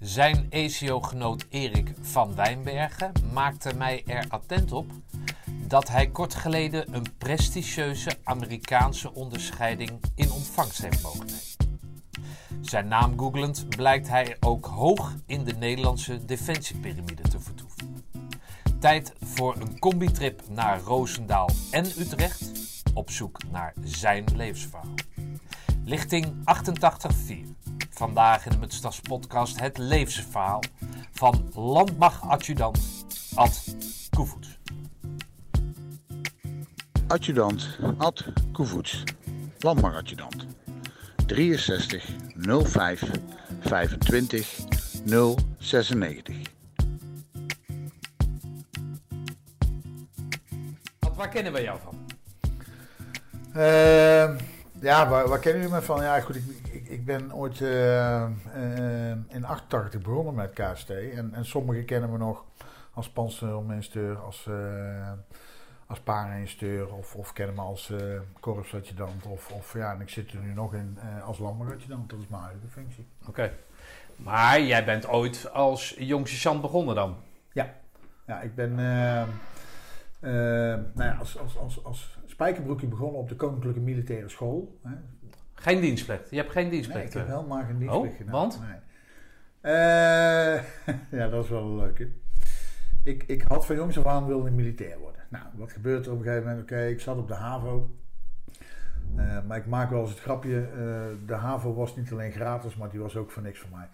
Zijn ECO-genoot Erik van Wijnbergen maakte mij er attent op dat hij kort geleden een prestigieuze Amerikaanse onderscheiding in ontvangst heeft mogen nemen. Zijn naam googlend blijkt hij ook hoog in de Nederlandse defensiepyramide te vertoeven. Tijd voor een combitrip naar Roosendaal en Utrecht op zoek naar zijn levensverhaal. Lichting 88.4. Vandaag in de Mutstas podcast het levensverhaal van landmachtadjudant Ad Koevoets. Adjudant Ad Koevoets, landmachtadjudant. 63 05 25 096. Ad, waar kennen we jou van? Uh, ja, waar, waar kennen jullie me van? Ja, goed, ik, ik, ben ooit uh, uh, in 88 begonnen met KST. En, en sommigen kennen me nog als panzerinstructeur, als, uh, als of, of kennen me als uh, korpsadjudant. Of, of ja, en ik zit er nu nog in als landmaagadjudant. Dat is mijn huidige functie. Oké. Okay. Maar jij bent ooit als jong sergeant begonnen dan? Ja. Ja, ik ben nou ja, als, als, als, als spijkerbroekje begonnen op de Koninklijke Militaire School. Hè. Geen dienstplicht? Je hebt geen dienstplicht? Nee, ik heb helemaal geen dienstplicht oh, gedaan. want? Nee. Uh, ja, dat is wel een leuke. Ik, ik had van jongs af aan wilde militair worden. Nou, wat gebeurt er op een gegeven moment? Oké, okay, ik zat op de HAVO. Uh, maar ik maak wel eens het grapje. Uh, de HAVO was niet alleen gratis, maar die was ook voor niks voor mij.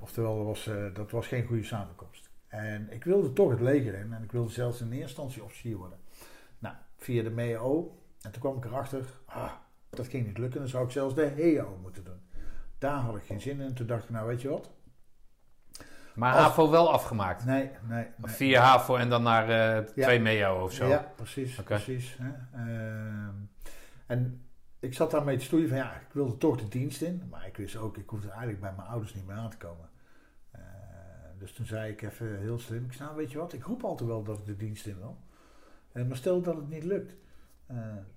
oftewel, dat was, dat was geen goede samenkomst. En ik wilde toch het leger in. En ik wilde zelfs in eerste instantie officier worden. Nou, via de MEO. En toen kwam ik erachter, ah, dat ging niet lukken. Dan zou ik zelfs de HEO moeten doen. Daar had ik geen zin in. Toen dacht ik, nou weet je wat. Maar Als... HAVO wel afgemaakt? Nee, nee. nee. Via HAVO en dan naar uh, ja. twee MEO of zo? Ja, precies. Okay. precies hè. Uh, en ik zat daarmee te stoeien van ja, ik wilde toch de dienst in. Maar ik wist ook, ik hoefde eigenlijk bij mijn ouders niet meer aan te komen. Uh, dus toen zei ik even heel slim, ik zei, nou weet je wat, ik roep altijd wel dat ik de dienst in wil. maar stel dat het niet lukt.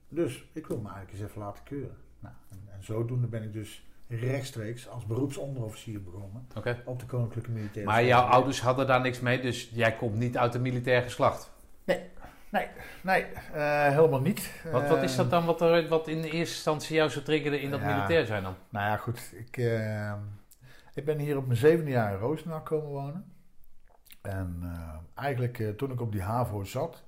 Dus ik wil me eigenlijk eens even laten keuren. Nou, en, en, zodoende ben ik dus rechtstreeks als beroepsonderofficier begonnen okay. op de Koninklijke Militaire Maar jouw ouders hadden daar niks mee, dus jij komt niet uit een militair geslacht? Nee, nee, nee, uh, helemaal niet. Wat, wat is dat dan wat, er, wat in de eerste instantie jou zo triggerde in dat ja, militair zijn dan? Nou ja, goed. Ik, uh, ik ben hier op mijn zevende jaar in Roosendaal komen wonen. En eigenlijk toen ik op die HAVO zat,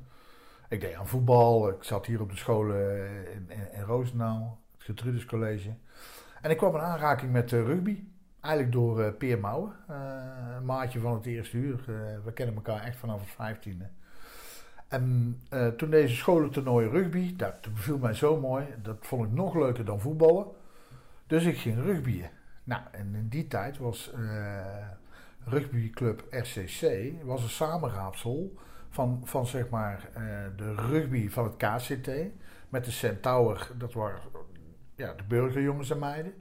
ik deed aan voetbal. Ik zat hier op de scholen in, in, Roosendaal, het Gertrudis College. En ik kwam in aanraking met uh, rugby. Eigenlijk door uh, Peer Mouwen, een maatje van het eerste uur. we kennen elkaar echt vanaf het vijftiende. En toen deze scholentoernooi rugby, dat beviel mij zo mooi. Dat vond ik nog leuker dan voetballen. Dus ik ging rugbyen. Nou, en in die tijd was rugbyclub RCC was een samenraapsel van, van zeg maar uh, de rugby van het KCT. Met de Centaur, dat waren ja, de burgerjongens en meiden.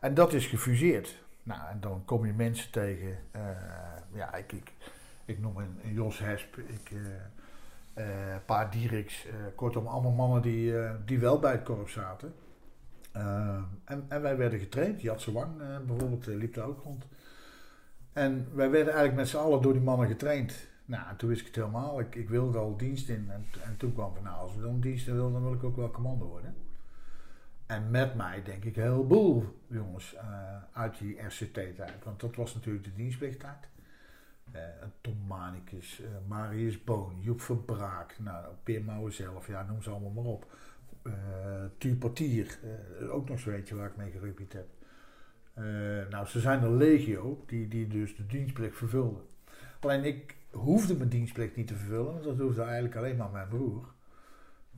En dat is gefuseerd. Nou, en dan kom je mensen tegen. Uh, ja, ik, ik, ik noem een, een Jos Hesp, ik, uh, Paar Dieriks. kortom, allemaal mannen die, die wel bij het korps zaten. en, en wij werden getraind. Jatse Wang bijvoorbeeld liep daar ook rond. En wij werden eigenlijk met z'n allen door die mannen getraind. Nou, toen wist ik het helemaal. Ik, ik wilde al dienst in. En, en toen kwam van, nou, als we dan dienst in willen, dan wil ik ook wel commando worden. En met mij denk ik een heleboel jongens uh, uit die RCT-tijd. Want dat was natuurlijk de dienstplichttijd. Uh, Tom Manicus, uh, Marius Boon, Joep Verbraak, nou, Peer Mouwen zelf, ja, noem ze allemaal maar op. Uh, Portier, ook nog zo eentje waar ik mee gerugbied heb. nou, ze zijn er legio die, die dus de dienstplicht vervulden. Alleen ik hoefde mijn dienstplicht niet te vervullen, want dat hoefde eigenlijk alleen maar mijn broer.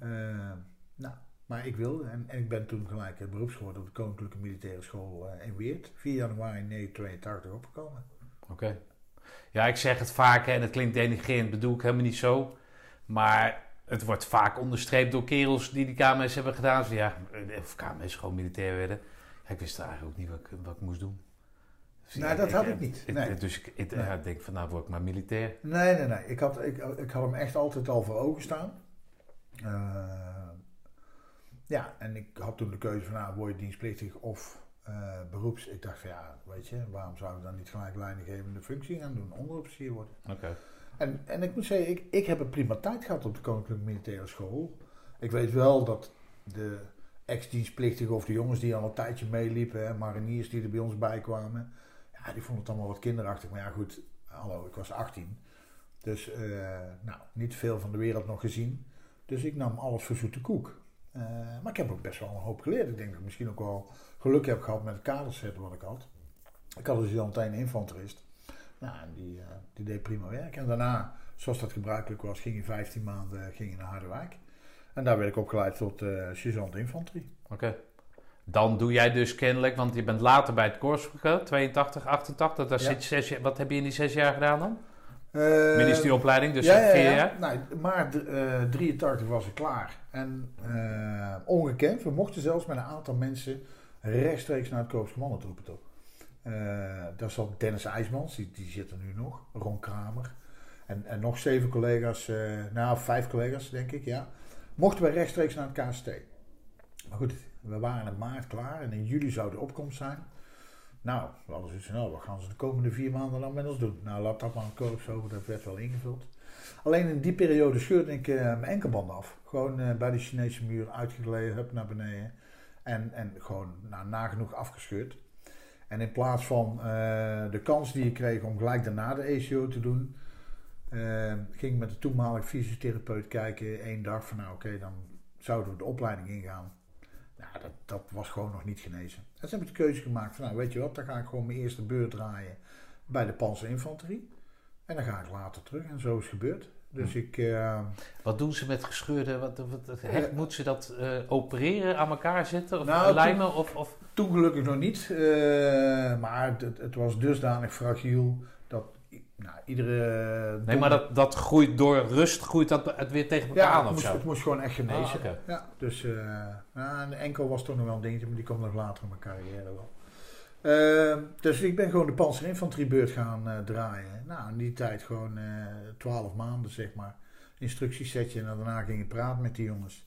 Uh, nou, maar ik wilde en, en, ik ben toen gelijk beroeps geworden op de Koninklijke Militaire School uh, in Weert. 4 januari 1982 opgekomen. Oké. Ja, ik zeg het vaak en het klinkt denigrerend, bedoel ik helemaal niet zo. Maar het wordt vaak onderstreept door kerels die die KMS hebben gedaan. Dus ja, of KMS gewoon militair werden. Ik wist eigenlijk ook niet wat wat ik moest doen. Nee, dat had ik niet. Nee. Dus ik, ik nee. denk van nou word ik maar militair. Nee, nee, nee. Ik had, ik, ik had hem echt altijd al voor ogen staan. Uh, ja, en ik had toen de keuze van nou word je dienstplichtig of eh, beroeps. Ik dacht van ja, weet je, waarom zou ik dan niet gelijk leidinggevende functie gaan doen? Onderofficier worden. Oké. En, en ik moet zeggen, ik, ik heb een prima tijd gehad op de Koninklijke Militaire School. Ik weet wel dat de ex-dienstplichtigen of de jongens die al een tijdje meeliepen, hè, mariniers die er bij ons bij kwamen, ja, die vonden het allemaal wat kinderachtig. Maar ja, goed, hallo, ik was 18. Dus eh, nou, niet veel van de wereld nog gezien. Dus ik nam alles voor zoete koek. Eh, maar ik heb ook best wel een hoop geleerd. Ik denk dat ik misschien ook wel geluk heb gehad met het kaderset wat ik had. Ik had dus al infanterist. Nou, die, eh, die deed prima werk. En daarna, zoals dat gebruikelijk was, ging in 15 maanden ging je naar Harderwijk. En daar werd ik opgeleid tot uh, sergeant infanterie. Oké. Dan doe jij dus kennelijk, want je bent later bij het korps gegaan, 82, 88. Daar Ja. zit zes jaar, wat heb je in die zes jaar gedaan dan? Eh, Ministerieopleiding, dus ja, ja, vier jaar? Nee, maar eh 83 was ik klaar. En eh, ongekend, we mochten zelfs met een aantal mensen rechtstreeks naar het Korps Commandotroepen toe. Daar zat Dennis IJsmans, die, die zit er nu nog, Ron Kramer. En, en nog zeven collega's, nou vijf collega's denk ik, ja. Mochten we rechtstreeks naar het KST. Maar goed, we waren in maart klaar en in juli zou de opkomst zijn. Nou, we hadden zoiets nou, wat gaan ze de komende vier maanden dan met ons doen? Nou, laat dat maar een korps over, dat werd wel ingevuld. Alleen in die periode scheurde ik eh, mijn enkelband af. Gewoon eh, bij de Chinese muur uitgegleden, hup naar beneden. En, en gewoon nou, nagenoeg afgescheurd. En in plaats van eh, de kans die ik kreeg om gelijk daarna de ECO te doen, ging ik met de toenmalige fysiotherapeut kijken. één dag van nou oké, dan zouden we de opleiding ingaan. Nou, dat, dat was gewoon nog niet genezen. En toen heb ik de keuze gemaakt van nou weet je wat, dan ga ik gewoon mijn eerste beurt draaien bij de panzerinfanterie. En dan ga ik later terug en zo is het gebeurd. Dus ik... eh, Wat doen ze met gescheurde, wat, wat, wat- hecht- moeten ze dat eh, opereren, aan elkaar zetten of Nou, lijmen? Of, of, Toen gelukkig nog niet, eh, maar het, het was dusdanig fragiel nou, iedere... nee, maar dat, dat groeit door rust, groeit dat het weer tegen elkaar ja, aan of moest, zo? het moest gewoon echt genezen. Ah, oké. ja, dus eh nou, de enkel was toch nog wel een dingetje, maar die kwam nog later in mijn carrière wel. Eh, dus ik ben gewoon de panzerinfanteriebeurt gaan eh, draaien. Nou, in die tijd gewoon eh, twaalf maanden, zeg maar. Instructiesetje en daarna ging ik praten met die jongens.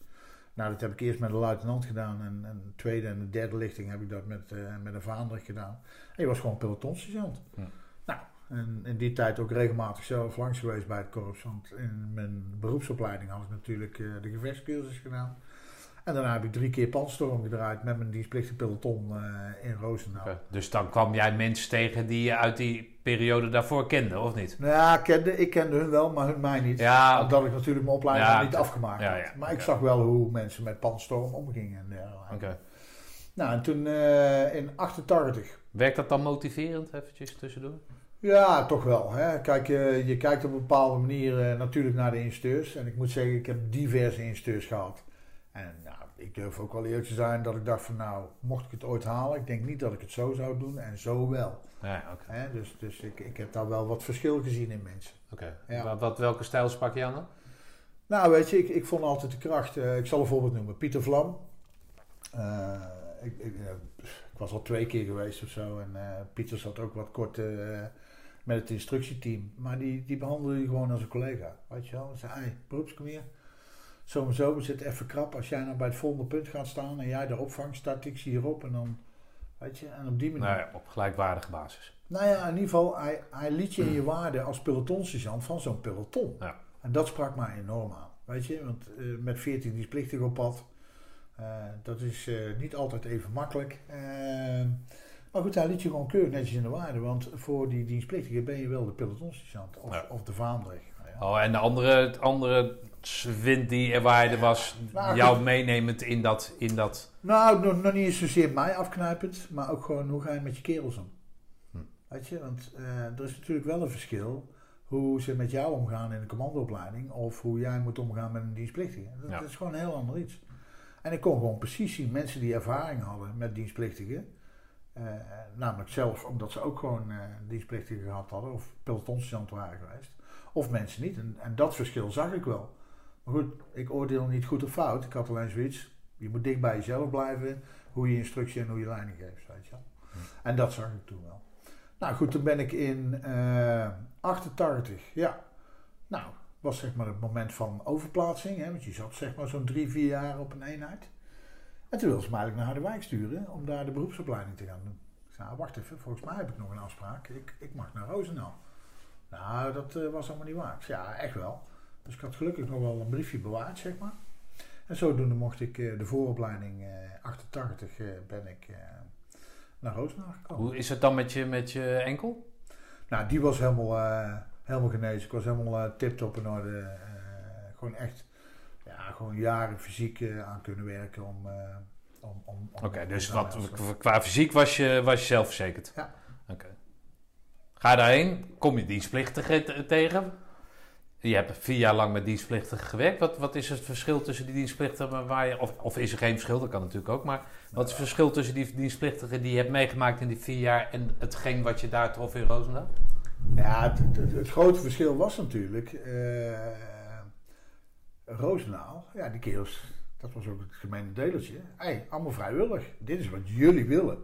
Nou, dat heb ik eerst met een luitenant gedaan. En, en de tweede en de derde lichting heb ik dat met, eh, met een vaandrig gedaan. En je was gewoon pelotonsergeant. Hm. En in die tijd ook regelmatig zelf langs geweest bij het korps. Want in mijn beroepsopleiding had ik natuurlijk eh, de gevechtscursus gedaan. En daarna heb ik drie keer pandstorm gedraaid met mijn dienstplichtige peloton eh, in Roosendaal. Dus dan kwam jij mensen tegen die je uit die periode daarvoor kende, of niet? Nou ja, ik kende, ik kende hun wel, maar hun mij niet. Ja. Omdat ik natuurlijk mijn opleiding Ja, niet afgemaakt Ja, had. Maar ik zag wel hoe mensen met pandstorm omgingen. En dergelijke. Oké. Nou, en toen eh, in 88 Werkt dat dan motiverend, eventjes tussendoor? Ja, toch wel. Hè. Kijk, eh, je kijkt op een bepaalde manier natuurlijk naar de insteurs. En ik moet zeggen, ik heb diverse insteurs gehad. En nou, ik durf ook wel eerlijk te zijn dat ik dacht van nou, mocht ik het ooit halen, ik denk niet dat ik het zo zou doen en zo wel. Ja. Hè. Dus, dus ik, ik heb daar wel wat verschil gezien in mensen. Oké. Ja. Wat, wat, welke stijl sprak je aan dan? Nou, weet je, ik, ik vond altijd de kracht. eh, ik zal een voorbeeld noemen. Pieter Vlam. Eh, ik, ik, ik was al twee keer geweest of zo. En Pieter zat ook wat kort eh, met het instructieteam. Maar die, die behandelde je gewoon als een collega. Weet je wel? Hij zei, hey, beroeps, kom hier. Zo en zo, we zitten even krap. Als jij nou bij het volgende punt gaat staan en jij de opvang start, ik zie hierop. En dan, weet je, en op die manier. Nou ja, op gelijkwaardige basis. Nou ja, in ieder geval, hij, hij liet je in je waarde als pelotonsergeant van zo'n peloton. Ja. En dat sprak mij enorm aan. Weet je, want eh, met 14 dienstplichtig op pad, eh, dat is eh, niet altijd even makkelijk. Maar goed, hij liet je gewoon keurig netjes in de waarde. Want voor die dienstplichtige ben je wel de pelotonsergeant of, Ja. of de vaandrig. Nou ja. Oh, en de andere, andere wind die er waaide was Nou, jou goed. meenemend in dat, in dat... Nou, nog, nog niet eens zozeer mij afknijpend, maar ook gewoon hoe ga je met je kerels om. Hm. Weet je, want eh, er is natuurlijk wel een verschil hoe ze met jou omgaan in de commandoopleiding of hoe jij moet omgaan met een dienstplichtige. Dat, Ja. dat is gewoon een heel ander iets. En ik kon gewoon precies zien, mensen die ervaring hadden met dienstplichtigen, namelijk zelf omdat ze ook gewoon eh dienstplichtigen gehad hadden of pelotonssergeant waren geweest, of mensen niet. En, en dat verschil zag ik wel. Maar goed, ik oordeel niet goed of fout. Ik had alleen zoiets, je moet dicht bij jezelf blijven, hoe je instructie en hoe je leiding geeft, weet je wel. En dat zag ik toen wel. Nou goed, toen ben ik in eh 88, ja. Nou, was zeg maar het moment van overplaatsing, hè, want je zat zeg maar zo'n drie, vier jaar op een eenheid. En toen wilde ze eigenlijk naar Harderwijk sturen om daar de beroepsopleiding te gaan doen. Ik zei, ah, wacht even, volgens mij heb ik nog een afspraak. Ik, ik mag naar Roosendaal. Nou, dat eh, was allemaal niet waar. Ik zei, ja, echt wel. Dus ik had gelukkig nog wel een briefje bewaard, zeg maar. En zodoende mocht ik eh, de vooropleiding eh 88 eh, ben ik naar Roosendaal gekomen. Hoe is het dan met je, met je enkel? Nou, die was helemaal, helemaal genezen. Ik was helemaal tip-top in orde. Gewoon echt, gewoon jaren fysiek eh, aan kunnen werken om... eh, om, om, om- Oké, dus wat, qua fysiek was je, was je zelfverzekerd? Ja. Oké. Ga je daarheen, kom je dienstplichtigen te- tegen? Je hebt vier jaar lang met dienstplichtigen gewerkt. Wat, wat is het verschil tussen die dienstplichtigen waar je... Of, of is er geen verschil, dat kan natuurlijk ook. Maar wat is het verschil tussen die dienstplichtigen die je hebt meegemaakt in die vier jaar... en hetgeen wat je daar trof in Roosendaal? Ja, het, het, het grote verschil was natuurlijk. eh Roosendaal, ja, die kerels, dat was ook het gemene delertje. Hey, allemaal vrijwillig. Dit is wat jullie willen.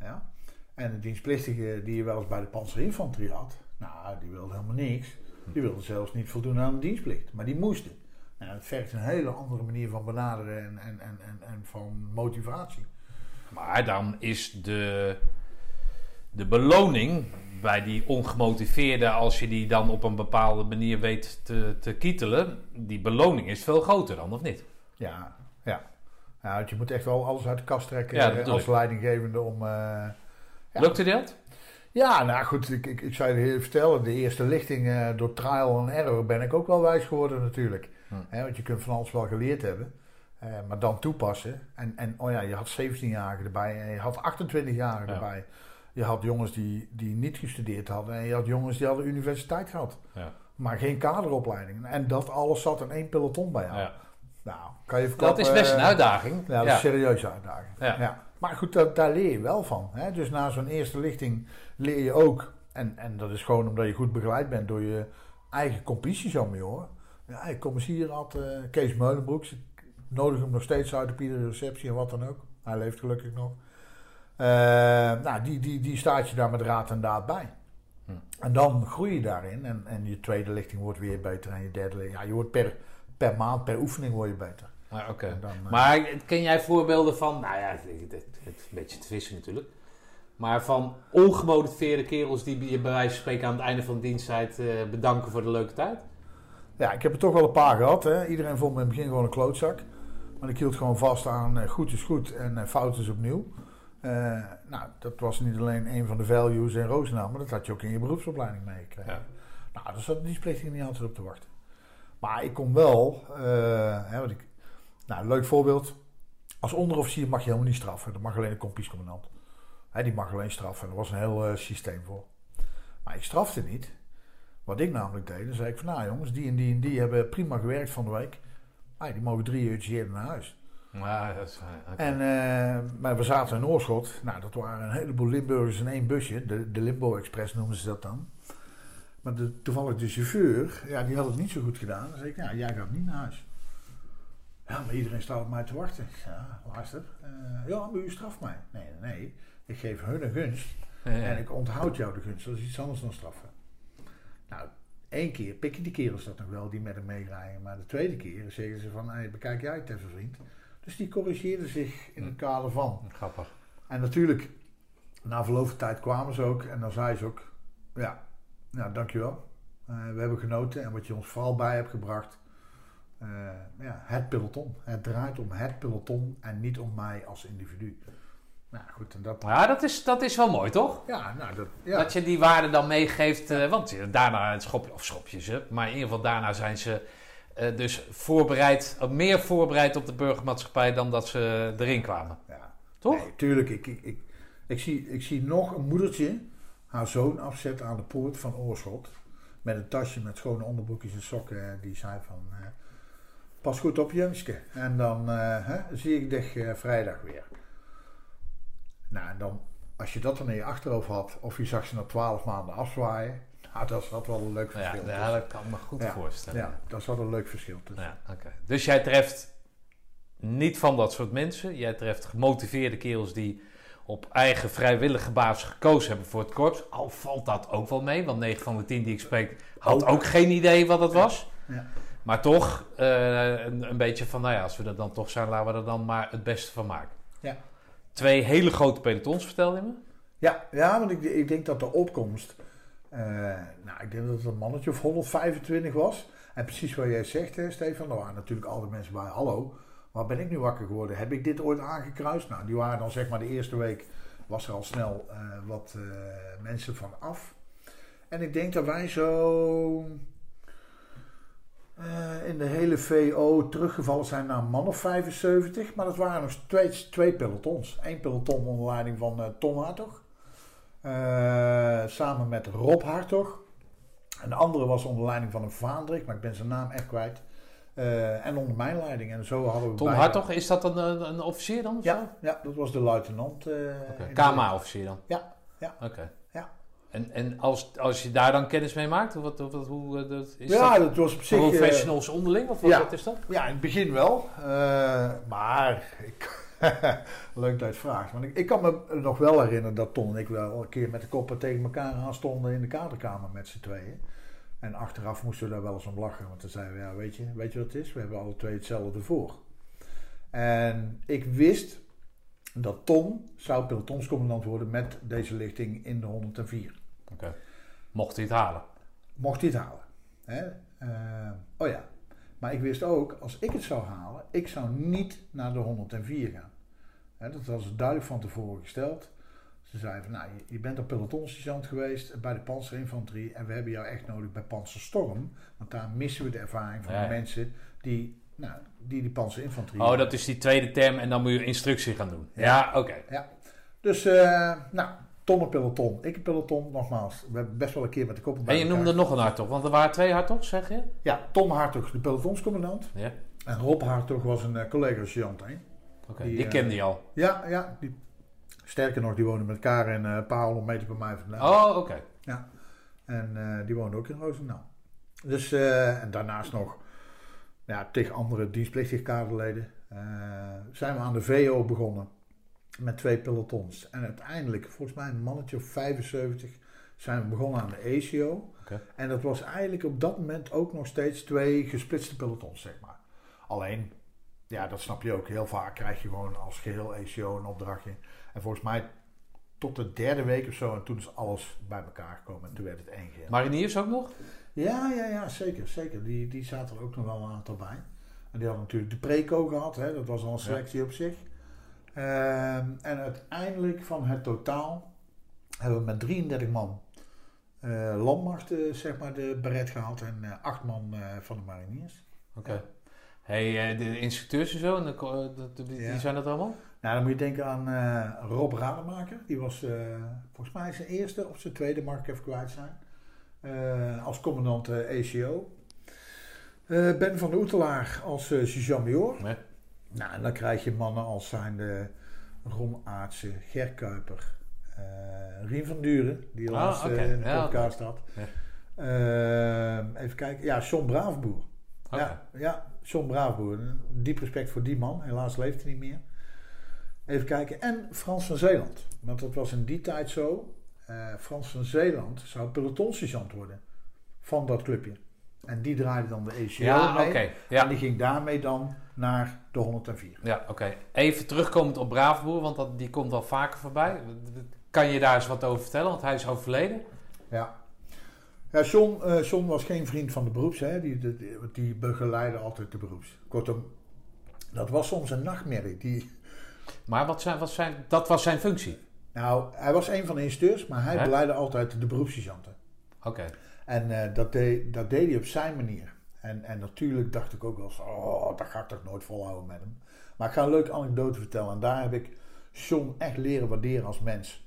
Ja? En de dienstplichtige die je wel eens bij de panzerinfanterie had, nou, die wilde helemaal niks. Die wilden zelfs niet voldoen aan de dienstplicht, maar die moesten. Nou, het vergt een hele andere manier van benaderen en, en, en, en, en van motivatie. Maar dan is de, de beloning bij die ongemotiveerde, als je die dan op een bepaalde manier weet te, te kietelen, die beloning is veel groter dan, of niet? Ja, ja. ja want je moet echt wel alles uit de kast trekken Ja, eh, als ik. leidinggevende om... eh, Ja. Lukte dat? Ja, nou goed, ik, ik, ik zou je heel vertellen, de eerste lichting eh, door trial en error ben ik ook wel wijs geworden natuurlijk. Hm. Want je kunt van alles wel geleerd hebben, maar dan toepassen. En, en oh ja, je had 17-jarigen erbij en je had 28-jarigen Ja. erbij. Je had jongens die, die niet gestudeerd hadden en je had jongens die hadden universiteit gehad. Ja. Maar geen kaderopleiding. En dat alles zat in één peloton bij jou. Ja. Nou, kan je Dat verklappen, is best een eh, uitdaging. ja, dat is een serieuze uitdaging. Ja. Ja. Maar goed, daar, daar leer je wel van. Hè? Dus na zo'n eerste lichting leer je ook, en, en dat is gewoon omdat je goed begeleid bent door je eigen competitie zo mee hoor. Ja, ik kom eens hier had eh, Kees Meulenbroeks. Ik nodig hem nog steeds uit op iedere receptie en wat dan ook. Hij leeft gelukkig nog. Eh, nou, die, die, die staat je daar met raad en daad bij. Hm. En dan groei je daarin. En, en je tweede lichting wordt weer beter. En je derde lichting. Ja, je wordt per, per maand, per oefening word je beter. Ah, dan, eh, Maar ken jij voorbeelden van, nou ja, het, het, het is een beetje te vissen natuurlijk. Maar van ongemotiveerde kerels die je bij wijze van spreken aan het einde van de diensttijd eh, bedanken voor de leuke tijd? Ja, ik heb er toch wel een paar gehad. Hè. Iedereen vond me in het begin gewoon een klootzak. Maar ik hield gewoon vast aan goed is goed en fout is opnieuw. Eh, nou, dat was niet alleen een van de values in Roosendaal, maar dat had je ook in je beroepsopleiding meegekregen. Ja. Nou, daar zat die splichting niet altijd op te wachten. Maar ik kon wel, eh, hè, wat ik, nou, leuk voorbeeld. Als onderofficier mag je helemaal niet straffen. Dat mag alleen de kompiescommandant. Die mag alleen straffen. Er was een heel eh, systeem voor. Maar ik strafte niet. Wat ik namelijk deed, dan zei ik van nou jongens, die en die en die hebben prima gewerkt van de week. Ah, die mogen drie uurtjes eerder naar huis. Ja, dat is, oké. En eh, maar we zaten in Oorschot. Nou, dat waren een heleboel Limburgers in één busje. De, de Limbo Express noemen ze dat dan. Maar de, toevallig de chauffeur, ja, die had het niet zo goed gedaan. Dan zei ik, ja, jij gaat niet naar huis. Ja, maar iedereen staat op mij te wachten. Ja, luister. eh, ja, maar u straft mij. Nee, nee, nee. Ik geef hun een gunst. En ik onthoud jou de gunst. Dat is iets anders dan straffen. Nou, één keer pikken die kerels dat nog wel, die met hem meerijden. Maar de tweede keer zeggen ze van, hey, bekijk jij het even vriend. Dus die corrigeerden zich in het kader van. Grappig. En natuurlijk, na verloop van tijd kwamen ze ook. En dan zei ze ook, ja, nou dankjewel. Eh we hebben genoten. En wat je ons vooral bij hebt gebracht. eh, ja, het peloton. Het draait om het peloton en niet om mij als individu. Nou goed, en dat... Ja, dat is, dat is wel mooi, toch? Ja, nou dat... Ja. Dat je die waarde dan meegeeft. eh, want daarna schop, of schopjes, hè, maar in ieder geval daarna zijn ze eh, dus voorbereid, eh, meer voorbereid op de burgermaatschappij dan dat ze erin kwamen. ja. Toch? Nee, tuurlijk. Ik, ik, ik, ik, zie, ik zie nog een moedertje haar zoon afzetten aan de poort van Oorschot. Met een tasje met schone onderbroekjes en sokken. Die zei van, eh, pas goed op Jungske. En dan hè, zie ik dich vrijdag weer. Nou, en dan, als je dat dan in je achterhoofd had, of je zag ze na twaalf maanden afzwaaien. Nou, dat zat wel een leuk Ja, verschil. ja, tussen. dat kan me goed Ja, voorstellen. ja, dat zat een leuk verschil tussen. Ja, oké. Dus jij treft niet van dat soort mensen. Jij treft gemotiveerde kerels die op eigen vrijwillige basis gekozen hebben voor het korps. Al valt dat ook wel mee, want 9 van de 10 die ik spreek had Ook. geen idee wat het was. Ja. Maar toch eh, een, een beetje van, nou ja, als we er dan toch zijn, laten we er dan maar het beste van maken. Ja. Twee hele grote pelotons, vertelde je me. Ja, ja want ik, ik denk dat de opkomst, nou, ik denk dat het een mannetje of 125 was. En precies wat jij zegt, hè, Stefan, er waren natuurlijk al mensen bij, hallo, waar ben ik nu wakker geworden? Heb ik dit ooit aangekruist? Nou, die waren dan zeg maar de eerste week, was er al snel eh, wat eh, mensen van af. En ik denk dat wij zo eh, in de hele VO teruggevallen zijn naar man of 75. Maar dat waren nog twee, twee pelotons. Eén peloton onder leiding van eh Tom Hartog. Eh, samen met Rob Hartog. En de andere was onder leiding van een Vaandrig, maar ik ben zijn naam echt kwijt. Eh, en onder mijn leiding. En zo hadden we Tom bijna- Hartog, is dat een, een, een officier dan? Of zo? Ja, ja, dat was de luitenant. eh, KMA-officier dan? Ja, ja. Oké. Ja. En, en als, als je daar dan kennis mee maakt, wat, wat, hoe dat, is ja, dat dat was op zich... professionals onderling? Of wat, ja. wat is dat? Ja, in het begin wel. Maar ik, leuk dat je het vraagt. Want ik, ik kan me nog wel herinneren dat Ton en ik wel een keer met de koppen tegen elkaar aan stonden in de kaderkamer met z'n tweeën. En achteraf moesten we daar wel eens om lachen. Want dan zeiden we, ja, weet je, weet je wat het is? We hebben alle twee hetzelfde voor. En ik wist dat Ton zou pelotonscommandant worden met deze lichting in de 104. Oké. Mocht hij het halen? Mocht hij het halen. Hè? Eh, oh ja. Maar ik wist ook, als ik het zou halen, ik zou niet naar de 104 gaan. Dat was duidelijk van tevoren gesteld. Ze zeiden van, nou, je- je bent op pelotonssergeant geweest bij de panzerinfanterie en we hebben jou echt nodig bij panzerstorm. Want daar missen we de ervaring van Ja, de ja. mensen die, nou, die die panzerinfanterie... Oh, dat is die tweede term en dan moet je instructie gaan doen. Ja. Ja, oké. Dus, eh, nou, Ton een peloton, ik een peloton, nogmaals. We hebben best wel een keer met de koppen bij En je elkaar. noemde nog een hartog, want er waren twee hartogs, zeg je? Ja, Tom Hartog, de pelotonscommandant. Ja. En Rob Hartog was een eh, collega-sergeant. Oké, Die, die, eh, kende je al. Ja, ja. Die, sterker nog, die woonde met elkaar in eh, een paar honderd meter bij mij vandaan. Oh, oké. En eh, die woonde ook in Roosendaal. Dus, eh, en daarnaast nog ja, tegen andere dienstplichtige kaderleden eh, zijn we aan de VO begonnen. Met twee pelotons. En uiteindelijk, volgens mij een mannetje of 75, zijn we begonnen aan de ACO. Oké. En dat was eigenlijk op dat moment ook nog steeds twee gesplitste pelotons, zeg maar. Alleen, ja, dat snap je ook. Heel vaak krijg je gewoon als geheel ACO een opdrachtje. En volgens mij tot de derde week of zo. En toen is alles bij elkaar gekomen. En toen werd het één geheel. Mariniers ook nog? Ja, ja, ja, zeker. zeker. Die, die zaten er ook nog wel een aantal bij. En die hadden natuurlijk de preco gehad. Hè? Dat was al een selectie op zich. Ehm, en uiteindelijk van het totaal hebben we met 33 man eh, landmacht eh, zeg maar de beret gehad. En eh, 8 man van de mariniers. Oké. Hey, eh, de instructeurs en zo, en de- die Ja. zijn dat allemaal? Nou, dan moet je denken aan eh, Rob Rademaker. Die was eh, volgens mij zijn eerste of zijn tweede, mag ik even kwijt zijn. Eh, als commandant eh, ACO. Eh, ben van de Oetelaar als eh sergeant-major. Nee. Nou, en dan krijg je mannen als zijn de Ron Aartsen, Ger Kuiper, eh, Rien van Duren, die Ah, laatst eh, in de Ja, podcast had. Ja. Eh, even kijken, ja, John Braafboer. Ja, ja, John Braafboer. Diep respect voor die man. Helaas leeft hij niet meer. Even kijken. En Frans van Zeeland. Want dat was in die tijd zo. Eh, Frans van Zeeland zou pelotonsergeant worden. Van dat clubje. En die draaide dan de ECO Ja, mee. En die ging daarmee dan naar de 104. ja oké. Even terugkomend op Braafboer, want dat, die komt wel vaker voorbij. Kan je daar eens wat over vertellen? Want hij is overleden. Ja. Ja, John, eh, John was geen vriend van de beroeps. Hè. Die, die, die- begeleidde altijd de beroeps. Kortom, dat was soms een nachtmerrie. Die, Maar wat zijn, wat zijn, dat was zijn functie. nou, hij was een van de instructeurs, maar hij Hè? begeleidde altijd de beroepssergeanten. Oké. En eh, dat, deed, dat deed hij op zijn manier. En, en natuurlijk dacht ik ook wel eens, oh, dat ga ik toch nooit volhouden met hem. Maar ik ga een leuke anekdote vertellen. En daar heb ik John echt leren waarderen als mens.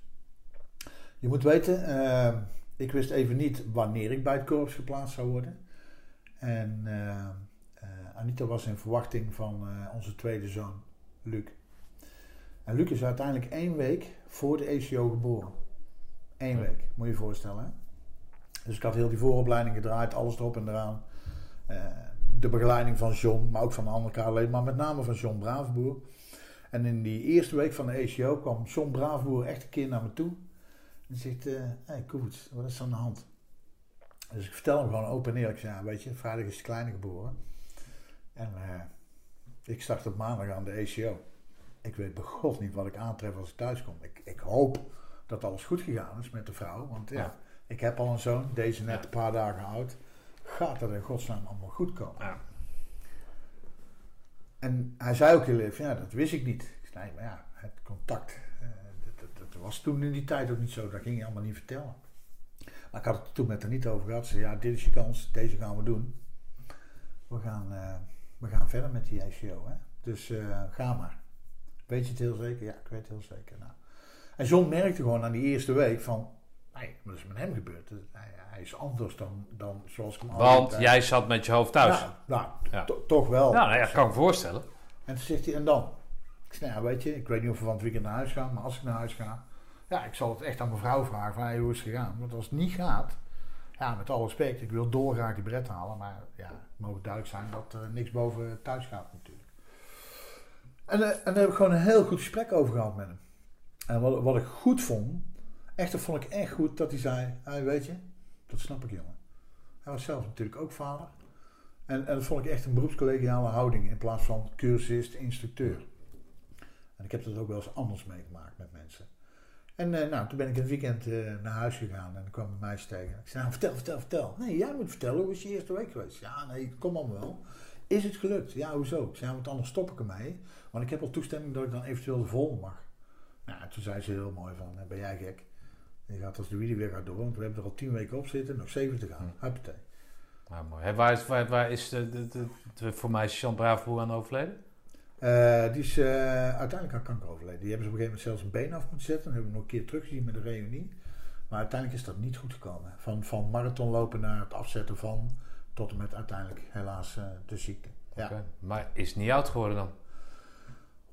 Je moet weten, eh, ik wist even niet wanneer ik bij het korps geplaatst zou worden. En eh, eh, Anita was in verwachting van eh, onze tweede zoon, Luc. En Luc is uiteindelijk één week voor de ECO geboren. Eén Ja. week, moet je je voorstellen. Hè? Dus ik had heel die vooropleiding gedraaid, alles erop en eraan. De begeleiding van John, maar ook van de andere kaderleden, maar met name van John Braafboer. En in die eerste week van de ECO kwam John Braafboer echt een keer naar me toe. En zegt, hé hey, Koets, wat is er aan de hand? Dus ik vertel hem gewoon open en eerlijk. Ja, weet je, vrijdag is de kleine geboren. En eh, ik start op maandag aan de ACO. Ik weet bij god niet wat ik aantref als ik thuis kom. Ik, ik hoop dat alles goed gegaan is met de vrouw. Want ja, Ja. ik heb al een zoon, deze net Ja. een paar dagen oud. Gaat dat in godsnaam allemaal goed komen? Ja. En hij zei ook heel even, ja, dat wist ik niet. Ik zei, nee, maar ja, het contact, eh, dat, dat, dat was toen in die tijd ook niet zo. Dat ging je allemaal niet vertellen. Maar ik had het toen met haar niet over gehad. Ze zei, ja, dit is je kans, deze gaan we doen. We gaan, eh, we gaan verder met die ICO, hè. Dus eh, ga maar. Weet je het heel zeker? Ja, ik weet het heel zeker. Nou. En John merkte gewoon aan die eerste week van, nee, wat is met hem gebeurd? Hij, hij is anders dan, dan zoals ik hem Want altijd- jij zat met je hoofd thuis. Ja, nou, Ja. to- toch wel. Ja, nou ja, kan ik me voorstellen. En toen zegt hij, en dan? Ik zei, ja, weet je, ik weet niet of we van het weekend naar huis gaan, maar als ik naar huis ga, ja, ik zal het echt aan mijn vrouw vragen van, hoe is het gegaan? Want als het niet gaat, ja, met alle respect, ik wil dolgraag die bret halen, maar ja, het mogen duidelijk zijn dat er niks boven thuis gaat natuurlijk. En, eh, en daar heb ik gewoon een heel goed gesprek over gehad met hem. En wat, wat ik goed vond, echt, dat vond ik echt goed, dat hij zei, weet je, dat snap ik jongen. Hij was zelf natuurlijk ook vader. En, en dat vond ik echt een beroepscollegiale houding in plaats van cursist, instructeur. En ik heb dat ook wel eens anders meegemaakt met mensen. En eh, nou, toen ben ik in het weekend eh, naar huis gegaan en kwam een meisje tegen. Ik zei, nou, vertel, vertel, vertel. Nee, jij moet vertellen, hoe is je eerste week geweest? Ja, nee, kom allemaal wel. Is het gelukt? Ja, hoezo? Ik zei, want anders stop ik ermee. Want ik heb al toestemming dat ik dan eventueel de volgende mag. Nou, en toen zei ze heel mooi van, eh, ben jij gek? Je gaat als de wie weer gaat door, want we hebben er al tien weken op zitten, nog zeven te gaan. Huppatee. Nou, mooi. Waar is, waar, waar is de, de, de, de- voor mij is Jean Braafboer aan overleden? Eh, die is eh, uiteindelijk aan kanker overleden. Die hebben ze op een gegeven moment zelfs een been af moeten zetten. Dan hebben we nog een keer teruggezien met de reunie. Maar uiteindelijk is dat niet goed gekomen. Van, van marathonlopen naar het afzetten van, tot en met uiteindelijk helaas eh, de ziekte. Ja. Maar is niet oud geworden dan?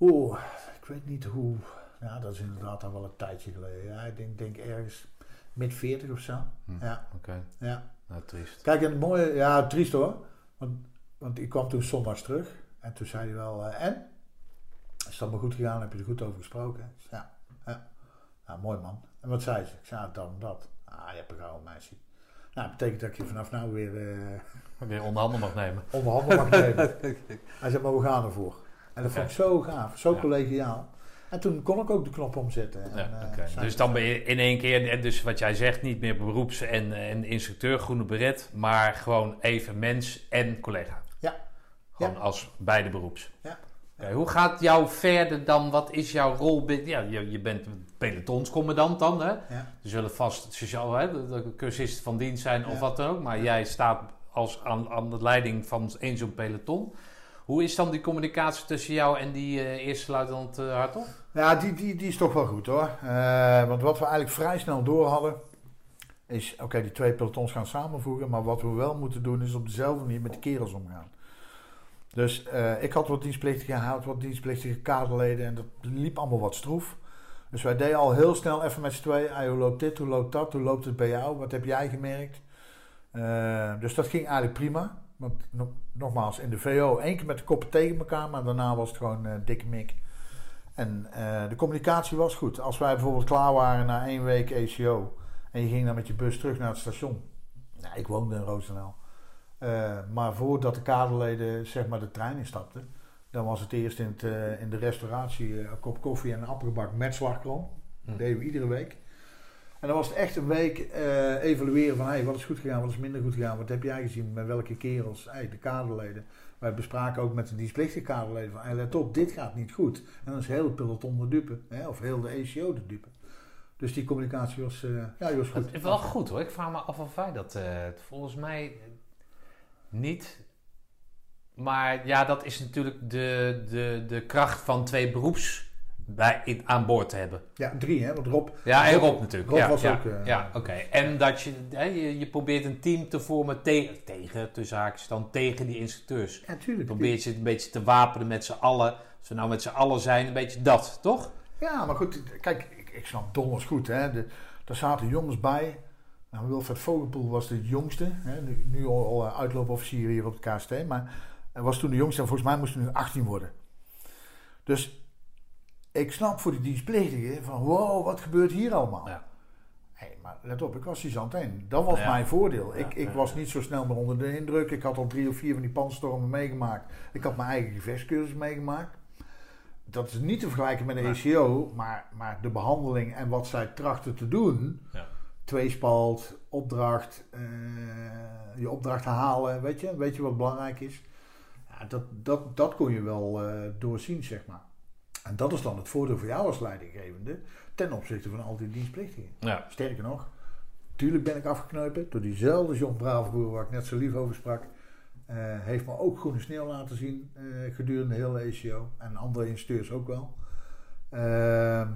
Oeh, ik weet niet hoe. Ja, dat is inderdaad al wel een tijdje geleden. Ja, ik denk, denk ergens mid 40 of zo. Hm. Ja, Oké, ja. nou triest. Kijk, en het mooie, ja, triest hoor. Want, want ik kwam toen zondags terug en toen zei hij wel, eh, en? Is het allemaal goed gegaan? Heb je er goed over gesproken? Ja, ja. Nou, mooi man. En wat zei ze? Ik zei, dat en dat. Ah, je hebt een gouden meisje. Nou, dat betekent dat ik je vanaf nou weer eh Weer onderhanden mag nemen. onder handen mag nemen. Hij zei, maar we gaan ervoor. En dat vond ik zo gaaf, zo Ja. collegiaal. En toen kon ik ook de knop omzetten. En, Ja, eh, Dus dan ben je in één keer, dus wat jij zegt, niet meer beroeps- en, en instructeur, groene beret, maar gewoon even mens en collega. Gewoon Ja. als beide beroeps. Ja. Hoe gaat jou verder dan, wat is jouw rol? Ja, je, je bent pelotonscommandant dan, hè? Ja. Er zullen vast sociaal, hè, de, cursisten van dienst zijn of wat dan ook, maar jij staat als aan, aan de leiding van één zo'n peloton. Hoe is dan die communicatie tussen jou en die eh, eerste luitenant uh, Hartog? Ja, die, die, die is toch wel goed hoor. Eh, want wat we eigenlijk vrij snel door hadden, is oké, die twee pelotons gaan samenvoegen. Maar wat we wel moeten doen, is op dezelfde manier met de kerels omgaan. Dus eh, ik had wat dienstplichtige gehaald, wat dienstplichtige kaderleden en dat liep allemaal wat stroef. Dus wij deden al heel snel even met z'n tweeën, hoe loopt dit, hoe loopt dat, hoe loopt het bij jou, wat heb jij gemerkt? Eh, dus dat ging eigenlijk prima. Want nog- nogmaals, in de VO één keer met de koppen tegen elkaar, maar daarna was het gewoon eh, dikke mik. En de communicatie was goed. Als wij bijvoorbeeld klaar waren na één week ACO en je ging dan met je bus terug naar het station. Nou, ik woonde in Roosendaal. Eh, maar voordat de kaderleden zeg maar de trein instapten, dan was het eerst in, het, eh, in de restauratie eh, een kop koffie en een appelgebak met slagroom. Hm. Dat deden we iedere week. En dan was het echt een week evalueren van hey, wat is goed gegaan, wat is minder goed gegaan, wat heb jij gezien, met welke kerels, hey, de kaderleden. Wij bespraken ook met de dienstplichtige kaderleden van hey, let op, dit gaat niet goed. En dan is heel het peloton de dupe, hè, of heel de ECO de dupe. Dus die communicatie was, ja, die was goed. Het is wel goed hoor. Ik vraag me af of wij dat. volgens mij niet. Maar ja, dat is natuurlijk de, de, de kracht van twee beroeps bij, in, aan boord te hebben. Ja, drie hè, want Rob, Ja, en Rob natuurlijk. Rob ja, was ja, ook, eh, ja, oké. En dat je, hè, je, je probeert een team te vormen tegen, tegen tussen haakjes dan tegen die instructeurs. ja, tuurlijk. Je probeert je een beetje te wapenen met z'n allen. Als we nou met z'n allen zijn, een beetje dat, toch? Ja, maar goed, kijk, ik, ik snap donders goed. Hè. De, er zaten jongens bij. Nou, Wilfred Vogelpoel was de jongste. Hè. Nu, al, eh, uitloopofficier hier op het KST. Maar hij was toen de jongste en volgens mij moest hij nu 18 worden. Dus ik snap voor die dienstplichtigen van wow, wat gebeurt hier allemaal? Ja. Nee, maar let op, ik was die zand heen. Dat was Ja. mijn voordeel. Ja, ik ik was niet zo snel meer onder de indruk. Ik had al drie of vier van die pandstormen meegemaakt. Ik had mijn eigen gevechtscursus meegemaakt. Dat is niet te vergelijken met de. ECO, maar, maar de behandeling en wat zij trachten te doen. Ja. Tweespalt, opdracht, eh, je opdracht halen, weet je, weet je wat belangrijk is? Ja, dat, dat, dat kon je wel eh, doorzien, zeg maar. En dat is dan het voordeel voor jou als leidinggevende ten opzichte van al die dienstplichtigen. Ja. Sterker nog, tuurlijk ben ik afgeknepen door diezelfde John Bravenboer waar ik net zo lief over sprak. Eh, heeft me ook groene sneeuw laten zien gedurende de hele ECO. En andere instructeurs ook wel. Ehm,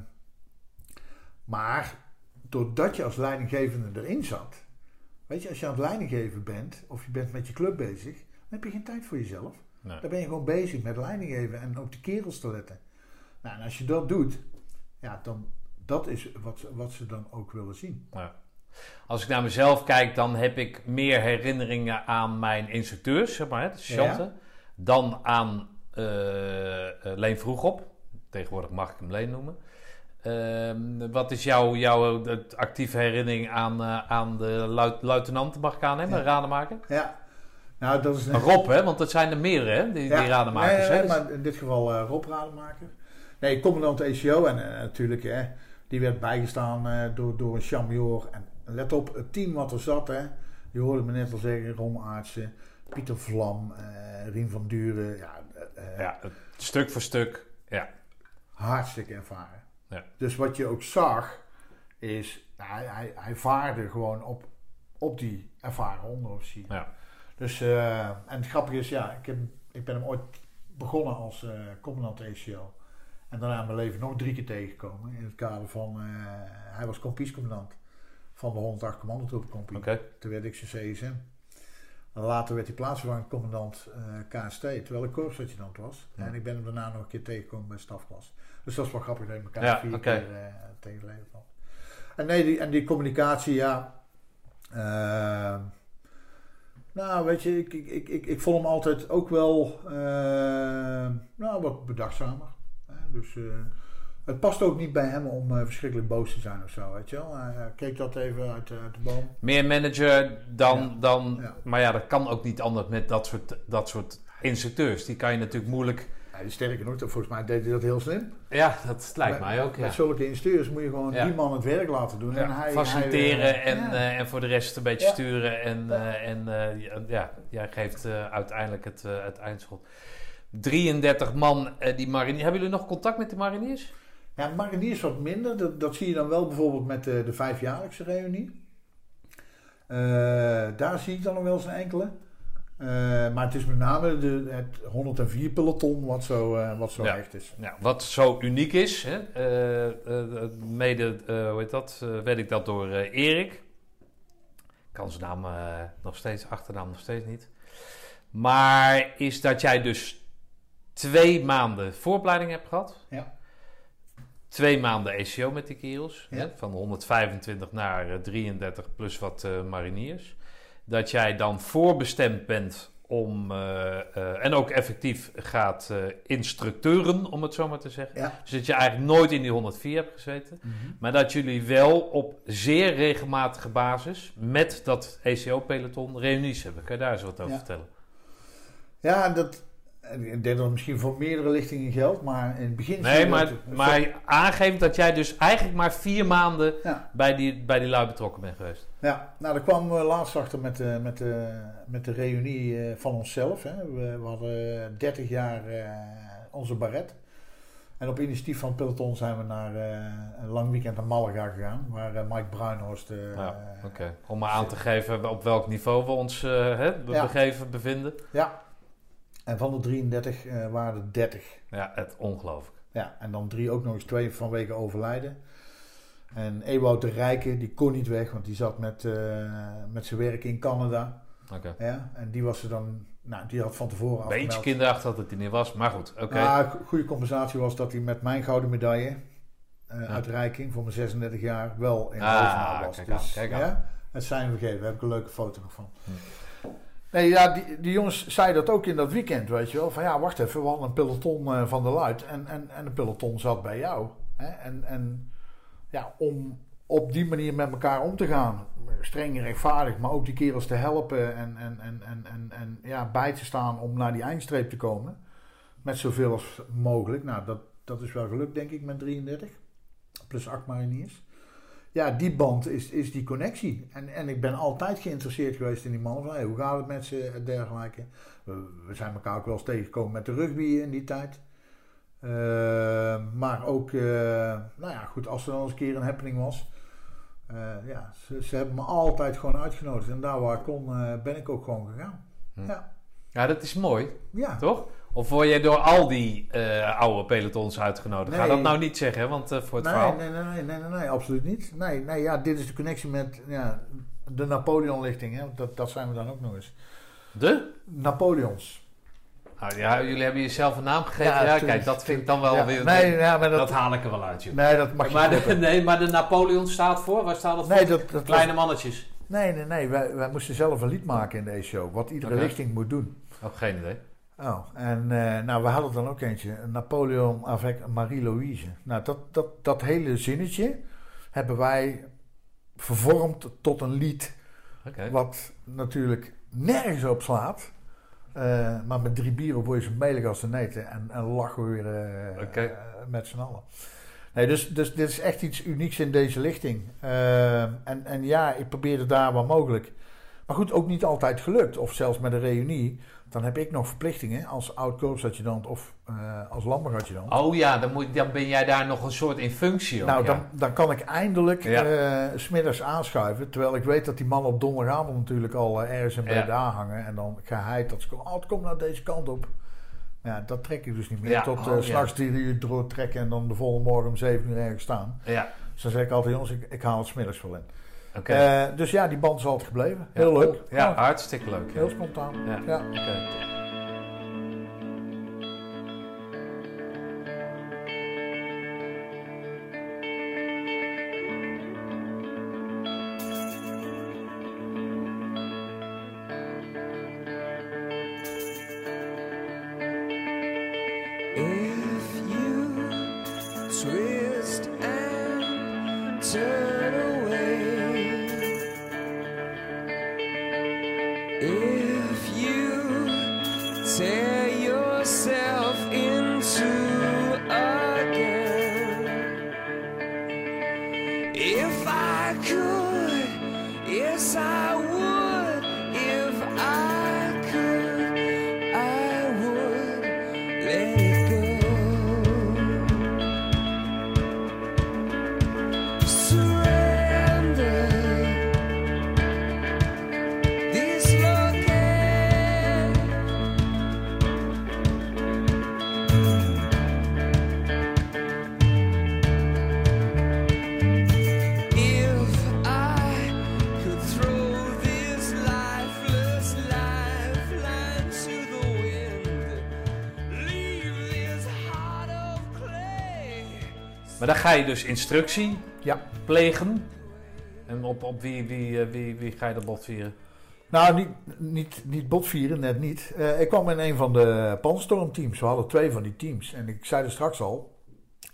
maar doordat je als leidinggevende erin zat. Weet je, als je aan het leidinggeven bent of je bent met je club bezig, dan heb je geen tijd voor jezelf. Nee. Dan ben je gewoon bezig met leidinggeven en op de kerels te letten. Nou, en als je dat doet, ja, dan dat is wat, ze- wat ze dan ook willen zien. Ja. Als ik naar mezelf kijk, dan heb ik meer herinneringen aan mijn instructeurs, zeg maar, hè, de sergeanten, dan aan eh, Leen Vroegop. Tegenwoordig mag ik hem Leen noemen. Ehm, wat is jouw, jouw actieve herinnering aan, eh, aan de luid, luitenanten, mag ik aannemen, Ja. radenmaker? Ja, nou dat is Maar Rob, hè, want dat zijn er meerdere, hè, die, die radenmakers. Nee, hè, nee, dus- maar in dit geval eh, Rob Rademaker. Nee, commandant ECO en eh, natuurlijk, hè, die werd bijgestaan door, door een champion. En let op, het team wat er zat, hè, je hoorde me net al zeggen, Ron Aartsen, Pieter Vlam, Rien van Duren. Ja, ja, stuk voor stuk. Ja, hartstikke ervaren. Ja. Dus wat je ook zag, is nou, hij, hij, hij vaarde gewoon op, op die ervaren onderofficier. ja. Dus, eh, en het grappige is, ja, ik, heb, ik ben hem ooit begonnen als eh commandant ECO. En daarna in mijn leven nog drie keer tegengekomen. In het kader van, eh, hij was kompiescommandant van de 108 commandotroepencompie. Toen werd ik zijn CSM. En later werd hij plaatsvervangend commandant KST, terwijl ik korpsadjudant was. Ja. En ik ben hem daarna nog een keer tegengekomen bij stafklas. Dus dat is wel grappig dat je elkaar Ja, vier keer eh, tegen leven valt. En nee, die, en die communicatie, ja. eh, nou, weet je, ik, ik, ik, ik, ik vond hem altijd ook wel eh, nou, wat bedachtzamer. Hè? Dus eh, het past ook niet bij hem om eh, verschrikkelijk boos te zijn of zo, weet je wel. Hij keek dat even uit, de- uit de boom. Meer manager dan, Ja. dan Ja. maar ja, dat kan ook niet anders met dat soort, dat soort instructeurs. Die kan je natuurlijk moeilijk, Ja, sterker nog, volgens mij deed hij dat heel slim. ja, dat lijkt Met- mij ook, ja. Met zulke instructeurs moet je gewoon Ja. die man het werk laten doen. En hij, faciliteren hij, eh, en, eh, en voor de rest een beetje sturen. En, eh, en ja, ja, jij geeft uiteindelijk het, het eindschot. 33 man, die mariniers. Hebben jullie nog contact met de mariniers? Ja, mariniers wat minder. Dat, dat zie je dan wel bijvoorbeeld met de, de vijfjaarlijkse reunie. Daar zie ik dan nog wel eens een enkele. Eh, maar het is met name de, het 104 peloton wat zo, eh, wat zo Ja. echt is. Ja, wat zo uniek is, hè, eh, mede, hoe heet dat, weet ik dat door Erik. Ik kan zijn naam nog steeds, achternaam nog steeds niet. Maar is dat jij dus twee maanden vooropleiding hebt gehad. Ja. Twee maanden ECO met die kerels. Ja. Hè, van 125 naar eh, 33 plus wat mariniers. Dat jij dan voorbestemd bent om, eh, eh, en ook effectief gaat eh, instructeuren, om het zo maar te zeggen. Ja. Dus dat je eigenlijk nooit in die 104 hebt gezeten. Maar dat jullie wel op zeer regelmatige basis met dat ECO-peloton reunies hebben. Kan je daar eens wat over Ja. vertellen? Ja, dat, ik denk dat het misschien voor meerdere lichtingen geldt, maar in het begin... Nee, maar, dat- maar aangeeft dat jij dus eigenlijk maar vier maanden Ja. bij die, bij die lui betrokken bent geweest. Ja, nou daar kwamen we laatst achter met de, met de, met de reunie eh, van onszelf. Hè. We, we hadden 30 jaar eh, onze baret. En op initiatief van het peloton zijn we naar eh, een lang weekend naar Malaga gegaan. Waar eh, Mike Bruinhorst... eh, Ja, Oké, om maar aan te geven op welk niveau we ons eh, hè, be- Ja. begeven, bevinden. ja. En van de 33 eh, waren er 30. Ja, het ongelooflijk. Ja, en dan drie ook nog eens twee vanwege overlijden. En Ewout de Rijke, die kon niet weg, want die zat met, eh, met zijn werk in Canada. Oké. Ja, en die was er dan... Nou, die had van tevoren Beetje afgemeld. kinderachtig dat het niet was, maar goed. Oké. Nou, go- goede compensatie was dat hij met mijn gouden medaille eh, Ja. uitreiking voor mijn 36 jaar wel in Ah, overhaal was. kijk aan, Dus, kijk aan. Ja, het zijn we gegeven. Daar heb ik een leuke foto nog van. Hm. Nee, ja, die, jongens zeiden dat ook in dat weekend, weet je wel. Van ja, wacht even, we hadden een peloton eh, van de Luid en, en, en een peloton zat bij jou. Hè? En, en ja, om op die manier met elkaar om te gaan. Streng en rechtvaardig, maar ook die kerels te helpen en, en, en, en, en, ja, bij te staan om naar die eindstreep te komen. Met zoveel als mogelijk. Nou, dat, dat is wel gelukt, denk ik, met 33. Plus 8 mariniers. Ja, die band is, is die connectie. En, en ik ben altijd geïnteresseerd geweest in die mannen. Van, hey, hoe gaat het met ze en dergelijke. We, we zijn elkaar ook wel eens tegengekomen met de rugby in die tijd. Uh, maar ook, uh, nou ja, goed, als er dan eens een keer een happening was. Uh, ja, ze, ze, hebben me altijd gewoon uitgenodigd. En daar waar ik kon, ben ik ook gewoon gegaan. Hm. Ja. ja, dat is mooi. Ja. Toch? Of word je door al die oude pelotons uitgenodigd? Nee. Ga dat nou niet zeggen, want voor het nee, verhaal... Nee, nee, nee, nee, nee, nee, absoluut niet. Nee, nee, ja, dit is de connectie met ja, de Napoleon-lichting. Dat, dat zijn we dan ook nog eens. De? Napoleons. Nou ja, jullie hebben jezelf een naam gegeven. Ja, kijk, dat vind ik dan wel weer... Nee, maar dat, dat, haal ik er wel uit, joh. Nee, dat mag maar de, Nee, maar de Napoleon staat voor? Waar staat dat voor? Nee, dat, dat Kleine mannetjes. Nee, nee, nee. Wij, wij moesten zelf een lied maken in deze show. Wat iedere okay. richting moet doen. Oh, geen idee. Oh, en uh, nou, we hadden dan ook eentje. Napoleon avec Marie-Louise. Nou, dat, dat, dat hele zinnetje hebben wij vervormd tot een lied. Okay. Wat natuurlijk nergens op slaat. Uh, maar met drie bieren word je zo melig als de neten en, en lachen we weer uh, okay. uh, met z'n allen. Nee, dus, dus dit is echt iets unieks in deze lichting. en, en ja, ik probeerde daar waar mogelijk. Maar goed, ook niet altijd gelukt. Of zelfs met een reunie. Dan heb ik nog verplichtingen als oud-korpsadjudant of uh, als landbouwadjudant. Oh ja, dan, moet, dan ben jij daar nog een soort in functie. Nou, ja. dan, dan kan ik eindelijk ja. uh, smiddags aanschuiven. Terwijl ik weet dat die mannen op donderdagavond natuurlijk al uh, ergens in ja. hangen. En dan geheid dat ze komen, oh, het komt nou deze kant op. Ja, dat trek ik dus niet meer. Tot Oh, s'nachts drie uur doortrekken en dan de volgende morgen om zeven uur ergens staan. Ja, Dus dan zeg ik altijd, jongens, ik, ik haal het smiddags wel in. Eh, dus ja, die band is altijd gebleven. Heel leuk. Ja, hartstikke leuk. heel spontaan. Ja. Oké. Ga je dus instructie Ja. plegen. En op, op wie, wie, eh, wie, wie ga je dat bot vieren? Nou, niet, niet, niet botvieren, net niet. Eh, ik kwam in een van de Panstormteams. We hadden twee van die teams. En ik zei er straks al,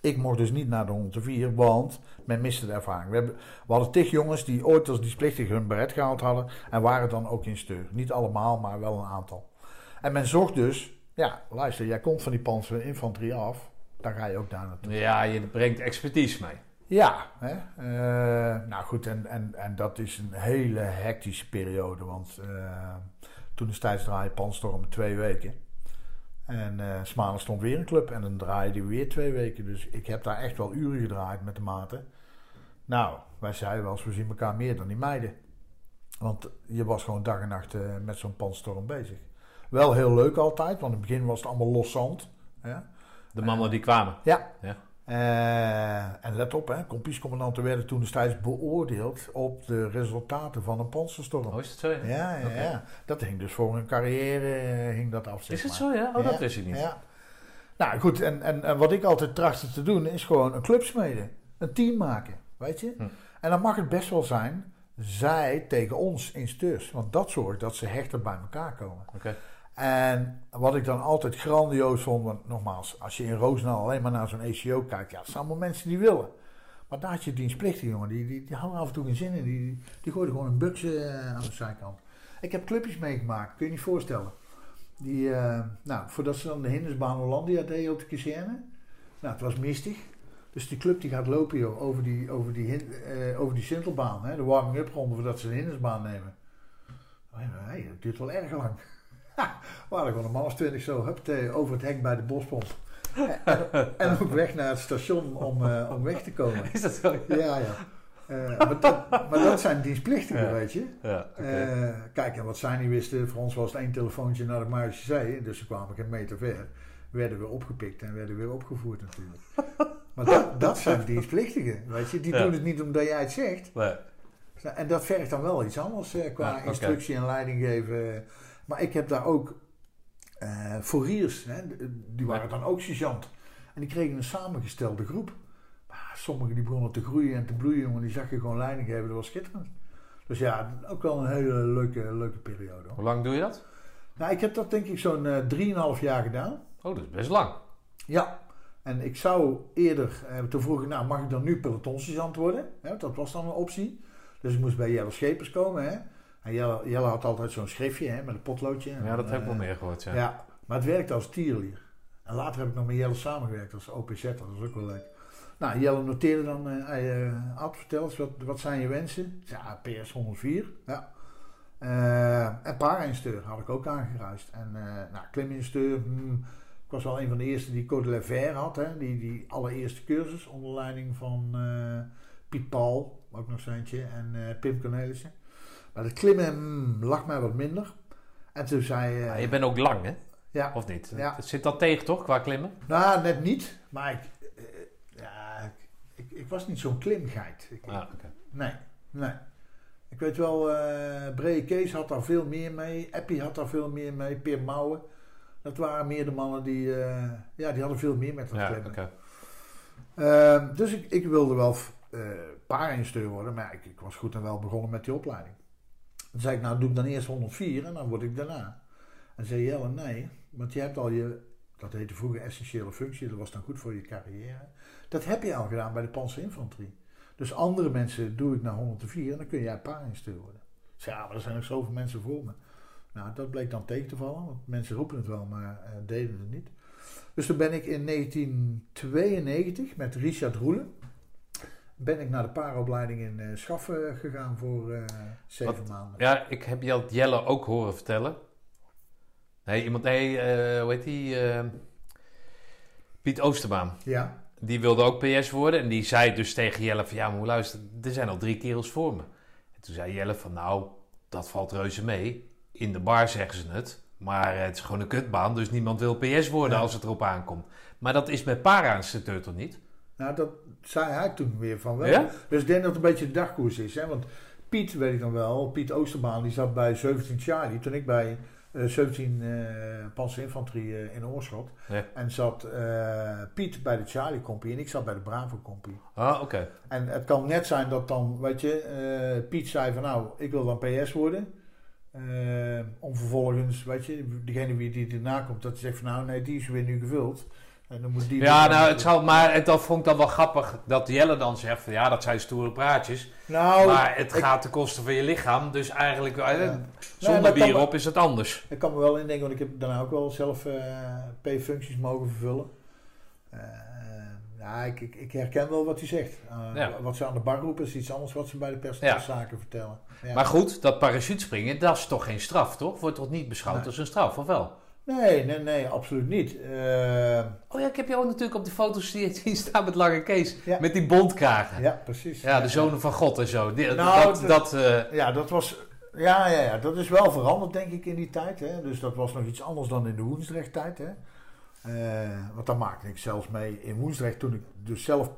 ik mocht dus niet naar de 104, want men miste de ervaring. We, hebben, we hadden tig jongens die ooit als dienstplichtig hun beret gehaald hadden en waren dan ook in steur. Niet allemaal, maar wel een aantal. En men zocht dus, ja, luister, jij komt van die panzer infanterie af, dan ga je ook daar naartoe. Ja, je brengt expertise mee. Ja, hè? eh, nou goed, en, en, en dat is een hele hectische periode. Want eh, toen is tijdens draaien Panstorm twee weken. En eh Smalen stond weer een club en dan draaide hij weer twee weken. Dus ik heb daar echt wel uren gedraaid met de maten. Nou, wij zeiden wel eens, we zien elkaar meer dan die meiden. Want je was gewoon dag en nacht met zo'n Panstorm bezig. Wel heel leuk altijd, want in het begin was het allemaal los zand. De mannen die kwamen. Ja. Ja. Eh, en let op, hè, kompiescommandanten werden toen destijds beoordeeld op de resultaten van een panzerstorm. Oh, is het zo? Ja? Ja, ja, Oké. ja. Dat hing dus voor hun carrière eh, hing dat af. zeg Is het maar. zo, ja? Oh, dat wist ik niet. Ja. Nou goed, en, en, en wat ik altijd trachtte te doen is gewoon een club smeden. Een team maken, weet je. Hm. En dan mag het best wel zijn, zij tegen ons insteurs. Want dat zorgt dat ze hechter bij elkaar komen. Oké. En wat ik dan altijd grandioos vond, want nogmaals, als je in Roosendaal alleen maar naar zo'n ACO kijkt, ja, het zijn allemaal mensen die willen. Maar daar had je dienstplichtig, jongen. Die, die, die hadden af en toe geen zin in. Die, die gooiden gewoon een buksje eh, aan de zijkant. Ik heb clubjes meegemaakt, kun je je niet voorstellen. Die, eh, nou, voordat ze dan de hindersbaan Hollandia deden op de kazerne. Nou, het was mistig. Dus die club die gaat lopen joh, over die, over die, eh, over die Sintelbaan. Hè, de warming-up ronde voordat ze de hindersbaan nemen. Oh hey, dat duurt wel erg lang. Ha, we hadden gewoon een man of twintig zo, huppatee, over het hek bij de bospomp. en, en ook weg naar het station om, eh, om weg te komen. Is dat zo? Ja, ja. Eh, maar, dat, maar dat zijn dienstplichtigen, Ja. weet je. Ja. Eh, kijk, en wat zij niet wisten, voor ons was het één telefoontje naar de Marische Zee. Dus ze kwamen geen meter ver. Werden weer opgepikt en werden weer opgevoerd natuurlijk. maar dat, dat zijn dienstplichtigen, weet je. Die doen het niet omdat jij het zegt. Nee. En dat vergt dan wel iets anders eh, qua instructie en leiding geven. Maar ik heb daar ook eh fouriers, hè, die waren dan ook sergeant. En die kregen een samengestelde groep. Maar sommigen die begonnen te groeien en te bloeien, jongen. Die zag je gewoon leiding geven, dat was schitterend. Dus ja, ook wel een hele leuke, leuke periode. hoor. Hoe lang doe je dat? Nou, ik heb dat denk ik zo'n eh 3,5 jaar gedaan. Oh, dat is best lang. Ja. En ik zou eerder, eh, toen vroeg ik, nou mag ik dan nu pelotonsergeant worden? Dat was dan een optie. Dus ik moest bij Jelle Schepers komen. Hè? En Jelle, Jelle had altijd zo'n schriftje hè, met een potloodje. En Ja, dat heb ik wel eh, meer gehoord, ja. Ja. maar het werkte als tierlier. En later heb ik nog met Jelle samengewerkt als OPZ, dat was ook wel leuk. Nou, Jelle noteerde dan, hij, Ad, vertel eens, wat, wat zijn je wensen? Zei, Ja, PS 104, ja. Eh, en paardinsteur had ik ook aangeruist. En eh nou, hmm, ik was wel een van de eerste die Code Le Vert had, hè, die, die allereerste cursus onder leiding van Piet Paul, ook nog eentje, en Pim Cornelissen. Maar het klimmen hmm, lag mij wat minder. En toen zei... Ja, je bent ook lang, hè? ja, Of niet? Ja. Zit dat tegen, toch, qua klimmen? nou, net niet. Maar ik, eh, ja, ik, ik, ik was niet zo'n klimgeit. Ik, Ah. Nee, nee. Ik weet wel, eh Bree Kees had daar veel meer mee. Eppie had daar veel meer mee. Peer Mouwen. Dat waren meer de mannen die, ja, die hadden veel meer met dat Ja, klimmen. Ehm, dus ik, ik wilde wel eh paardinstructeur worden. Maar ik, ik was goed en wel begonnen met die opleiding. Toen zei ik, nou doe ik dan eerst 104 en dan word ik daarna. En zei Jelle, nee. Want je hebt al je, dat heette vroeger essentiële functie. Dat was dan goed voor je carrière. Dat heb je al gedaan bij de panzerinfanterie. Dus andere mensen doe ik naar 104 en dan kun jij paardinstructeur worden. Ik zei, ja, maar er zijn nog zoveel mensen voor me. Nou, dat bleek dan tegen te vallen. Want mensen roepen het wel, maar eh, deden het niet. Dus toen ben ik in 1992 met Richard Roelen... ben ik naar de paaropleiding in eh Schaffen gegaan voor eh, zeven Wat? maanden. Ja, ik heb Jel- Jelle ook horen vertellen. Nee, iemand, nee, eh, hoe heet die? Piet Oosterbaan. Ja, Die wilde ook PS worden. En die zei dus tegen Jelle van, ja, maar hoe luister, er zijn al drie kerels voor me. En toen zei Jelle van, nou, dat valt reuze mee. In de bar zeggen ze het. Maar het is gewoon een kutbaan, dus niemand wil PS worden Ja. als het erop aankomt. Maar dat is met para-instructeur toch niet? nou dat zei hij toen weer van wel. Ja? Dus ik denk dat het een beetje de dagkoers is. Hè? Want Piet, weet ik dan wel, Piet Oosterbaan, die zat bij 17 Charlie. Toen ik bij eh 17 eh panzerinfanterie eh, in Oorschot. Ja. En zat Piet bij de Charlie Compie en ik zat bij de Bravo Compie. Ah, oké. En het kan net zijn dat dan, weet je, Piet zei van nou, ik wil dan PS worden. Om vervolgens, weet je, degene wie die erna komt, dat zegt van nou, nee, die is weer nu gevuld. En dan moet die Ja, nou, het zal, maar het, dat vond ik dan wel grappig dat Jelle dan zegt van ja, dat zijn stoere praatjes. Nou, maar het ik- gaat ten koste van je lichaam, dus eigenlijk eh, Ja. zonder dat kan bier op is het anders. Ik kan me wel indenken, want ik heb daarna ook wel zelf eh, P-functies mogen vervullen. Eh, ja, ik, ik, ik herken wel wat hij zegt. Eh, Ja. Wat ze aan de bar roepen is iets anders wat ze bij de personeelszaken vertellen. Ja. Maar goed, dat parachutespringen, dat is toch geen straf, toch? Wordt toch niet beschouwd Nee. als een straf, of wel? Nee, nee, nee, absoluut niet. Eh, Oh ja, ik heb jou natuurlijk op de foto's die- zien staan met Lange Kees. Ja. Met die bondkragen. Ja, ja, precies. de zonen van God en zo. Die- Nou, dat, dat- eh, Ja, dat was. Ja, ja, ja, dat is wel veranderd, denk ik, in die tijd. Hè? Dus dat was nog iets anders dan in de Woensdrecht-tijd. Hè? Eh, want daar maakte ik zelfs mee in Woensdrecht. Toen ik dus zelf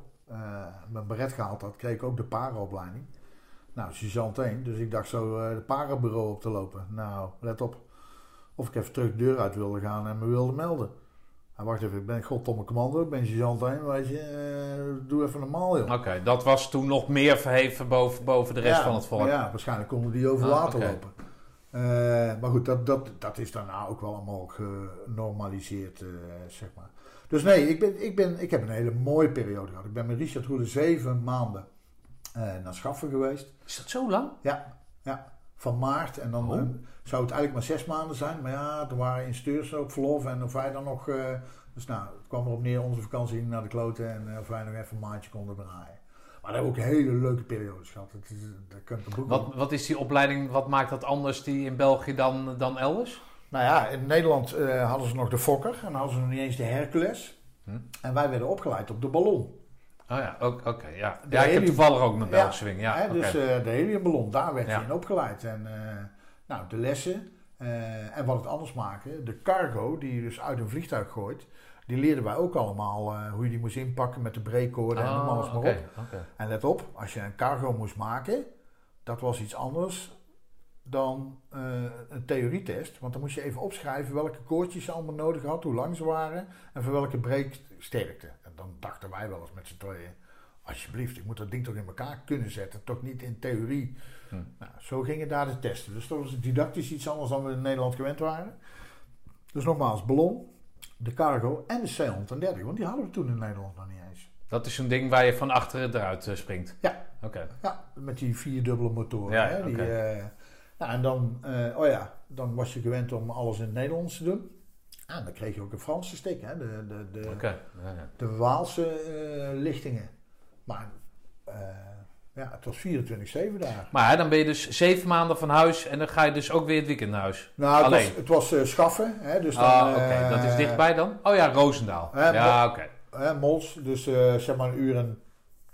mijn beret gehaald had, kreeg ik ook de parenopleiding. Nou, sergeant 1. Dus ik dacht zo de parenbureau op te lopen. Nou, let op. Of ik even terug de deur uit wilde gaan en me wilde melden. Nou, wacht even, ik ben goddomme commando, ik ben sergeant 1, weet je. eh, doe even normaal, joh. Oké, dat was toen nog meer verheven boven, boven de rest Ja, van het volk. Ja, waarschijnlijk konden die over Ah, water lopen. Eh, maar goed, dat, dat, dat is daarna ook wel allemaal genormaliseerd, eh, zeg maar. Dus nee, ik, ben, ik, ben, ik heb een hele mooie periode gehad. Ik ben met Richard Roede zeven maanden naar Schaffen geweest. Is dat zo lang? Ja, ja. Van maart en dan Oh. eh, zou het eigenlijk maar zes maanden zijn. Maar ja, er waren insteurs op verlof en of wij dan nog... eh, dus nou, het kwam erop neer, onze vakantie naar de kloten en eh, of wij nog even een maandje konden draaien. Maar daar hebben we ook hele leuke periodes gehad. Dat is, een boek Wat, wat is die opleiding, wat maakt dat anders die in België dan, dan elders? Nou ja, in Nederland hadden ze nog de Fokker en dan hadden ze nog niet eens de Hercules. Hm. En wij werden opgeleid op de ballon. Oh ja, oké. ja. De ja, ik heb toevallig ook een Ja, Belgische swing. Ja, Hè. Dus eh, de heliumballon, daar werd je in opgeleid. En eh, nou, de lessen eh, en wat het anders maken. De cargo, die je dus uit een vliegtuig gooit, die leerden wij ook allemaal hoe je die moest inpakken met de breekcode en noem Oh, alles maar op. En let op, als je een cargo moest maken, dat was iets anders dan een theorietest. Want dan moest je even opschrijven welke koordjes je allemaal nodig had, hoe lang ze waren en voor welke breeksterkte. Dan dachten wij wel eens met z'n tweeën, alsjeblieft, ik moet dat ding toch in elkaar kunnen zetten, toch niet in theorie. Hm. Nou, zo gingen daar de testen. Dus dat was didactisch iets anders dan we in Nederland gewend waren. Dus nogmaals, ballon, de cargo en de C-130, want die hadden we toen in Nederland nog niet eens. Dat is een ding waar je van achteren eruit eh, springt. Ja. Oké. Ja, met die vierdubbele motoren. Ja, hè, die, eh, nou, en dan, eh, oh ja, dan was je gewend om alles in het Nederlands te doen. Ah, dan kreeg je ook een Franse stik, hè, de, de, de. Ja, ja. de Waalse eh, lichtingen. Maar eh, ja, het was 24-7 daar. Maar hè, dan ben je dus zeven maanden van huis en dan ga je dus ook weer het weekend naar huis. Nou, het Alleen. was, het was eh, schaffen. Hè, dus dan, Ah, oké. dat is dichtbij dan? Oh ja, Roosendaal. ja, oké. Mols, dus zeg maar een uur en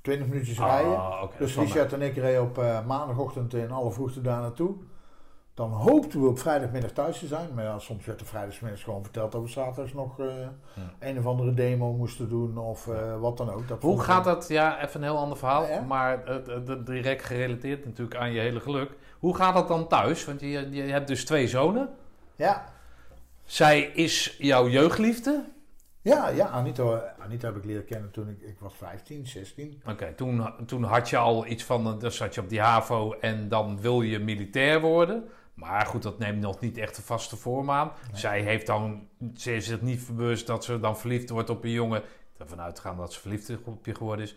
20 minuutjes rijden. Ah, oké. Dus. Richard en ik reden op maandagochtend in alle vroegte daar naartoe. Dan hoopten we op vrijdagmiddag thuis te zijn. Maar ja, soms werd er vrijdagsmiddags gewoon verteld dat we zaterdags nog eh, een of andere demo moesten doen of eh, wat dan ook. Dat Hoe gaat dat? Ja, even een heel ander verhaal. Ja. Maar direct gerelateerd natuurlijk aan je hele geluk. Hoe gaat dat dan thuis? Want je, je hebt dus twee zonen. Ja, Zij is jouw jeugdliefde. ja, ja Anita, Anita heb ik leren kennen toen ik, ik was 15, 16. Oké, toen, toen had je al iets van, eh, dan zat je op die HAVO en dan wil je militair worden. Maar goed, dat neemt nog niet echt een vaste vorm aan. Zij heeft dan, ze heeft zich niet bewust dat ze dan verliefd wordt op een jongen. Heb ervan uitgegaan dat ze verliefd op je geworden is.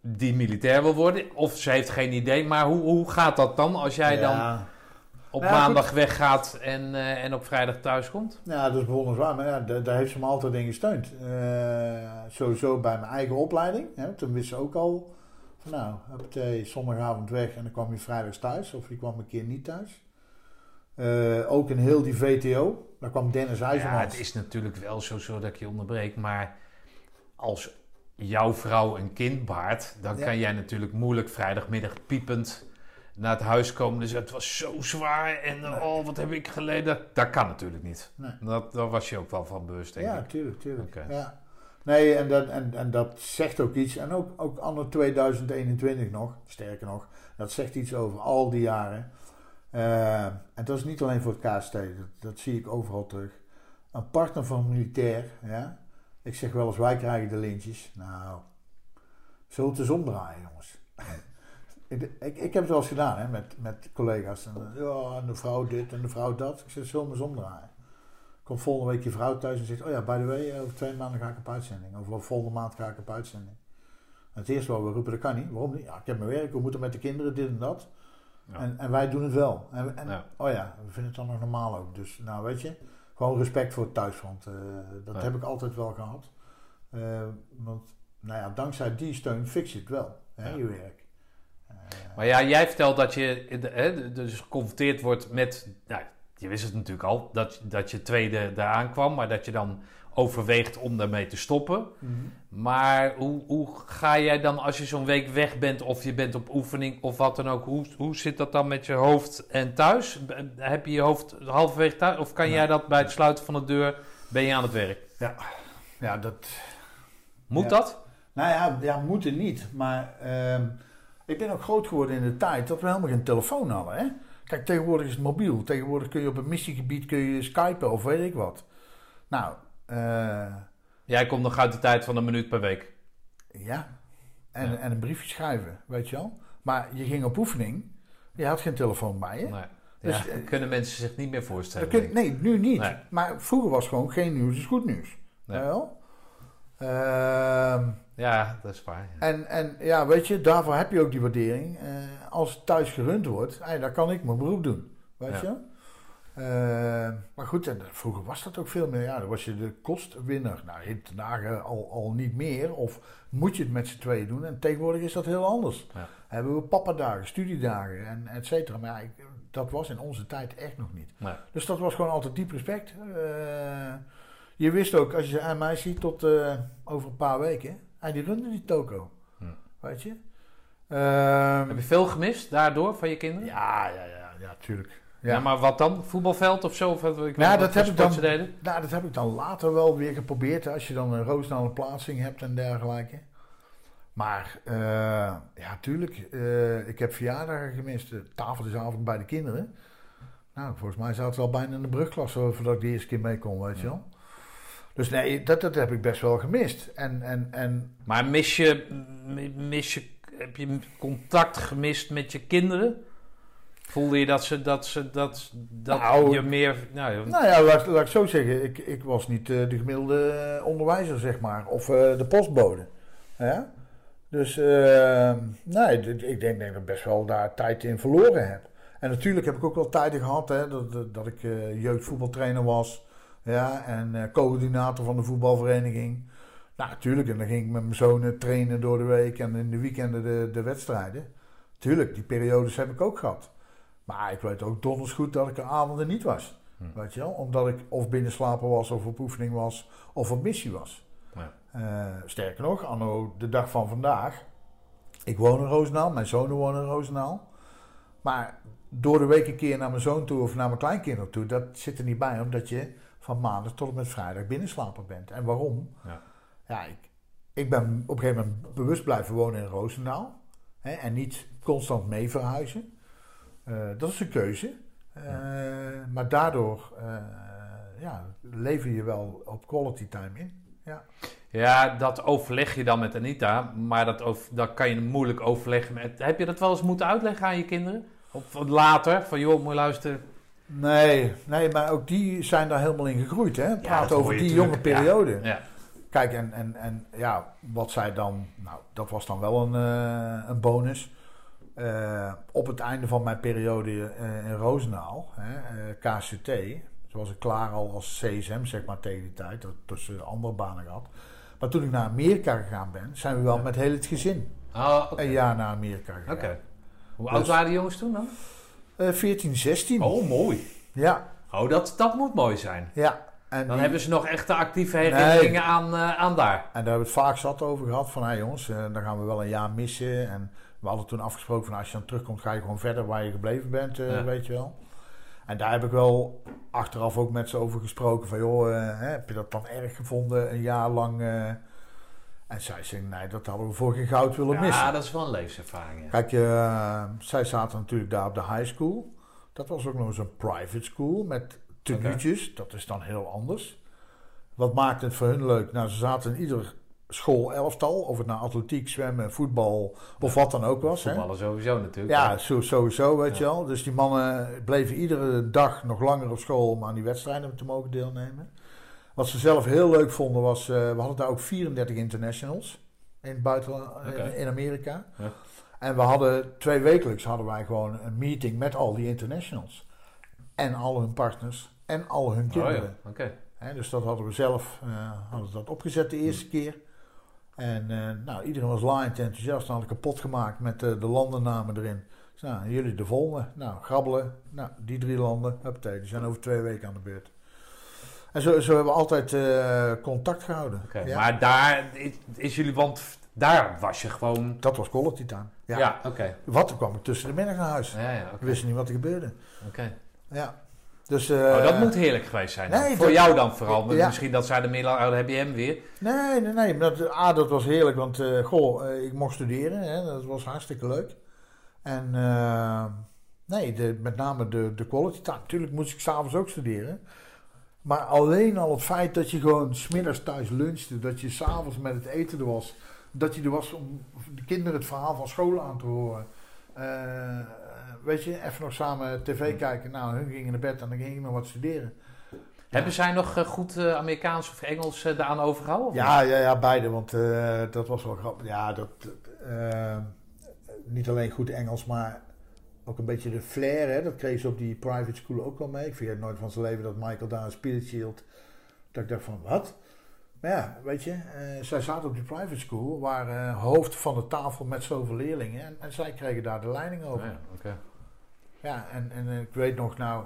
Die militair wil worden. Of ze heeft geen idee. Maar hoe, hoe gaat dat dan als jij dan op Ja, maandag weggaat en, eh, en op vrijdag thuis komt? ja, dat is bewonderenswaar. Maar ja, daar, daar heeft ze me altijd in gesteund. Eh, sowieso bij mijn eigen opleiding. Hè, toen wist ze ook al van nou, huppatee, zondagavond weg en dan kwam je vrijdags thuis. Of je kwam een keer niet thuis. Eh, ook in heel die VTO. Daar kwam Dennis Ja, IJzermans. het is natuurlijk wel zo, zo dat ik je onderbreek, maar als jouw vrouw een kind baart, dan Ja. kan jij natuurlijk moeilijk vrijdagmiddag piepend naar het huis komen. Dus het was zo zwaar en oh, wat heb ik geleden. Dat kan natuurlijk niet. Nee. Dat, daar was je ook wel van bewust, denk Ja, ik. tuurlijk, tuurlijk. Ja. Nee, en dat, en, en dat zegt ook iets. En ook, ook anno 2021 nog, sterker nog, dat zegt iets over al die jaren. Eh, en dat is niet alleen voor het KST, dat, dat zie ik overal terug. Een partner van een militair, ja. Ik zeg wel eens, wij krijgen de lintjes. Nou, zullen we het eens omdraaien, jongens. ik, ik, ik heb het wel eens gedaan, hè, met, met collega's. En, ja, en de vrouw dit en de vrouw dat. Ik zeg, zullen we eens omdraaien? Komt volgende week je vrouw thuis en zegt: Oh ja, by the way, over twee maanden ga ik op uitzending. Of volgende maand ga ik op uitzending. En het eerste wat we roepen: Dat kan niet. Waarom niet? Ja, ik heb mijn werk, we moeten met de kinderen dit en dat. Ja. En, en wij doen het wel. En, en, Ja. Oh ja, we vinden het dan nog normaal ook. Dus nou, weet je, gewoon respect voor het thuisfront. Eh, dat Ja. heb ik altijd wel gehad. Eh, want, nou ja, dankzij die steun fix je het wel, hè, je werk. Maar ja, jij vertelt dat je eh, hè, dus geconfronteerd wordt met. Nou, je wist het natuurlijk al, dat, dat je tweede eraan kwam, maar dat je dan overweegt om daarmee te stoppen. Maar hoe, hoe ga jij dan als je zo'n week weg bent of je bent op oefening of wat dan ook, hoe, hoe zit dat dan met je hoofd en thuis? Heb je je hoofd halverwege thuis of kan Nee. jij dat bij het sluiten van de deur, ben je aan het werk? Ja, dat, Moet Ja. dat? Nou ja, ja moeten niet. Maar ehm, ik ben ook groot geworden in de tijd dat we helemaal geen telefoon hadden. Hè? Kijk, tegenwoordig is het mobiel. Tegenwoordig kun je op een missiegebied kun je skypen of weet ik wat. Nou, eh, Jij komt nog uit de tijd van een minuut per week. ja. En, Ja. en een briefje schrijven, weet je wel. Maar je ging op oefening. Je had geen telefoon bij je. Nee. Dus, ja, eh, kunnen mensen zich niet meer voorstellen. kun- nee, nu niet. Nee. Maar vroeger was gewoon geen nieuws is goed nieuws. Nee. Wel? Ehm, Ja, dat is waar. ja. en, en ja, weet je, daarvoor heb je ook die waardering. Eh, als het thuis gerund wordt, hey, dan kan ik mijn beroep doen. Weet Ja. je? Eh, maar goed, en vroeger was dat ook veel meer. Ja, dan was je de kostwinner. Nou, in de dagen al, al niet meer. Of moet je het met z'n tweeën doen. En tegenwoordig is dat heel anders. Ja. Hebben we papadagen, studiedagen en et cetera. Maar ja, ik- dat was in onze tijd echt nog niet. Nee. Dus dat was gewoon altijd diep respect. Eh, je wist ook, als je aan mij ziet tot eh, over een paar weken. Hij die runde die toko. Hm. Weet je? Ehm, Heb je veel gemist daardoor van je kinderen? ja, ja, ja, ja, tuurlijk. Ja. maar wat dan? Voetbalveld of zo? Of ik weet Nou, dat heb ik dan- ze deden? Nou, dat heb ik dan later wel weer geprobeerd. hè, Als je dan een roosendaal plaatsing hebt en dergelijke. Maar eh, ja, tuurlijk. eh, ik heb verjaardagen gemist. Tafeltjesavond bij de kinderen. Nou, volgens mij zaten we al bijna in de brugklas eh, voordat ik de eerste keer mee kon, weet je wel. Dus nee, dat, dat heb ik best wel gemist. En, en, en Maar mis je, mis je, heb je contact gemist met je kinderen? Voelde je dat ze, dat ze, dat, dat Nou, je meer, nou, ja, Nou ja, laat, laat ik zo zeggen. Ik, ik was niet eh, de gemiddelde onderwijzer, zeg maar. Of eh, de postbode. Ja? Dus eh, nee, ik denk, denk dat ik best wel daar tijd in verloren heb. En natuurlijk heb ik ook wel tijden gehad hè, dat, dat, ik jeugdvoetbaltrainer was. Ja, en coördinator van de voetbalvereniging. Nou, natuurlijk. En dan ging ik met mijn zonen trainen door de week en in de weekenden de, de wedstrijden. Tuurlijk, die periodes heb ik ook gehad. Maar ik weet ook donders goed dat ik er avonden niet was. Weet je wel? Omdat ik of binnenslapen was, of op oefening was, of op missie was. Ja. Eh, sterker nog, anno de dag van vandaag. Ik woon in Roosendaal, mijn zonen wonen in Roosendaal. Maar door de week een keer naar mijn zoon toe of naar mijn kleinkinderen toe, dat zit er niet bij, omdat je van maandag tot en met vrijdag binnenslaper bent. En waarom? Ja. Ja, ik, ik ben op een gegeven moment bewust blijven wonen in Roosendaal. Hè, en niet constant mee verhuizen. Eh, dat is een keuze. Eh, Maar daardoor eh, ja, lever je wel op quality time in. Ja. ja, dat overleg je dan met Anita, maar dat, over, dat kan je moeilijk overleggen met, heb je dat wel eens moeten uitleggen aan je kinderen? Of later, van joh, moet je luisteren. Nee, nee, maar ook die zijn daar helemaal in gegroeid. Hè? Praat over die jonge periode. Ja, Kijk, en, en, en ja, wat zij dan, nou, dat was dan wel een, eh, een bonus. Eh, op het einde van mijn periode eh, in Roosendaal, hè, eh, KCT, was ik klaar al als CSM, zeg maar, tegen die tijd, dat tussen andere banen gehad. Maar toen ik naar Amerika gegaan ben, zijn we wel met heel het gezin Oh, oké. een jaar naar Amerika gegaan. Hoe oud Dus- waren die jongens toen dan? Eh, 14, 16. Oh, mooi. Ja, Oh, dat, dat moet mooi zijn. ja. En Dan die- hebben ze nog echte actieve herinneringen aan, aan daar. En daar hebben we het vaak zat over gehad. Van, hé jongens, eh, dan gaan we wel een jaar missen. En we hadden toen afgesproken van, als je dan terugkomt, ga je gewoon verder waar je gebleven bent, eh, Ja. weet je wel. En daar heb ik wel achteraf ook met ze over gesproken. Van, joh, eh, heb je dat dan erg gevonden, een jaar lang? eh? En zij zei, nee, dat hadden we voor geen goud willen missen. Ja, dat is wel een levenservaring. Ja. Kijk, eh, zij zaten natuurlijk daar op de high school. Dat was ook nog eens een private school met tenuutjes. Dat is dan heel anders. Wat maakt het voor hun leuk? Nou, ze zaten in ieder school elftal. Of het nou atletiek, zwemmen, voetbal of wat dan ook was. Hè? Voetballen sowieso natuurlijk. Ja, zo, sowieso, weet je wel. Dus die mannen bleven iedere dag nog langer op school om aan die wedstrijden te mogen deelnemen. Wat ze zelf heel leuk vonden was, eh, we hadden daar ook 34 internationals in het buitenland, Oké. in, Amerika. Ja. En we hadden twee wekelijks hadden wij gewoon een meeting met al die internationals. En al hun partners en al hun Oh ja, kinderen. oké. Hè, dus dat hadden we zelf eh, hadden dat opgezet de eerste keer. En eh, nou, iedereen was laaiend enthousiast. Dan had ik kapot gemaakt met eh, de landennamen erin. Dus, nou, jullie de volgende. Nou, grabbelen. Nou, die drie landen. Huppatee, die zijn over twee weken aan de beurt. En zo, zo hebben we altijd eh, contact gehouden. Ja. Maar daar is, is jullie, want daar was je gewoon... Dat was quality time. Ja. Ja, oké. Wat, toen kwam ik tussen de middag naar huis. Ja, ja, We wisten niet wat er gebeurde. Oké. Ja. Dus, Oh, eh, dat moet heerlijk geweest zijn. nee, Voor dat- jou dan vooral. Ja. Misschien dat zij de middel... Dan heb je hem weer. Nee, nee, nee. maar Dat, A, dat was heerlijk, want eh, goh, eh, ik mocht studeren. Hè, dat was hartstikke leuk. En eh, nee, de, met name de, de quality time. Natuurlijk moest ik s'avonds ook studeren. Maar alleen al het feit dat je gewoon smiddags thuis lunchte, dat je s'avonds met het eten er was, dat je er was om de kinderen het verhaal van school aan te horen. Weet je, even nog samen tv kijken. Nou, hun gingen naar bed en dan ging ik nog wat studeren. Hebben zij nog eh, goed eh, Amerikaans of Engels eh, daaraan overgehouden? of Ja, ja, ja, beide. Want dat was wel grappig. Ja, dat, niet alleen goed Engels, maar ook een beetje de flair. Hè? Dat kreeg ze op die private school ook wel mee. Ik vergeet nooit van zijn leven dat Michael daar een spirit hield. Dat ik dacht van, wat? Maar ja, weet je, zij zaten op die private school, waren hoofd van de tafel met zoveel leerlingen. En, en zij kregen daar de leiding over. Oh ja, oké. Ja, en, en ik weet nog, nou,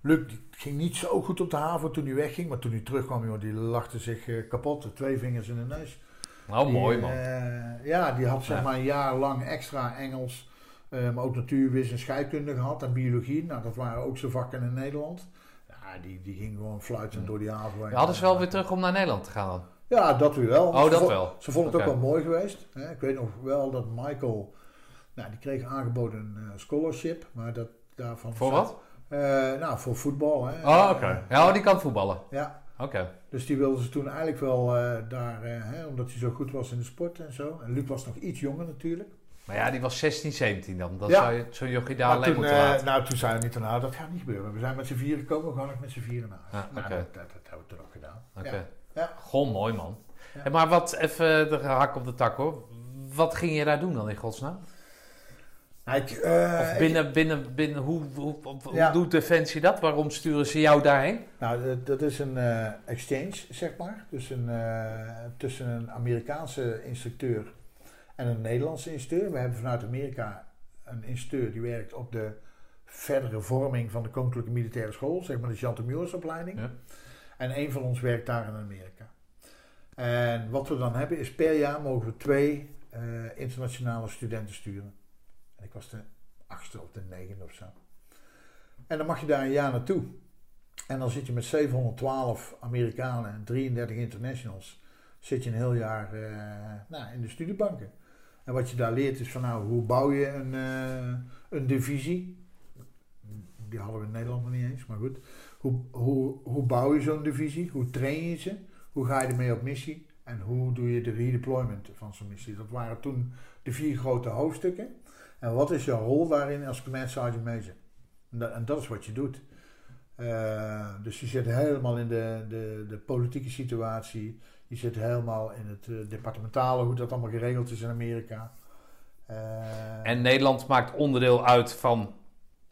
Luc die ging niet zo goed op de haven toen hij wegging. Maar toen hij terugkwam, joh, die lachte zich eh, kapot. Twee vingers in de neus. Nou, Die, mooi man. eh, ja, die had zeg maar een jaar lang extra Engels, eh, maar ook natuurwiskunde en scheikunde gehad en biologie. Nou, dat waren ook zijn vakken in Nederland. Ja, die, die ging gewoon fluitend door die haven. Ja, hadden ze wel weer terug om naar Nederland te gaan dan? Ja, dat weer wel. Oh, Ze dat wel. Ze vonden het ook wel mooi geweest. Hè. Ik weet nog wel dat Michael, nou, die kreeg aangeboden een eh, scholarship, maar dat daarvan... Voor wat? Eh, nou, voor voetbal. Hè. Oh, oké. Eh, Ja, oh, die kan voetballen. ja, Oké. dus die wilden ze toen eigenlijk wel daar, hè, omdat hij zo goed was in de sport en zo. En Luc was nog iets jonger natuurlijk. Maar ja, die was 16, 17 dan. Dat Ja. zou je zo'n jochie daar Maar alleen toen, moeten laten. nou, toen zei we niet, nou, dat gaat niet gebeuren. We zijn met z'n vieren gekomen, we gaan nog met z'n vieren naar huis. Ja, nou, dat, dat, dat hebben we toen ook gedaan. Oké. Ja. Ja. Goh, mooi man. Ja. Hey, maar wat, even de hak op de tak hoor. Wat ging je daar doen dan in godsnaam? Ik, eh, Of ik- binnen, binnen, binnen, hoe, hoe, hoe Ja. doet Defensie dat? Waarom sturen ze jou daarheen? Nou, dat, is een eh, exchange, zeg maar. Dus een, eh, tussen een Amerikaanse instructeur en een Nederlandse instructeur. We hebben vanuit Amerika een instructeur die werkt op de verdere vorming van de Koninklijke Militaire School, zeg maar de Jean de Muursopleiding. Ja. En een van ons werkt daar in Amerika. En wat we dan hebben is per jaar mogen we twee internationale studenten sturen. Ik was de achtste of de negende of zo. En dan mag je daar een jaar naartoe. En dan zit je met 712 Amerikanen en 33 internationals. Zit je een heel jaar eh, nou, in de studiebanken. En wat je daar leert is van nou, hoe bouw je een, eh, een divisie. Die hadden we in Nederland nog niet eens, maar goed. Hoe, hoe, hoe bouw je zo'n divisie? Hoe train je ze? Hoe ga je ermee op missie? En hoe doe je de redeployment van zo'n missie? Dat waren toen de vier grote hoofdstukken. En wat is jouw rol daarin als command sergeant major? En dat, en dat is wat je doet. Eh, dus je zit helemaal in de, de, de politieke situatie. Je zit helemaal in het eh, departementale, hoe dat allemaal geregeld is in Amerika. Eh, En Nederland maakt onderdeel uit van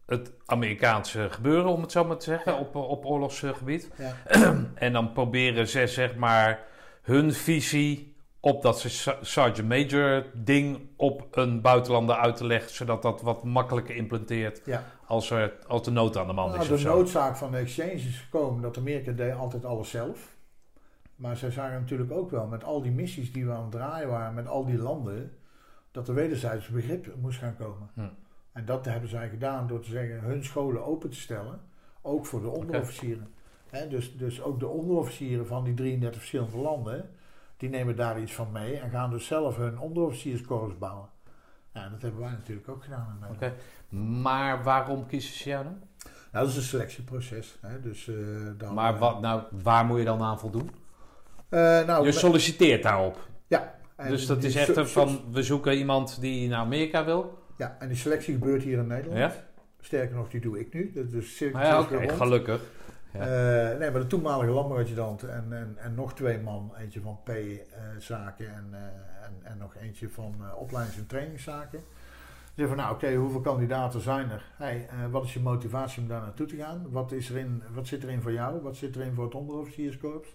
het Amerikaanse gebeuren, om het zo maar te zeggen, op, op oorlogsgebied. ja. En dan proberen ze zeg maar hun visie op dat se- Sergeant Major ding op een buitenlander uit te leggen, zodat dat wat makkelijker implanteert Ja. als, er, als de nood aan de man Nou, is de of zo. noodzaak van de exchange is gekomen dat Amerika deed altijd alles zelf. Maar zij zagen natuurlijk ook wel met al die missies die we aan het draaien waren met al die landen, dat er wederzijds begrip moest gaan komen. Hm. En dat hebben zij gedaan door te zeggen hun scholen open te stellen, ook voor de onderofficieren. Dus, dus ook de onderofficieren van die 33 verschillende landen, die nemen daar iets van mee en gaan dus zelf hun onderofficierskorps bouwen. Ja, dat hebben wij natuurlijk ook gedaan. in Nederland. Oké. Maar waarom kiezen ze jou dan? Nou, dat is een selectieproces. Hè, dus, eh, dan, Maar wat, nou, waar moet je dan aan voldoen? Eh, nou, Je solliciteert daarop. ja. Dus dat is echt van, we zoeken iemand die naar Amerika wil. Ja, en die selectie gebeurt hier in Nederland. Ja? Sterker nog, die doe ik nu. Dat is cirkel ja, rond. gelukkig. Eh, nee, maar de toenmalige landbouwadjudant en, en, en nog twee man. Eentje van P-zaken en, eh, en, en nog eentje van eh, opleidings- en trainingszaken. Zeggen van, nou oké, hoeveel kandidaten zijn er? Hey, eh, wat is je motivatie om daar naartoe te gaan? Wat, is erin, wat zit erin voor jou? Wat zit erin voor het onderofficierskorps?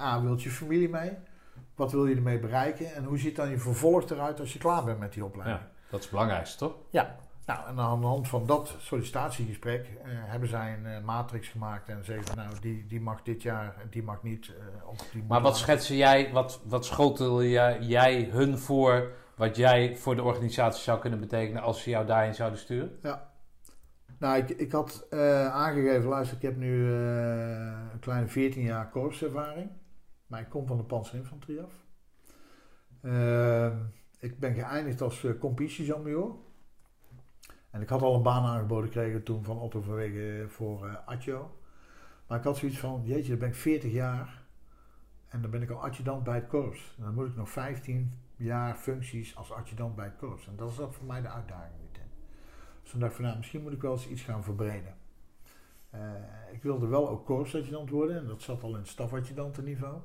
A, wilt je familie mee? Wat wil je ermee bereiken? En hoe ziet dan je vervolg eruit als je klaar bent met die opleiding? Ja, dat is het belangrijkste, toch? Ja, nou, en aan de hand van dat sollicitatiegesprek eh, hebben zij een eh, matrix gemaakt en zeggen van, nou, die, die mag dit jaar en die mag niet. eh, of die moet Maar wat schetsen jij, wat, wat schotel jij, jij hun voor, wat jij voor de organisatie zou kunnen betekenen als ze jou daarheen zouden sturen? Nou, ik, ik had eh, aangegeven, luister, ik heb nu eh, een kleine 14 jaar korpservaring. Maar ik kom van de panzerinfanterie af. Ehm, ik ben geëindigd als uh. En ik had al een baan aangeboden gekregen toen van Otto vanwege voor eh Atjo. Maar ik had zoiets van, jeetje, dan ben ik 40 jaar. En dan ben ik al adjudant bij het korps. En dan moet ik nog 15 jaar functies als adjudant bij het korps. En dat ook voor mij de uitdaging niet. Dus toen dacht ik van, nou, misschien moet ik wel eens iets gaan verbreden. Eh, ik wilde wel ook korpsadjudant worden en dat zat al in het stafadjudantenniveau.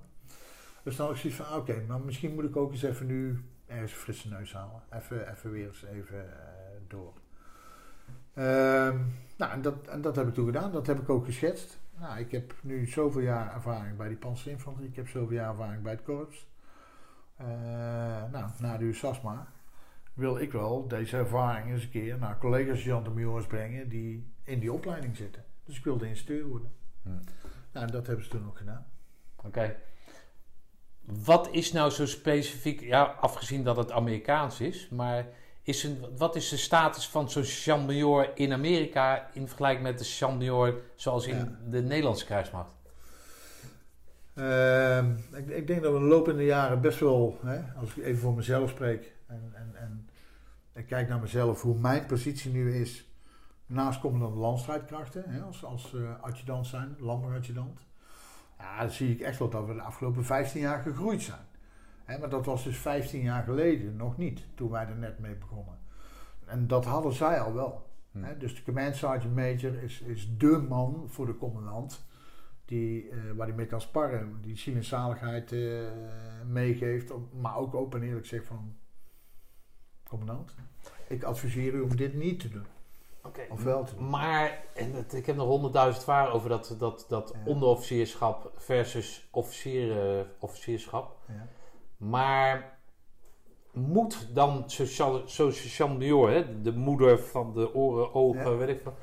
Dus dan had ik zoiets van, oké, maar misschien moet ik ook eens even nu ergens een frisse neus halen. Even, even weer eens even eh, door. Ehm, nou, en dat, en dat heb ik toen gedaan. Dat heb ik ook geschetst. Nou, ik heb nu zoveel jaar ervaring bij die panzerinfanterie. Ik heb zoveel jaar ervaring bij het korps. Eh, nou, na de USASMA wil ik wel deze ervaring eens een keer naar collega's Jan de Muurs brengen die in die opleiding zitten. Dus ik wilde instructeur worden. Hm. Nou, en dat hebben ze toen ook gedaan. Oké. Wat is nou zo specifiek, ja, afgezien dat het Amerikaans is, maar is een, wat is de status van zo'n sergeant-major in Amerika in vergelijking met de sergeant-major zoals in Ja. de Nederlandse krijgsmacht? Ehm, ik, ik denk dat we de loop in de jaren best wel, hè, als ik even voor mezelf spreek en, en, en ik kijk naar mezelf, hoe mijn positie nu is, naast commandant landstrijdkrachten, hè, als, als eh, adjudant zijn, landmaaradjudant. Ja, dan zie ik echt wel dat we de afgelopen 15 jaar gegroeid zijn. Hè, maar dat was dus 15 jaar geleden nog niet, toen wij er net mee begonnen. En dat hadden zij al wel. Hm. Hè, dus de command sergeant major is, is dé man voor de commandant die, eh, waar hij mee kan sparren, die ziel en zaligheid eh, meegeeft, maar ook open en eerlijk zegt van, commandant, ik adviseer u om dit niet te doen. Oké. Of wel te doen. Maar, en het- ik heb nog honderdduizend vragen over dat, dat, dat Ja. onderofficierschap versus officieren, officierschap. Ja. Maar moet dan sergeant-major, hè, de moeder van de oren, ogen, Ja. weet ik veel,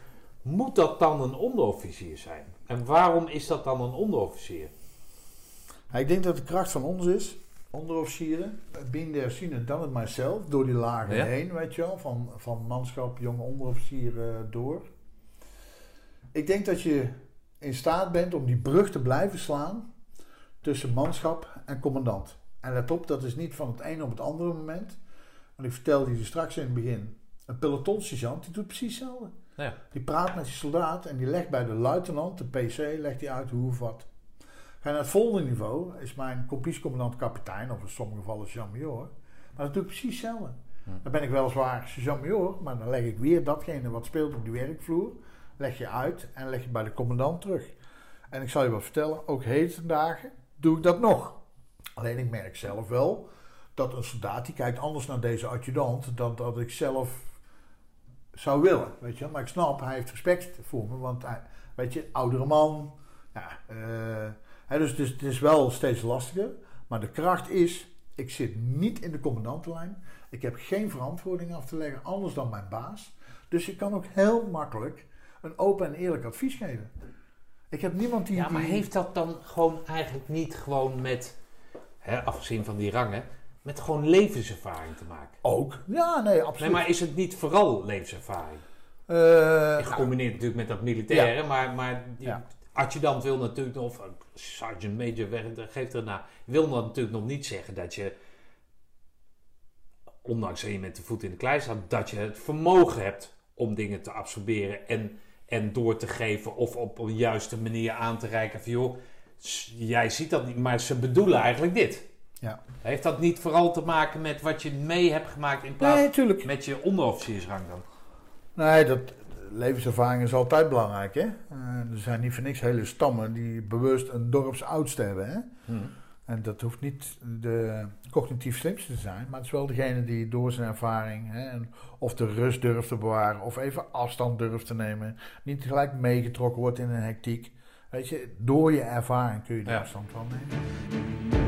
moet dat dan een onderofficier zijn? En waarom is dat dan een onderofficier? Ja, ik denk dat de kracht van ons is, onderofficieren, there, seen it, done it myself, door die lagen Ja. heen, weet je wel, van, van manschap, jonge onderofficier eh, door. Ik denk dat je in staat bent om die brug te blijven slaan tussen manschap en commandant. En let op, dat is niet van het ene op het andere moment. Want ik vertelde je straks in het begin, een pelotonsergeant, die doet precies hetzelfde. Ja. Die praat met die soldaat en die legt bij de luitenant, de PC, legt hij uit hoe of wat. Ga naar het volgende niveau, is mijn kompiescommandant kapitein, of in sommige gevallen sergeant-major. Maar dat doe ik precies hetzelfde. Hm. Dan ben ik weliswaar sergeant-major, maar dan leg ik weer datgene wat speelt op de werkvloer, leg je uit en leg je bij de commandant terug. En ik zal je wat vertellen, ook heden dagen doe ik dat nog. Alleen ik merk zelf wel dat een soldaat die kijkt anders naar deze adjudant dan dat ik zelf zou willen. Weet je? Maar ik snap, hij heeft respect voor me, want hij, weet je, oudere man. Ja, eh, hè, dus het is, het is wel steeds lastiger. Maar de kracht is, ik zit niet in de commandantenlijn. Ik heb geen verantwoording af te leggen, anders dan mijn baas. Dus ik kan ook heel makkelijk een open en eerlijk advies geven. Ik heb niemand die... Ja, maar die- heeft dat dan gewoon eigenlijk niet gewoon met, hè, afgezien van die rangen, met gewoon levenservaring te maken? Ook. Ja, nee, absoluut. Nee, maar is het niet vooral levenservaring? Eh, Gecombineerd natuurlijk met dat militaire, maar, maar die Ja. adjudant wil natuurlijk of eh, sergeant major, geeft er nou, wil dat natuurlijk nog niet zeggen dat je, ondanks dat je met de voet in de klei staat, dat je het vermogen hebt om dingen te absorberen en, en door te geven of op een juiste manier aan te reiken van joh, jij ziet dat niet, maar ze bedoelen eigenlijk dit. Ja. Heeft dat niet vooral te maken met wat je mee hebt gemaakt in plaats Nee, met je onderofficiersrang dan? Nee, dat, levenservaring is altijd belangrijk. Hè? Eh, er zijn niet voor niks hele stammen die bewust een dorpsoudste hebben. Hè? En dat hoeft niet de cognitief slimste te zijn, maar het is wel degene die door zijn ervaring hè, of de rust durft te bewaren of even afstand durft te nemen, niet gelijk meegetrokken wordt in een hectiek. Weet je, door je ervaring kun je Ja. afstand wel nemen.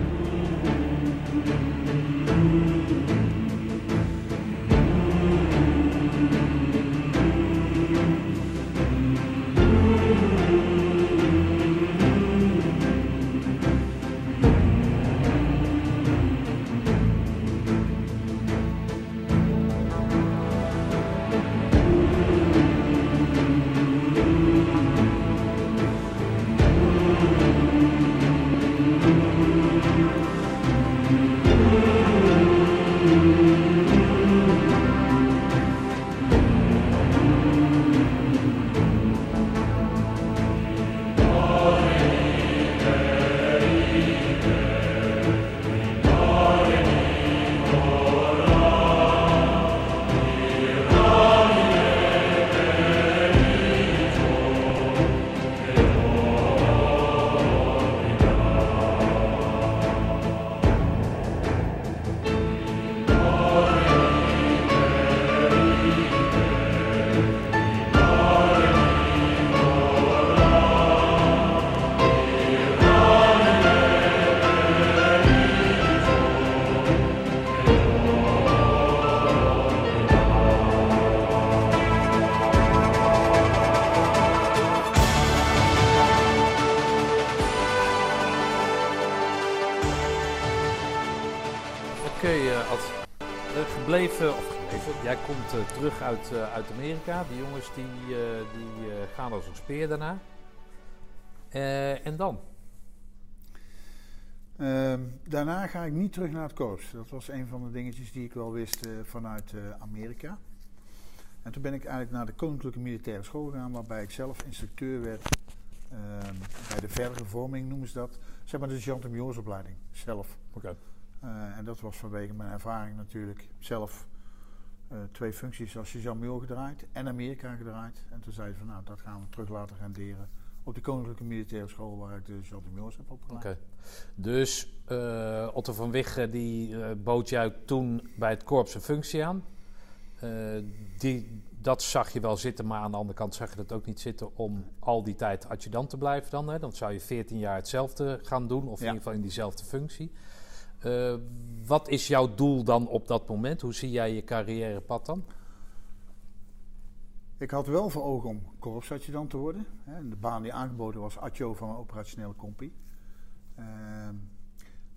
Gebleven, of gebleven, jij komt eh, terug uit, eh, uit Amerika. Die jongens die, eh, die gaan als een speer daarna. En dan? Ehm, daarna ga ik niet terug naar het korps. Dat was een van de dingetjes die ik wel wist vanuit Amerika. En toen ben ik eigenlijk naar de Koninklijke Militaire School gegaan, waarbij ik zelf instructeur werd ehm, bij de verdere vorming, noemen ze dat. Zeg maar de sergeant-majorsopleiding zelf. Oké. En dat was vanwege mijn ervaring natuurlijk zelf eh, twee functies als sergeant-major gedraaid en Amerika gedraaid. En toen zeiden ze van nou, dat gaan we terug laten renderen op de Koninklijke Militaire School waar ik de sergeant-majors heb opgeleid. Oké. Dus eh, Otto van Wigge die eh, bood jou toen bij het korps een functie aan. Eh, die, dat zag je wel zitten, maar aan de andere kant zag je dat ook niet zitten om al die tijd adjudant te blijven dan. Hè? Dan zou je 14 jaar hetzelfde gaan doen, of in ieder geval in diezelfde functie. Eh, wat is jouw doel dan op dat moment? Hoe zie jij je carrièrepad dan? Ik had wel voor ogen om korpsadjudant te worden. De baan die aangeboden was adjo van een operationele compie. Ehm,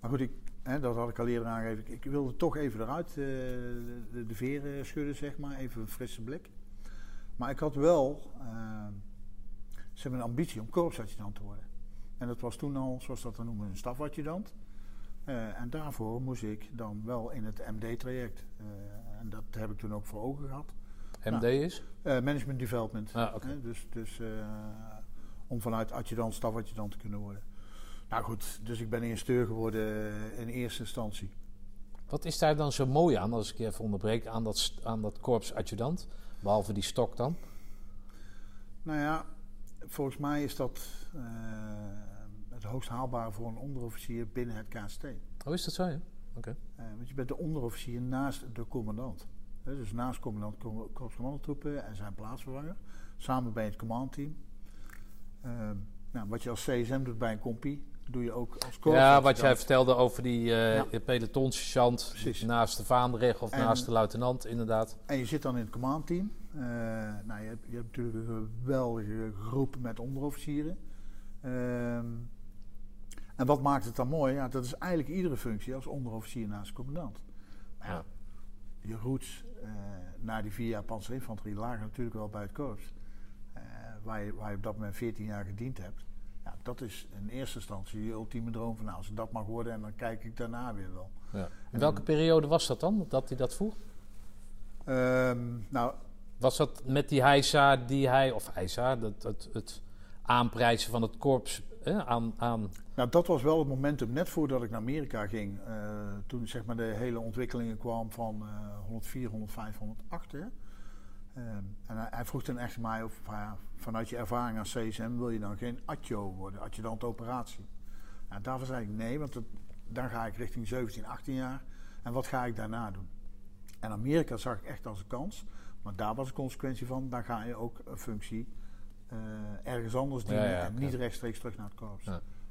maar goed, ik, dat had ik al eerder aangegeven. Ik, wilde toch even eruit eh, de veren schudden, zeg maar. Even een frisse blik. Maar ik had wel ehm, ze hebben een ambitie om korpsadjudant te worden. En dat was toen al, zoals dat dan noemen, een stafadjudant. Eh, en daarvoor moest ik dan wel in het MD-traject. Eh, en dat heb ik toen ook voor ogen gehad. MD is? Eh, management development. Ah, oké. Hè, dus dus om vanuit adjudant stafadjudant te kunnen worden. Nou goed, dus ik ben instructeur geworden in eerste instantie. Wat is daar dan zo mooi aan, als ik je even onderbreek, aan dat, aan dat korps adjudant? Behalve die stok dan? Nou ja, volgens mij is dat het hoogst haalbare voor een onderofficier binnen het KST. Oh, is dat zo, ja? Oké. Eh, want je bent de onderofficier naast de commandant. Dus naast commandant ko- korpscommandotroepen en zijn plaatsvervanger. Samen bij het commandteam. Ehm, nou, wat je als CSM doet bij een compie, doe je ook als korps. Ja, wat jij vertelde over die eh Ja. naast de vaandrig of En- naast de luitenant, inderdaad. En je zit dan in het commandteam. Eh, nou, je, hebt, je hebt natuurlijk een geweldige groep met onderofficieren. Ehm, en wat maakt het dan mooi? Ja, dat is eigenlijk iedere functie als onderofficier naast commandant. Maar ja, Ja. je roots eh, naar die vier jaar panzerinfanterie lagen natuurlijk wel bij het korps. Eh, waar, je, waar je op dat moment 14 jaar gediend hebt. Ja, dat is in eerste instantie je ultieme droom van nou, als het dat mag worden en dan kijk ik daarna weer wel. Ja. In welke periode was dat dan, dat hij dat vroeg? Ehm, nou, Was dat met die heisa die hij, of heisa, dat, het, het aanprijzen van het korps Nou, dat was wel het momentum net voordat ik naar Amerika ging. eh, toen zeg maar de hele ontwikkelingen kwam van eh 104, 105, 108. Hè. Ehm, en hij, vroeg toen echt mij of vanuit je ervaring als CSM wil je dan geen adjo worden, adjudant operatie. Nou, daarvoor zei ik nee, want dan ga ik richting 17, 18 jaar. En wat ga ik daarna doen? En Amerika zag ik echt als een kans. Maar daar was de consequentie van, dan ga je ook een functie ergens anders dienen ja, en niet rechtstreeks terug naar het korps.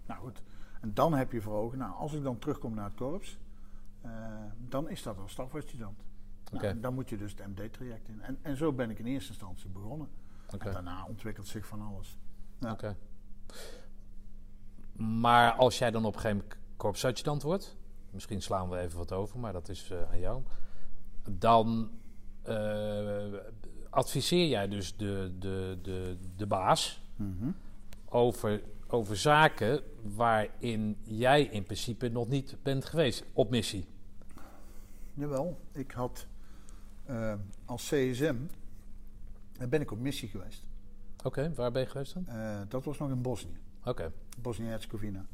Nou goed, en dan heb je voor ogen, nou, als ik dan terugkom naar het korps, eh, dan is dat als stafadjudant. Nou, Oké. dan moet je dus het MD-traject in. En, en zo ben ik in eerste instantie begonnen. En daarna ontwikkelt zich van alles. Ja. Oké. Maar als jij dan op een gegeven moment korpsadjudant wordt, misschien slaan we even wat over, maar dat is eh, aan jou. Dan eh, adviseer jij dus de, de, de, de baas Mhm. over, over zaken waarin jij in principe nog niet bent geweest op missie. Jawel, ik had eh, als CSM, eh, ben ik op missie geweest. Oké, waar ben je geweest dan? Eh, dat was nog in Bosnië, Oké, Bosnië-Herzegovina.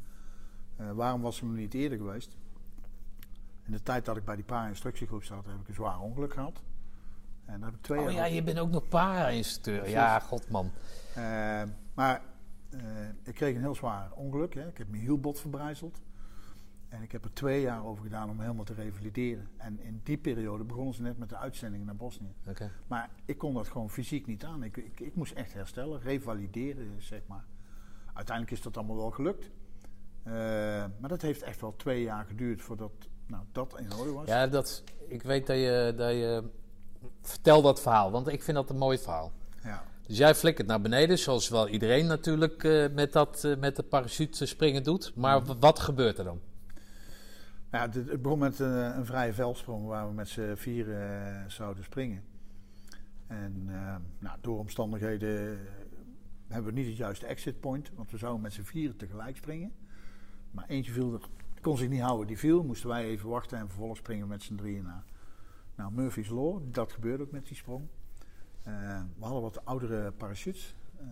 Eh, waarom was ze nog niet eerder geweest? In de tijd dat ik bij die para-instructiegroep zat, heb ik een zwaar ongeluk gehad. En daar heb ik twee Oh jaar ja, je bent ook nog para-instructeur. Ja, godman. Eh, maar eh, ik kreeg een heel zwaar ongeluk. Hè. Ik heb mijn hielbot verbrijzeld. En ik heb er twee jaar over gedaan om helemaal te revalideren. En in die periode begonnen ze net met de uitzendingen naar Bosnië. Oké. Maar ik kon dat gewoon fysiek niet aan. Ik, ik, ik moest echt herstellen, revalideren, zeg maar. Uiteindelijk is dat allemaal wel gelukt. Eh, maar dat heeft echt wel twee jaar geduurd voordat nou, dat in orde was. Ja, dat, ik weet dat je, dat je... Vertel dat verhaal, want ik vind dat een mooi verhaal. Ja. Dus jij flikkert naar beneden, zoals wel iedereen natuurlijk eh, met, dat, eh, met de parachute springen doet. Maar w- wat gebeurt er dan? Nou ja, het begon met eh, een vrije veldsprong waar we met z'n vieren eh, zouden springen. En nou, door omstandigheden hebben we niet het juiste exit point, want we zouden met z'n vieren tegelijk springen. Maar eentje viel er, kon zich niet houden, die viel. Moesten wij even wachten en vervolgens springen we met z'n drieën naar. Nou, Murphy's Law, dat gebeurde ook met die sprong. Eh, we hadden wat oudere parachutes. Eh,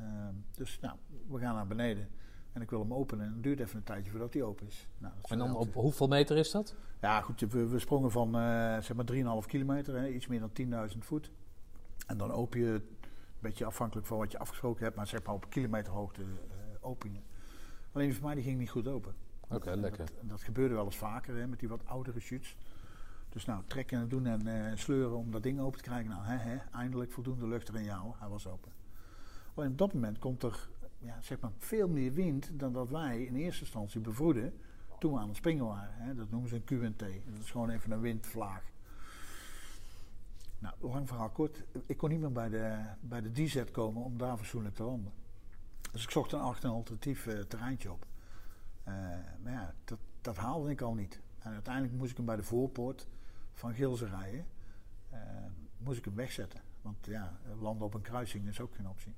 dus nou, we gaan naar beneden. En ik wil hem openen. En het duurt even een tijdje voordat hij open is. Nou, is En dan op hoeveel meter is dat? ja, goed, we, we sprongen van eh zeg maar 3,5 kilometer, hè, iets meer dan 10.000 voet. En dan open je, een beetje afhankelijk van wat je afgesproken hebt, maar zeg maar op kilometerhoogte eh open je. Alleen van mij die ging niet goed open. Oké, lekker. Dat, gebeurde wel eens vaker hè, met die wat oudere shoots. Dus nou, trekken en doen en eh, sleuren om dat ding open te krijgen. Nou, hè, hè, eindelijk voldoende lucht erin jou. Hij was open. Op dat moment komt er ja, zeg maar veel meer wind dan dat wij in eerste instantie bevroeden toen we aan het springen waren. Hè. Dat noemen ze een QNT. Dat is gewoon even een windvlaag. Nou, lang verhaal kort. Ik kon niet meer bij de, bij de DZ komen om daar fatsoenlijk te landen. Dus ik zocht een alternatief eh, terreintje op. Eh, maar ja, dat, dat haalde ik al niet. En uiteindelijk moest ik hem bij de voorpoort van Gilze rijden. Eh, moest ik hem wegzetten. Want ja, landen op een kruising is ook geen optie.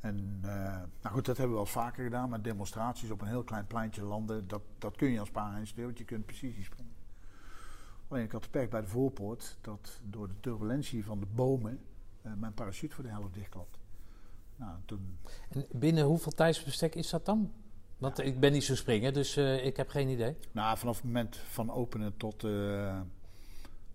En eh, nou goed, dat hebben we wel vaker gedaan met demonstraties op een heel klein pleintje landen. Dat, dat kun je als paardenstuur, want je kunt precisie springen. Alleen ik had de pech bij de voorpoort dat door de turbulentie van de bomen eh, mijn parachute voor de helft dichtklapt. Nou, toen En binnen hoeveel tijdsbestek is dat dan? Want ik ben niet zo springen, dus eh, ik heb geen idee. Nou, vanaf het moment van openen tot, eh,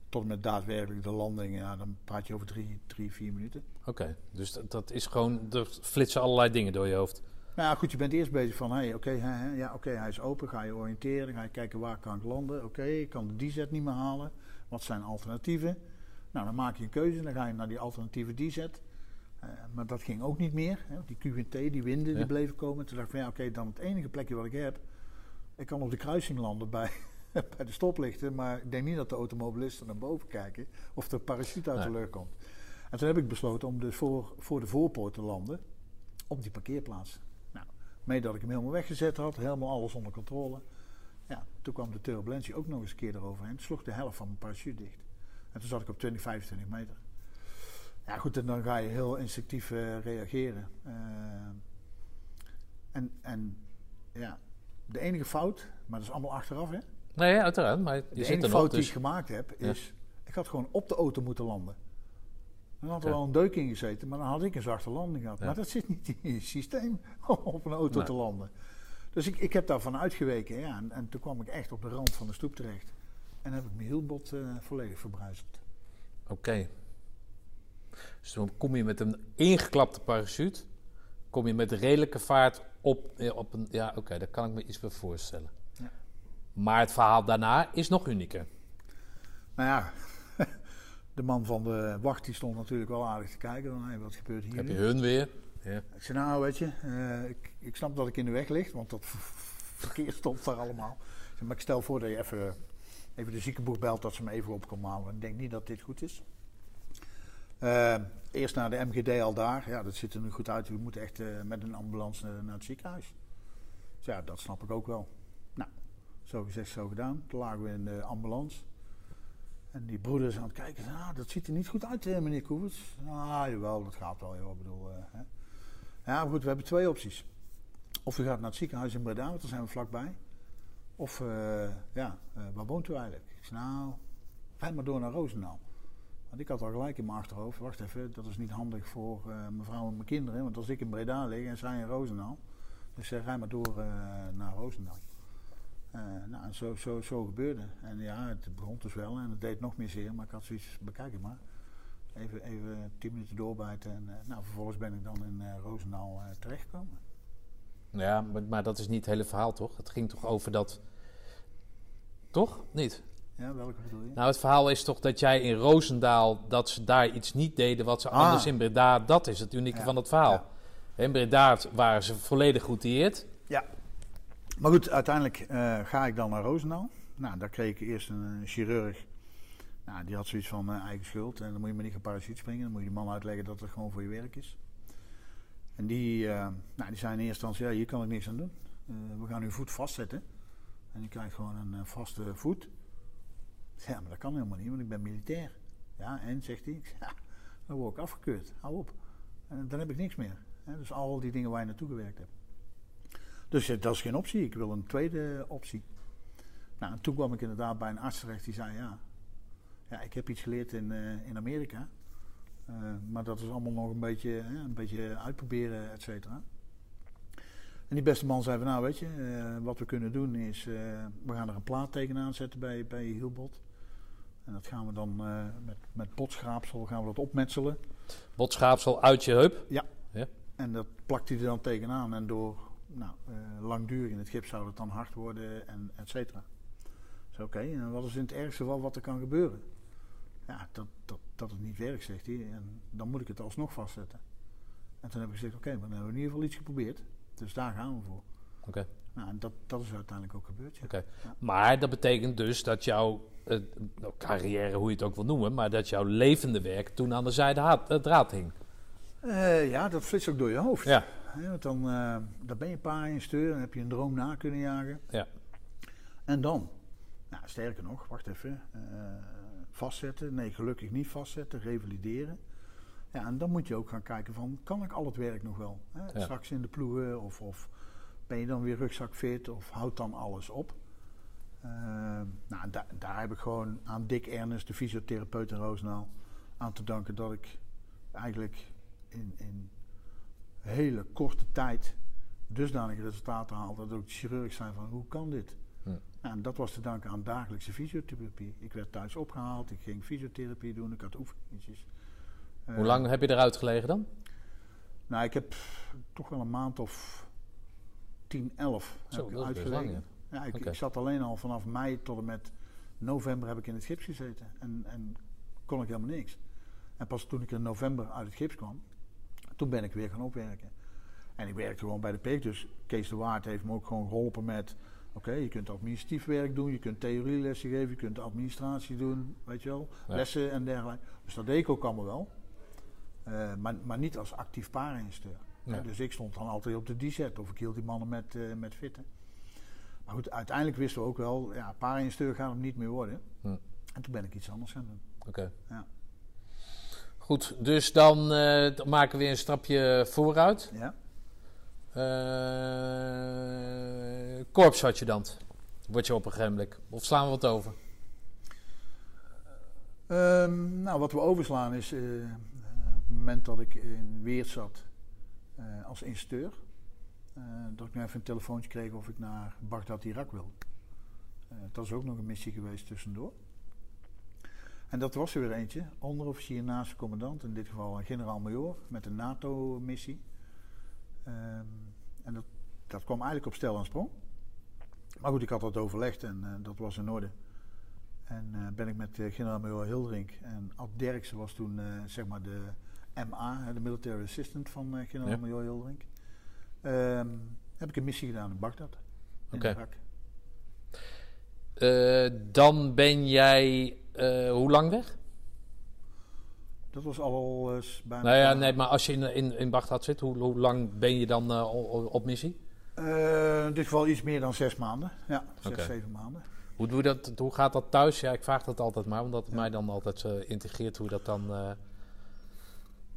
tot met daadwerkelijk de landing, ja, dan praat je over drie, drie vier minuten. Oké, dus dat, dat is gewoon, er flitsen allerlei dingen door je hoofd. Nou ja, goed, je bent eerst bezig van, hey, oké, hè, ja, oké, hij is open, ga je oriënteren, ga je kijken waar kan ik landen. Oké, ik kan de DZ niet meer halen, wat zijn alternatieven? Nou, dan maak je een keuze, dan ga je naar die alternatieve DZ. Eh, maar dat ging ook niet meer, hè, die QNT, die winden, Ja. die bleven komen. Toen dacht ik van, ja, oké, dan het enige plekje wat ik heb, ik kan op de kruising landen bij, bij de stoplichten, maar ik denk niet dat de automobilisten naar boven kijken of de parachute uit de lucht komt. En toen heb ik besloten om dus voor, voor de voorpoort te landen op die parkeerplaats. Nou, mee dat ik hem helemaal weggezet had, helemaal alles onder controle. Ja, toen kwam de turbulentie ook nog eens een keer eroverheen. Toen sloeg de helft van mijn parachute dicht. En toen zat ik op 20, 25 meter. Ja, goed, en dan ga je heel instinctief eh, reageren. Eh, en, en ja, de enige fout, maar dat is allemaal achteraf, hè? Nee, uiteraard, maar je De zit enige er fout nog, die ik dus... gemaakt heb, Ja. is... Ik had gewoon op de auto moeten landen. Dan had er Ja. wel een deuk in gezeten, maar dan had ik een zachte landing gehad. Ja. Maar dat zit niet in het systeem om op een auto Nee. te landen. Dus ik, ik heb daarvan uitgeweken. Ja, en, en toen kwam ik echt op de rand van de stoep terecht. En heb ik mijn hielbot eh, volledig verbruiseld. Oké. Dus dan kom je met een ingeklapte parachute, kom je met redelijke vaart op, eh, op een... Ja, oké, daar kan ik me iets bij voorstellen. Ja. Maar het verhaal daarna is nog unieker. Nou ja, de man van de wacht die stond natuurlijk wel aardig te kijken. Van, hey, wat gebeurt hier Heb je nu? hun weer? Ja. Ik zei, nou weet je, eh, ik, ik snap dat ik in de weg lig, want dat verkeer stond daar allemaal. Ik zei, maar ik stel voor dat je even, even de ziekenboeg belt, dat ze me even op komen halen. Ik denk niet dat dit goed is. Eh, eerst naar de MGD al daar. Ja, dat ziet er nu goed uit. We moeten echt eh, met een ambulance eh, naar het ziekenhuis. Dus ja, dat snap ik ook wel. Nou, zo gezegd, zo gedaan. Toen lagen we in de ambulance. En die broeder is aan het kijken. Ah, dat ziet er niet goed uit, meneer Koeverts. Ah, jawel, dat gaat wel. Joh. Ik bedoel, hè. Ja, goed, we hebben twee opties. Of u gaat naar het ziekenhuis in Breda, want daar zijn we vlakbij. Of, ja, waar woont u eigenlijk? Ik nou, rijd maar door naar Roosendaal. Want ik had al gelijk in mijn achterhoofd, wacht even, dat is niet handig voor eh, mevrouw en mijn kinderen. Want als ik in Breda lig en zij in Roosendaal, dus uh, rij maar door eh, naar Roosendaal. Eh, nou, en zo, zo, zo gebeurde. En ja, het begon dus wel en het deed nog meer zeer, maar ik had zoiets, bekijk het maar. Even, even tien minuten doorbijten en nou, vervolgens ben ik dan in Roosendaal terechtgekomen. Ja, maar, maar dat is niet het hele verhaal, toch? Het ging toch over dat... Toch? Niet? Ja, welke bedoel je? Nou, het verhaal is toch dat jij in Roosendaal... dat ze daar iets niet deden wat ze Ah. anders in Breda... Dat is het unieke Ja, van het verhaal. ja. In Breda waren ze volledig geoutilleerd. Ja. Maar goed, uiteindelijk eh, ga ik dan naar Roosendaal. Nou, daar kreeg ik eerst een chirurg. Nou, die had zoiets van eh, eigen schuld. En dan moet je maar niet gaan parachute springen. Dan moet je die man uitleggen dat het gewoon voor je werk is. En die, eh, nou, die zei in eerste instantie, ja, hier kan ik niks aan doen. We gaan uw voet vastzetten. En je krijgt gewoon een vaste voet. Ja, maar dat kan helemaal niet, want ik ben militair. Ja, en zegt hij, ja, dan word ik afgekeurd. Hou op. En dan heb ik niks meer. Dus al die dingen waar je naartoe gewerkt hebt. Dus eh, dat is geen optie. Ik wil een tweede optie. Nou, en toen kwam ik inderdaad bij een arts terecht die zei: Ja, ja ik heb iets geleerd in, eh, in Amerika. Eh, maar dat is allemaal nog een beetje, een beetje uitproberen, et cetera. En die beste man zei van, nou weet je, wat we kunnen doen is, we gaan er een plaat tegenaan zetten bij, bij hielbot. En dat gaan we dan eh, met, met potschraapsel gaan we dat opmetselen. Botschaapsel uit je heup. En dat plakt hij er dan tegenaan. En door nou, eh, langdurig in het gips zou het dan hard worden en et cetera. Dus oké, en wat is in het ergste geval wat er kan gebeuren? Ja, dat, dat, dat het niet werkt, zegt hij. En dan moet ik het alsnog vastzetten. En toen heb ik gezegd, oké, maar dan hebben we in ieder geval iets geprobeerd. Dus daar gaan we voor. Oké. Nou, en dat, dat is uiteindelijk ook gebeurd. ja. Oké. Maar dat betekent dus dat jouw eh, nou, carrière, hoe je het ook wil noemen, maar dat jouw levende werk toen aan de zijde haat- eh, draad hing. Eh, ja, dat flitst ook door je hoofd. Ja. Want dan, eh, dan ben je een paar in steur, dan heb je een droom na kunnen jagen. Ja. En dan? Nou, sterker nog, wacht even. vastzetten? Nee, gelukkig niet vastzetten, revalideren. Ja, en dan moet je ook gaan kijken van, kan ik al het werk nog wel? Hè? Ja. Straks in de ploegen of, of ben je dan weer rugzakfit of houdt dan alles op? Eh, nou, da- daar heb ik gewoon aan Dick Ernest, de fysiotherapeut in Roosendaal, aan te danken dat ik eigenlijk in, in hele korte tijd dusdanige resultaten haalde dat ook de chirurg zei van hoe kan dit? Nou, en dat was te danken aan dagelijkse fysiotherapie. Ik werd thuis opgehaald, ik ging fysiotherapie doen, ik had oefeningetjes. Eh, Hoe lang heb je eruit gelegen dan? Nou, ik heb toch wel een maand of 10, 11 Zo, heb ik uitgelegen. Ja, ik, zat alleen al vanaf mei tot en met november heb ik in het gips gezeten. En, en kon ik helemaal niks. En pas toen ik in november uit het gips kwam, toen ben ik weer gaan opwerken. En ik werkte gewoon bij de PEC. Dus Kees de Waard heeft me ook gewoon geholpen met... Oké, je kunt administratief werk doen, je kunt theorielessen geven, je kunt administratie doen, weet je wel. Ja. Lessen en dergelijke. Dus dat deed ik ook allemaal wel. Eh, maar, maar niet als actief paardenstuur. Ja. Dus ik stond dan altijd op de D-set of ik hield die mannen met, eh, met fitten. Maar goed, uiteindelijk wisten we ook wel, ja, paardenstuur gaat hem niet meer worden. Hm. En toen ben ik iets anders gaan doen. Oké. Ja. Goed, dus dan, eh, dan maken we weer een stapje vooruit. Ja. Eh korpsadjudant word je op een gegeven moment. Of slaan we wat over? Ehm, nou, wat we overslaan is eh, op het moment dat ik in Weert zat als instructeur, eh, dat ik nu even een telefoontje kreeg of ik naar Bagdad, Irak wil. Eh, dat is ook nog een missie geweest tussendoor. En dat was er weer eentje, onderofficier naast de commandant, in dit geval een generaal-majoor met een NATO-missie. Ehm, en dat, dat kwam eigenlijk op stel en sprong. Maar goed, ik had dat overlegd en eh, dat was in orde. En ben ik met generaal-majoor Hildrink en Ad Derksen was toen zeg maar de MA, de military assistant van generaal-majoor Hildrink. Ehm, heb ik een missie gedaan in Bagdad, in Oké. Irak. Eh, dan ben jij eh, hoe lang weg? Dat was al eens bijna... Nou ja, nee, maar als je in, in, in Bagdad zit, hoe, hoe lang ben je dan eh, op missie? Eh, in dit geval iets meer dan zes maanden. Ja, zes, Oké. zeven maanden. Hoe, doe dat, hoe gaat dat thuis? Ja, ik vraag dat altijd maar, omdat het Ja. mij dan altijd eh, integreert hoe dat dan eh,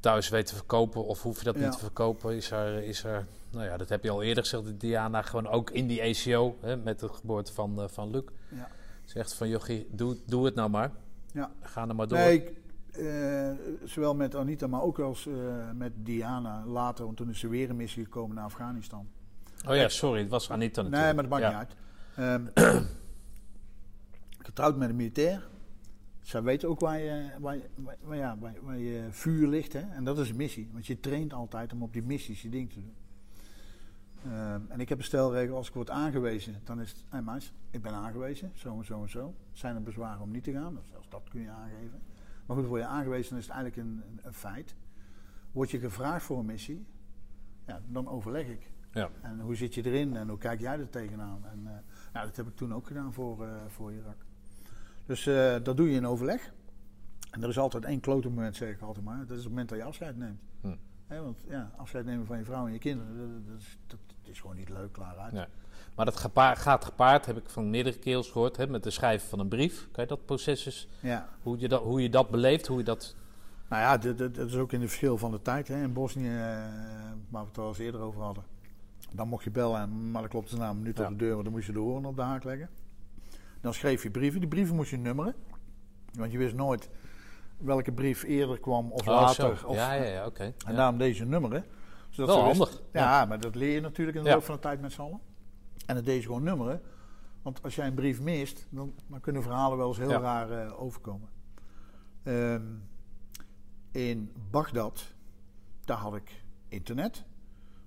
thuis weet te verkopen. Of hoef je dat Ja. niet te verkopen? Is er, is er, nou ja, dat heb je al eerder gezegd, Diana gewoon ook in die ACO, hè, met de geboorte van, eh, van Luc, Ja. zegt van jochie, doe, doe het nou maar. Ja. Ga er maar door. Nee, ik, eh, zowel met Anita, maar ook als eh, met Diana later, want toen is ze weer een missie gekomen naar Afghanistan. oh ja, sorry, het was Anita natuurlijk. Nee, maar dat maakt Ja. niet uit. Ehm, getrouwd met een militair. Zij weet ook waar je, waar, je- waar, ja, waar, waar je vuur ligt. Hè? En dat is een missie. Want je traint altijd om op die missies je ding te doen. Ehm, en ik heb een stelregel, als ik word aangewezen, dan is het, hey meis, ik ben aangewezen, zo en zo en zo. Zijn er bezwaren om niet te gaan? Dus zelfs dat kun je aangeven. Maar goed, word je aangewezen, dan is het eigenlijk een, een, een feit. Word je gevraagd voor een missie, ja, dan overleg ik. Ja. En hoe zit je erin en hoe kijk jij er tegenaan? En eh, nou, dat heb ik toen ook gedaan voor, eh, voor Irak. Dus eh, dat doe je in overleg. En er is altijd één klote moment, zeg ik altijd maar. Dat is het moment dat je afscheid neemt. Hm. Want ja, afscheid nemen van je vrouw en je kinderen, dat, dat, is, dat is gewoon niet leuk, klaar uit. Nee. Maar dat gaat gepaard, heb ik van meerdere keels gehoord, hè, met het schrijven van een brief. Kan je dat proces eens, Ja. hoe je dat, hoe je dat beleeft, hoe je dat... Nou ja, dat is ook in het verschil van de tijd. Hè. In Bosnië, eh, waar we het al eens eerder over hadden. Dan mocht je bellen, en- maar dan klopt ze na een minuut Ja. op de deur, want dan moest je de hoorn op de haak leggen. Dan schreef je brieven. Die brieven moest je nummeren. Want je wist nooit welke brief eerder kwam of Oh, later. Of, ja, ja, ja, oké. En Ja. daarom deze nummeren. Zodat Wel wist- handig. Ja, maar dat leer je natuurlijk in de loop van de tijd met z'n allen. En dat deed je gewoon nummeren. Want als jij een brief mist, dan, dan kunnen verhalen wel eens heel raar eh, overkomen. Ehm, in Bagdad, daar had ik internet.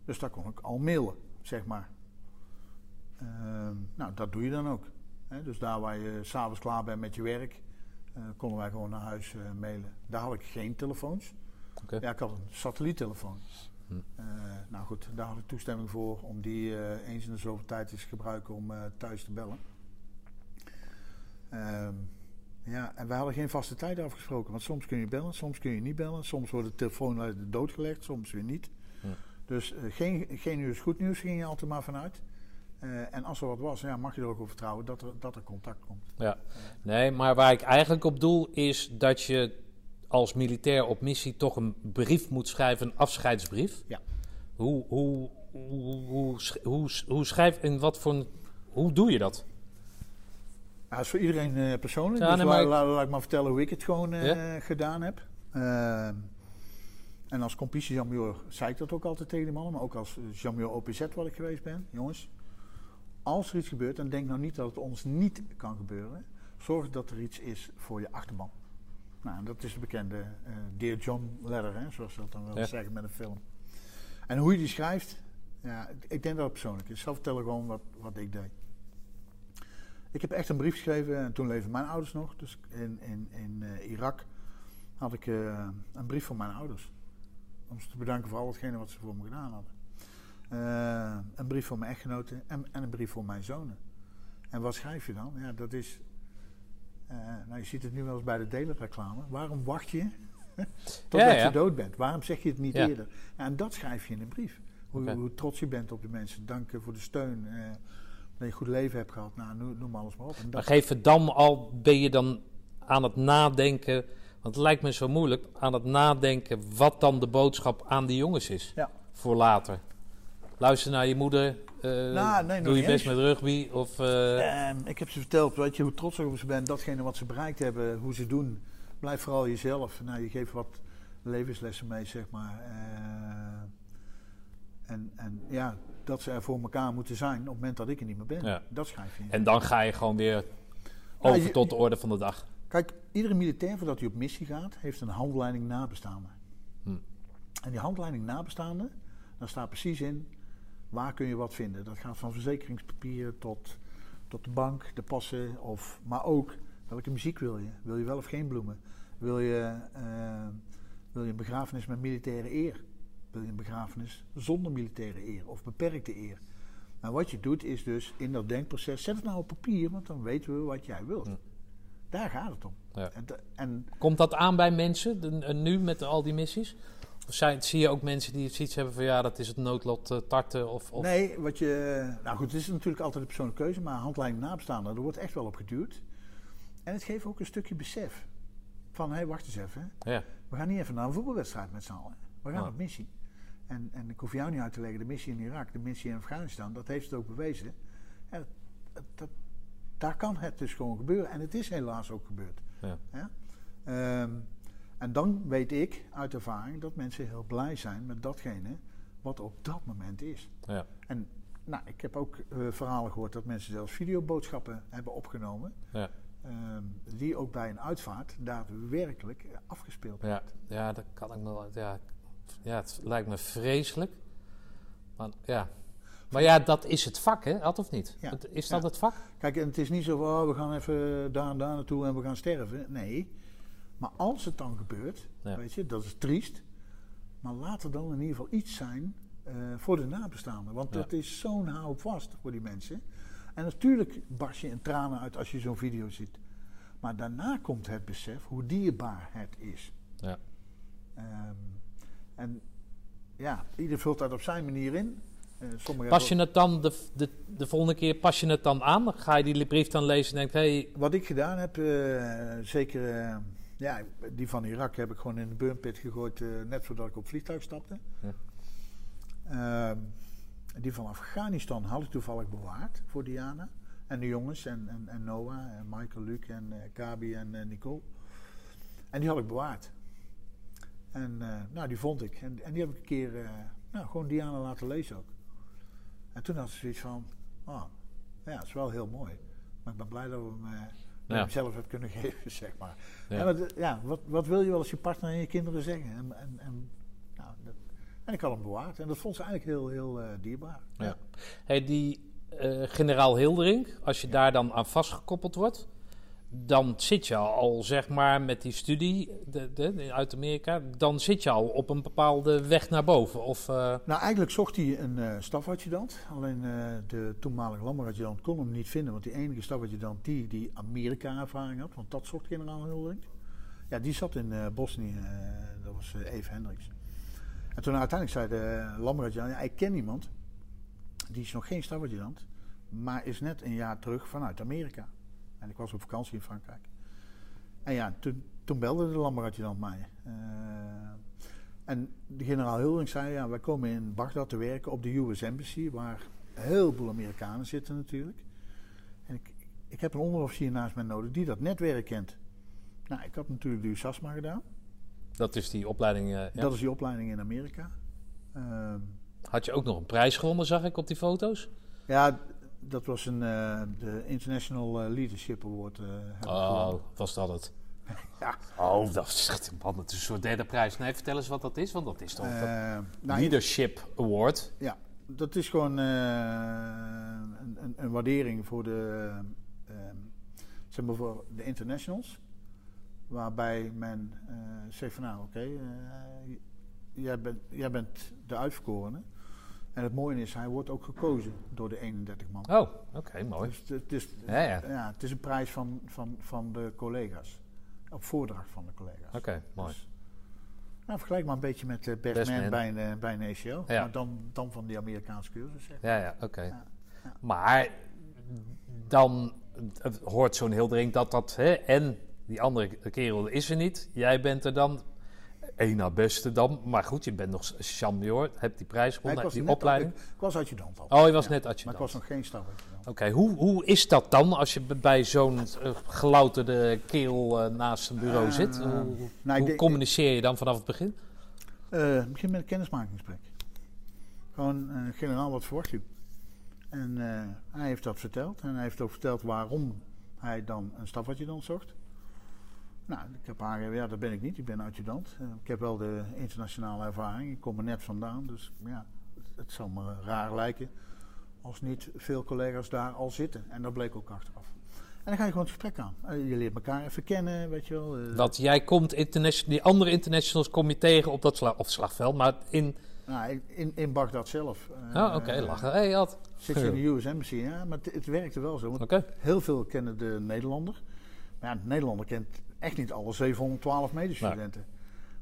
Dus daar kon ik al mailen, zeg maar. Ehm, nou, dat doe je dan ook. Hè? Dus daar waar je s'avonds klaar bent met je werk, eh, konden wij gewoon naar huis eh, mailen. Daar had ik geen telefoons. Ja, ik had een satelliettelefoon. Hm. Eh, nou goed, daar had ik toestemming voor om die eens in de zoveel tijd eens te gebruiken om thuis te bellen. Ehm, ja, en wij hadden geen vaste tijd afgesproken. Want soms kun je bellen, soms kun je niet bellen. Soms wordt de telefoon uit de dood gelegd, soms weer niet. Hm. Dus geen, geen nieuws, goed nieuws ging je altijd maar vanuit. Eh, en als er wat was, ja, mag je er ook op vertrouwen dat er, dat er contact komt. Ja. Nee, maar waar ik eigenlijk op doel is dat je als militair op missie toch een brief moet schrijven, een afscheidsbrief. Ja. Hoe, hoe, hoe, hoe, hoe, sch- hoe schrijf en wat voor hoe doe je dat? Ja, dat is voor iedereen eh, persoonlijk. Ja, dus nee, maar ik- laat, laat ik maar vertellen hoe ik het gewoon eh, Ja? gedaan heb. En als Jamur zei ik dat ook altijd tegen de mannen. Maar ook als Jamur OPZ wat ik geweest ben. Jongens, als er iets gebeurt, dan denk nou niet dat het ons niet kan gebeuren. Zorg dat er iets is voor je achterban. Nou, en dat is de bekende eh Dear John letter, hè, zoals ze dat dan wel Ja. zeggen met een film. En hoe je die schrijft, ja, ik denk dat het persoonlijk is. Ik zal vertellen gewoon wat, wat ik deed. Ik heb echt een brief geschreven en toen leefden mijn ouders nog. Dus in, in, in eh, Irak had ik eh, een brief van mijn ouders. Om ze te bedanken voor al hetgene wat ze voor me gedaan hadden. Eh, een brief voor mijn echtgenoten en, en een brief voor mijn zonen. En wat schrijf je dan? Ja, dat is. eh, nou, je ziet het nu wel eens bij de delerreclame. Waarom wacht je totdat Ja, ja. je dood bent? Waarom zeg je het niet Ja. eerder? En dat schrijf je in een brief. Hoe, trots je bent op de mensen. Dank voor de steun. eh, dat je een goed leven hebt gehad. Nou, noem, noem alles maar op. En Maar geef het dan al, ben je dan aan het nadenken, want het lijkt me zo moeilijk, aan het nadenken wat dan de boodschap aan die jongens is Ja. voor later. Luister naar je moeder, eh, Nou, nee, doe je best eens. met rugby of... eh, Ehm, ik heb ze verteld, weet je, hoe trots ik op ze ben. Datgene wat ze bereikt hebben, hoe ze doen. Blijf vooral jezelf. Nou, je geeft wat levenslessen mee, zeg maar. Eh, en, en ja, dat ze er voor elkaar moeten zijn op het moment dat ik er niet meer ben. Ja. Dat schrijf je. in. En dan ga je gewoon weer Nou, over je- tot de orde van de dag. Kijk, iedere militair voordat hij op missie gaat, heeft een handleiding nabestaande. Hm. En die handleiding nabestaande, daar staat precies in waar kun je wat vinden. Dat gaat van verzekeringspapieren tot, tot de bank, de passen, of, maar ook welke muziek wil je? Wil je wel of geen bloemen? Wil je, eh, wil je een begrafenis met militaire eer? Wil je een begrafenis zonder militaire eer of beperkte eer? Nou, wat je doet is dus in dat denkproces, zet het nou op papier, want dan weten we wat jij wilt. Hm. Daar gaat het om. Ja. En, en Komt dat aan bij mensen de- nu met al die missies? Zijn, zie je ook mensen die zoiets hebben van ja, dat is het noodlot eh, tarten of... of Nee, wat je. Nou goed, het is natuurlijk altijd een persoonlijke keuze, maar handleiding nabestaande, er wordt echt wel op geduurd. En het geeft ook een stukje besef. Van hé, hey, wacht eens even. Ja, We gaan niet even naar een voetbalwedstrijd met z'n allen. We gaan Ja. op missie. En, en ik hoef jou niet uit te leggen, de missie in Irak, de missie in Afghanistan, dat heeft het ook bewezen. Dat, dat- daar kan het dus gewoon gebeuren. En het is helaas ook gebeurd. ja. Ja? En dan weet ik uit ervaring dat mensen heel blij zijn met datgene wat op dat moment is. ja. En nou, ik heb ook eh, verhalen gehoord dat mensen zelfs videoboodschappen hebben opgenomen. Ja. ehm, die ook bij een uitvaart daadwerkelijk afgespeeld Ja, ja, dat kan ik nog wel. Ja, ja, het lijkt me vreselijk. Maar ja. Maar ja, dat is het vak, hè? Had of niet? Ja. Is dat Ja. het vak? Kijk, en het is niet zo van oh, we gaan even daar en daar naartoe en we gaan sterven. Nee. Maar als het dan gebeurt, Ja. weet je, dat is triest. Maar laat er dan in ieder geval iets zijn eh, voor de nabestaanden. Want Ja. dat is zo'n houvast voor die mensen. En natuurlijk barst je in tranen uit als je zo'n video ziet. Maar daarna komt het besef hoe dierbaar het is. Ja. Ehm, en ja, ieder vult dat op zijn manier in. Sommige Pas je het dan de, de, de volgende keer pas je het dan aan? Ga je die brief dan lezen en denkt, hé, hey, Wat ik gedaan heb, eh, zeker ja, die van Irak heb ik gewoon in de burnpit gegooid, eh, net voordat ik op het vliegtuig stapte. Ja. Ehm, die van Afghanistan had ik toevallig bewaard voor Diana. En de jongens, en, en, en Noah, en Michael, Luc, en eh Gabi en eh, Nicole. En die had ik bewaard. En nou, die vond ik. En, en die heb ik een keer nou, gewoon Diana laten lezen ook. En toen had ze zoiets van, oh, ja, het is wel heel mooi. Maar ik ben blij dat we hem, Ja. hem zelf heb kunnen geven, zeg maar. Ja. Ja. maar de- ja, wat, wat wil je wel als je partner en je kinderen zeggen? En, en, en, nou, dat, en ik had hem bewaard. En dat vond ze eigenlijk heel, heel eh, dierbaar. Ja. hey, die eh, generaal Hildering, als je daar dan aan vastgekoppeld wordt, dan zit je al, zeg maar, met die studie de, uit Amerika, dan zit je al op een bepaalde weg naar boven. Of, eh, Nou, eigenlijk zocht hij een eh stafadjudant. Alleen eh, de toenmalige landmachtadjudant kon hem niet vinden. Want die enige stafadjudant die, die Amerika-ervaring had, want dat zocht generaal Hildering. Ja, die zat in Bosnië. dat was Eve Hendricks. En toen uiteindelijk zei de landmachtadjudant, ja, ik ken iemand. Die is nog geen stafadjudant. Maar is net een jaar terug vanuit Amerika. En ik was op vakantie in Frankrijk. En ja, toen, toen belde de landmachtadjudant mij. Eh, en de generaal Hildering zei, ja, wij komen in Bagdad te werken op de US Embassy, waar heel veel Amerikanen zitten natuurlijk. En ik, ik heb een onderofficier naast mij nodig die dat netwerk kent. Nou, ik had natuurlijk de USASMA gedaan. dat is die opleiding. eh, ja. Dat is die opleiding in Amerika. Ehm, Had je ook nog een prijs gewonnen, zag ik op die foto's? ja, dat was een, eh, de International eh, Leadership Award. eh, Oh, was dat het? Ja. Oh, dat is echt man, het is een soort derde prijs. Nee, vertel eens wat dat is, want dat is toch een nou, Leadership Award. Ja, dat is gewoon eh, een, een, een waardering voor de, eh, zeg maar voor de internationals. Waarbij men zegt van nou oké, jij, bent, jij bent de uitverkorene. En het mooie is, hij wordt ook gekozen door de 31 man. Oh, oké, mooi. Dus het, is, Ja, ja. ja, het is een prijs van, van, van de collega's. Op voordracht van de collega's. Oké, mooi. Dus, nou, vergelijk maar een beetje met uh, Best, Best Man, Man. bij een, eh, bij een ACO. Ja. Maar dan, dan van die Amerikaanse cursus. Zeg. Ja, ja, oké. Maar dan hoort zo'n Hildering dat dat... Hè, en die andere kerel is er niet. Jij bent er dan één na beste dan. Maar goed, je bent nog sergeant-major. Hebt die prijs Nee, gewonnen, hebt was die opleiding. ik, ik was adjudant al. Oh, je was Ja, net Maar adjudant. ik was nog geen stafadjudant. Oké, hoe, hoe is dat dan als je bij zo'n eh, gelouterde kerel eh, naast een bureau zit? Hoe, nou, hoe communiceer je dan vanaf het begin? Eh, begin met een kennismakingsgesprek. Gewoon, generaal, wat verwacht u? En hij heeft dat verteld. En hij heeft ook verteld waarom hij dan een stafadjudant zocht. Nou, ik heb aangegeven, ja, dat ben ik niet. Ik ben adjudant. Eh, ik heb wel de internationale ervaring. Ik kom er net vandaan. Dus ja, het, het zal me raar lijken als niet veel collega's daar al zitten. En dat bleek ook achteraf. En dan ga je gewoon het gesprek aan. Eh, je leert elkaar even kennen, weet je wel. eh, Dat jij komt, die andere internationals kom je tegen op dat sla of slagveld, maar in... Nou, in, in Bagdad zelf. Oh, oké, lachen. Hey, Ad. Zit je in de US Embassy, ja, maar het, het werkte wel zo. Want heel veel kennen de Nederlander. Maar ja, de Nederlander kent echt niet alle 712 medestudenten.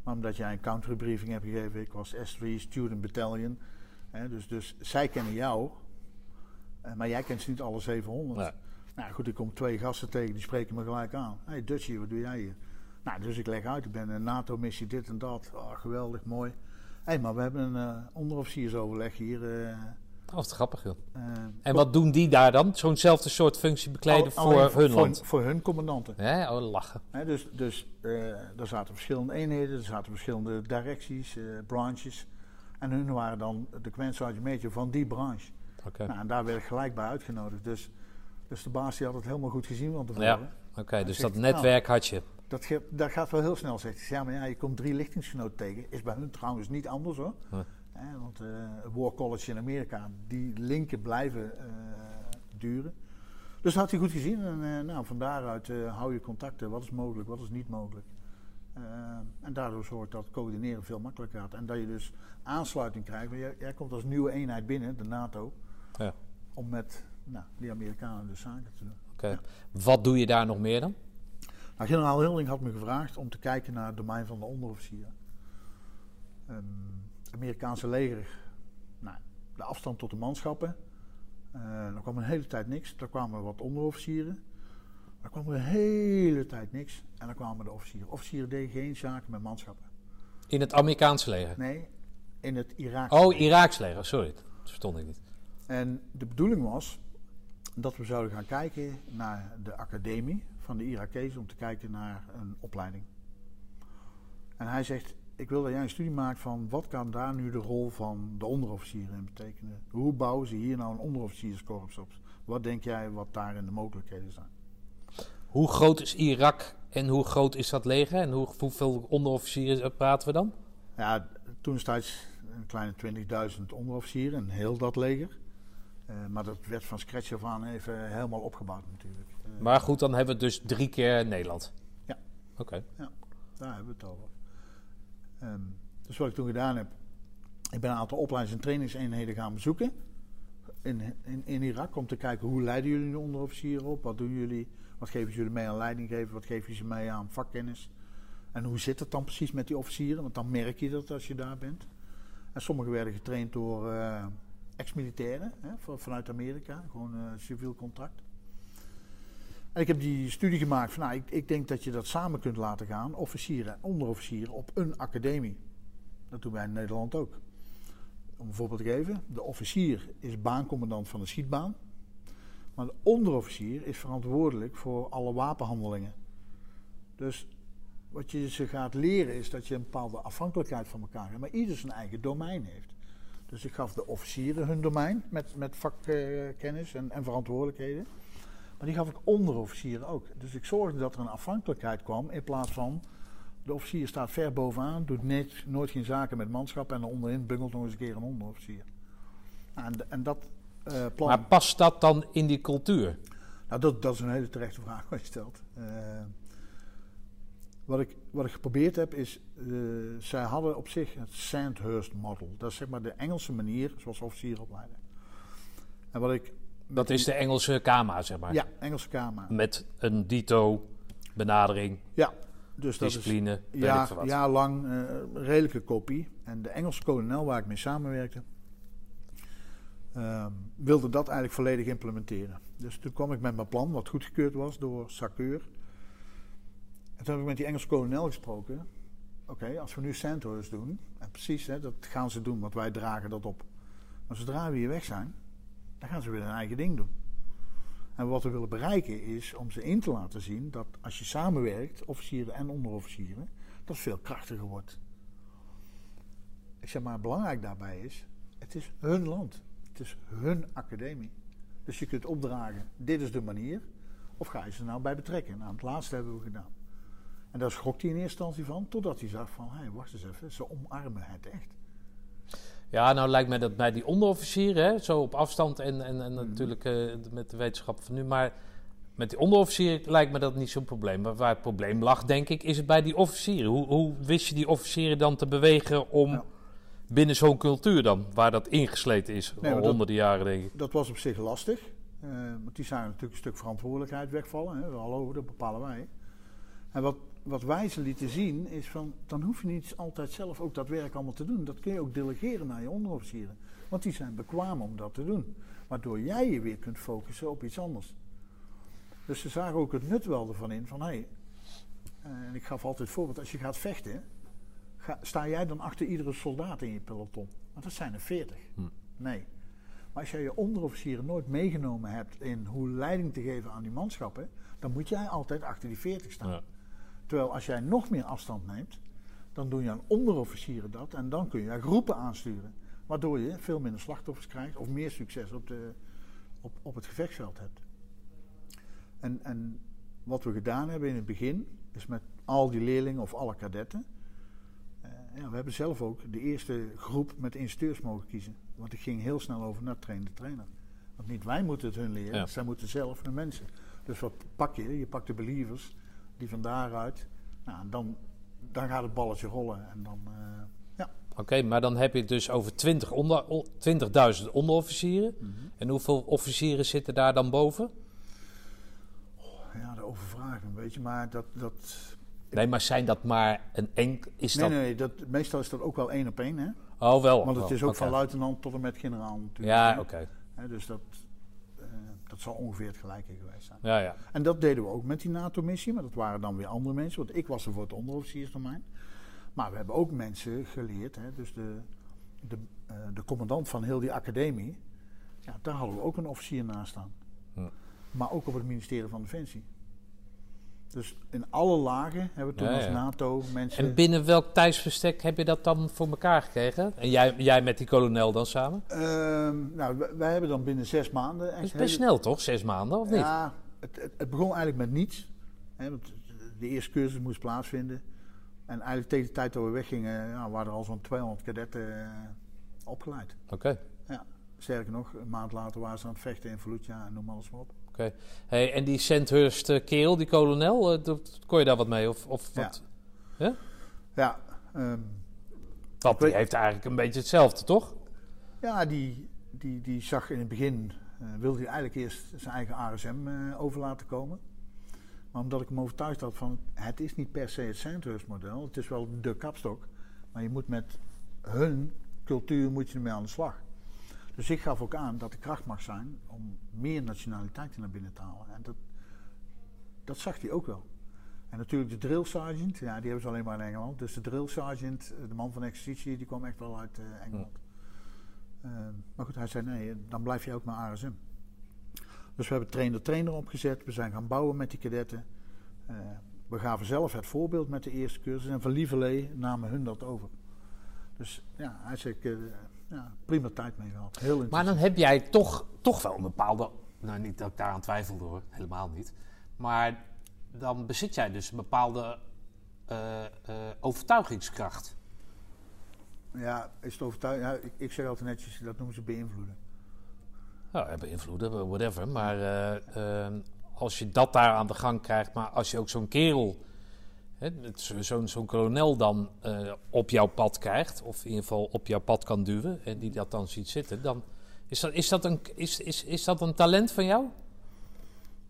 Maar omdat jij een countrybriefing hebt gegeven, ik was S3 Student Battalion. Hè, dus, dus zij kennen jou, eh, maar jij kent ze niet alle 700. Nee. Nou goed, ik kom twee gasten tegen, die spreken me gelijk aan. Hé hey, Dutchie, wat doe jij hier? Nou, dus ik leg uit, ik ben een NATO-missie, dit en dat. Oh, geweldig, mooi. Hé, hey, maar we hebben een eh, onderofficiersoverleg hier. eh, Dat was grappig, joh. eh, En wat doen die daar dan? Zo'nzelfde soort functie bekleden Al- voor alleen hun land? Voor hun commandanten. Ja, oh, lachen. Dus dus eh, er zaten verschillende eenheden, er zaten verschillende directies, eh, branches. En hun waren dan de Command Sergeant Major van die branche. Oké. Nou, en daar werd ik gelijk bij uitgenodigd. Dus, dus de baas die had het helemaal goed gezien van tevoren. Ja. Oké, dus zegt, dat netwerk had je. Dat, ge- dat gaat wel heel snel, zegt hij. Ja, maar ja, je komt drie lichtingsgenoten tegen. Is bij hun trouwens niet anders hoor. Huh. Hè, want eh War College in Amerika, die linken blijven eh, duren. Dus dat had hij goed gezien. En eh, nou, van daaruit hou je contacten. Wat is mogelijk, wat is niet mogelijk. En daardoor zorgt dat coördineren veel makkelijker gaat. En dat je dus aansluiting krijgt. Want jij, jij komt als nieuwe eenheid binnen, de NATO. Ja. Om met nou, die Amerikanen dus zaken te doen. Oké. Wat doe je daar nog meer dan? Nou, generaal Hilding had me gevraagd om te kijken naar het domein van de onderofficieren. Het Amerikaanse leger. Nou, de afstand tot de manschappen. Eh dan kwam een hele tijd niks. Dan kwamen wat onderofficieren. Dan kwam er een hele tijd niks. En dan kwamen de officieren. Officieren deden geen zaken met manschappen. In het Amerikaanse leger. Nee, in het Irak. Oh, Iraaks leger, sorry. Dat verstond ik niet. En de bedoeling was dat we zouden gaan kijken naar de academie van de Irakezen om te kijken naar een opleiding. En hij zegt, ik wil dat jij een studie maakt van wat kan daar nu de rol van de onderofficieren in betekenen. Hoe bouwen ze hier nou een onderofficierskorps op? Wat denk jij wat daarin de mogelijkheden zijn? Hoe groot is Irak en hoe groot is dat leger? En hoe, hoeveel onderofficieren praten we dan? Ja, toen destijds een kleine 20.000 onderofficieren en heel dat leger. Eh, maar dat werd van scratch af aan even helemaal opgebouwd natuurlijk. Eh, Maar goed, dan hebben we dus drie keer Nederland. Ja. Oké. Daar hebben we het over. Ehm, dus wat ik toen gedaan heb, ik ben een aantal opleidings- en trainingseenheden gaan bezoeken in, in, in Irak om te kijken hoe leiden jullie de onderofficieren op, wat doen jullie, wat geven jullie mee aan leidinggeven, wat geven ze mee aan vakkennis? En hoe zit het dan precies met die officieren, want dan merk je dat als je daar bent. En sommigen werden getraind door eh, ex-militairen vanuit Amerika, gewoon eh, civiel contract. En ik heb die studie gemaakt van, nou, ik, ik denk dat je dat samen kunt laten gaan, officieren en onderofficieren, op een academie. Dat doen wij in Nederland ook. Om een voorbeeld te geven, de officier is baancommandant van de schietbaan, maar de onderofficier is verantwoordelijk voor alle wapenhandelingen. Dus wat je ze gaat leren is dat je een bepaalde afhankelijkheid van elkaar hebt, maar ieder zijn eigen domein heeft. Dus ik gaf de officieren hun domein met, met vakkennis en, en verantwoordelijkheden. Maar die gaf ik onderofficieren ook. Dus ik zorgde dat er een afhankelijkheid kwam in plaats van de officier staat ver bovenaan, doet net, nooit geen zaken met manschap en onderin bungelt nog eens een keer een onderofficier. Nou, en, en dat eh, plan. Maar past dat dan in die cultuur? Nou, dat, dat is een hele terechte vraag wat je stelt. Eh, wat, ik, wat ik geprobeerd heb is, eh, zij hadden op zich het Sandhurst model. Dat is zeg maar de Engelse manier zoals officieren opleiden. En wat ik... Dat is de Engelse KMA, zeg maar. Ja, Engelse Kamer. Met een dito benadering, Ja, dus dat is discipline, weet ik ja, jaarlang eh, een redelijke kopie. En de Engelse kolonel waar ik mee samenwerkte, ehm, wilde dat eigenlijk volledig implementeren. Dus toen kwam ik met mijn plan, wat goedgekeurd was door Sakeur. En toen heb ik met die Engelse kolonel gesproken. Oké, als we nu Santos doen, en precies, hè, dat gaan ze doen, want wij dragen dat op. Maar zodra we hier weg zijn, dan gaan ze weer hun eigen ding doen. En wat we willen bereiken is om ze in te laten zien dat als je samenwerkt, officieren en onderofficieren, dat veel krachtiger wordt. Ik zeg maar, belangrijk daarbij is, het is hun land. Het is hun academie. Dus je kunt opdragen, dit is de manier, of ga je ze nou bij betrekken? Nou, het laatste hebben we gedaan. En daar schrok hij in eerste instantie van, totdat hij zag van, hé, wacht eens even, ze omarmen het echt. Ja, nou lijkt mij dat bij die onderofficieren, hè, zo op afstand en, en, Mhm. en natuurlijk eh, met de wetenschap van nu, maar met die onderofficieren lijkt me dat niet zo'n probleem. Maar waar het probleem lag, denk ik, is het bij die officieren. Hoe, hoe wist je die officieren dan te bewegen om Ja. binnen zo'n cultuur dan, waar dat ingesleten is, al dat- honderden jaren denk ik. Dat was op zich lastig. eh, want die zijn natuurlijk een stuk verantwoordelijkheid wegvallen. Hè. Hallo, dat bepalen wij. En wat, wat wij ze lieten zien is van... dan hoef je niet altijd zelf ook dat werk allemaal te doen. Dat kun je ook delegeren naar je onderofficieren. Want die zijn bekwaam om dat te doen. Waardoor jij je weer kunt focussen op iets anders. Dus ze zagen ook het nut wel ervan in van... hé, hey, eh, en ik gaf altijd voorbeeld, als je gaat vechten... Ga, sta jij dan achter iedere soldaat in je peloton? Want dat zijn er veertig. Nee. Maar als jij je onderofficieren nooit meegenomen hebt in hoe leiding te geven aan die manschappen, dan moet jij altijd achter die 40 staan. Ja. Terwijl als jij nog meer afstand neemt, dan doen je aan onderofficieren dat en dan kun je groepen aansturen. Waardoor je veel minder slachtoffers krijgt of meer succes op, de, op, op het gevechtsveld hebt. En, en wat we gedaan hebben in het begin, is met al die leerlingen of alle kadetten. eh, ja, we hebben zelf ook de eerste groep met instructeurs mogen kiezen. Want ik ging heel snel over naar trainer trainer. Want niet wij moeten het hun leren, Ja. zij moeten zelf hun mensen. Dus wat pak je? Je pakt de believers, die van daaruit. Nou, dan, dan gaat het balletje rollen. En dan, eh, ja. Oké, maar dan heb je het dus over 20 onder, 20.000 onderofficieren. Mhm. En hoeveel officieren zitten daar dan boven? ja, de overvraag een beetje. Maar dat, dat, Nee, maar zijn dat maar een enk... Is nee, dat... nee, nee, dat, meestal is dat ook wel één op één. Hè? Oh, wel. Want het wel, is ook van luitenant tot en met generaal natuurlijk. Ja, oké. Dus dat, dat zal ongeveer het gelijke geweest zijn. Ja, ja. En dat deden we ook met die NATO-missie, maar dat waren dan weer andere mensen. Want ik was er voor het onderofficiersdomein. Maar we hebben ook mensen geleerd, hè, dus de, de, eh, de commandant van heel die academie, ja, daar hadden we ook een officier naast staan. Hm. Maar ook op het ministerie van Defensie. Dus in alle lagen hebben we toen Ja, als. NATO mensen... En binnen welk tijdsverstek heb je dat dan voor elkaar gekregen? En jij, jij met die kolonel dan samen? Ehm, nou, wij, wij hebben dan binnen zes maanden... Dat is best hele- snel toch? Zes maanden of niet? Ja, het, het, het begon eigenlijk met niets. Hè, want de eerste cursus moest plaatsvinden. En eigenlijk tegen de tijd dat we weggingen, ja, waren er al zo'n 200 kadetten eh, opgeleid. Oké. Ja, sterker nog, een maand later waren ze aan het vechten in Fallujah en noem alles maar op. oké. Hey, en die Sandhurst eh, kerel, die kolonel, eh, kon je daar wat mee? Of, of Ja. wat? Ja? Ja, Want die weet- heeft eigenlijk een beetje hetzelfde, toch? ja die, die, die zag in het begin, eh, wilde hij eigenlijk eerst zijn eigen eh, over laten komen. Maar omdat ik hem overtuigd had van, het is niet per se het Sandhurst model, het is wel de kapstok. Maar je moet met hun cultuur moet je ermee aan de slag. Dus ik gaf ook aan dat de kracht mag zijn om meer nationaliteiten naar binnen te halen. En dat, dat zag hij ook wel. En natuurlijk de drill sergeant, ja, die hebben ze alleen maar in Engeland. Dus de drill sergeant, eh, de man van exercitie, die kwam echt wel uit eh, Engeland. Eh, maar goed, hij zei nee, dan blijf je ook maar RSM. Dus we hebben trainer-trainer opgezet. We zijn gaan bouwen met die kadetten. We gaven zelf het voorbeeld met de eerste cursus. En van Lieverlee namen hun dat over. Dus ja, hij zei, ja, prima tijd mee gehad. Heel Maar dan heb jij toch, toch wel een bepaalde. Nou, niet dat ik daaraan twijfel hoor, helemaal niet. Maar dan bezit jij dus een bepaalde eh, eh, overtuigingskracht. Ja, is het overtuigd? Ja, ik, ik zeg altijd netjes, dat noemen ze beïnvloeden. Nou, ja, beïnvloeden, whatever. Maar eh, eh, als je dat daar aan de gang krijgt, maar als je ook zo'n kerel, zo- zo'n zo'n kolonel dan eh, op jouw pad krijgt, of in ieder geval op jouw pad kan duwen, en die dat dan ziet zitten, dan is dat, is dat, een, is, is, is dat een talent van jou?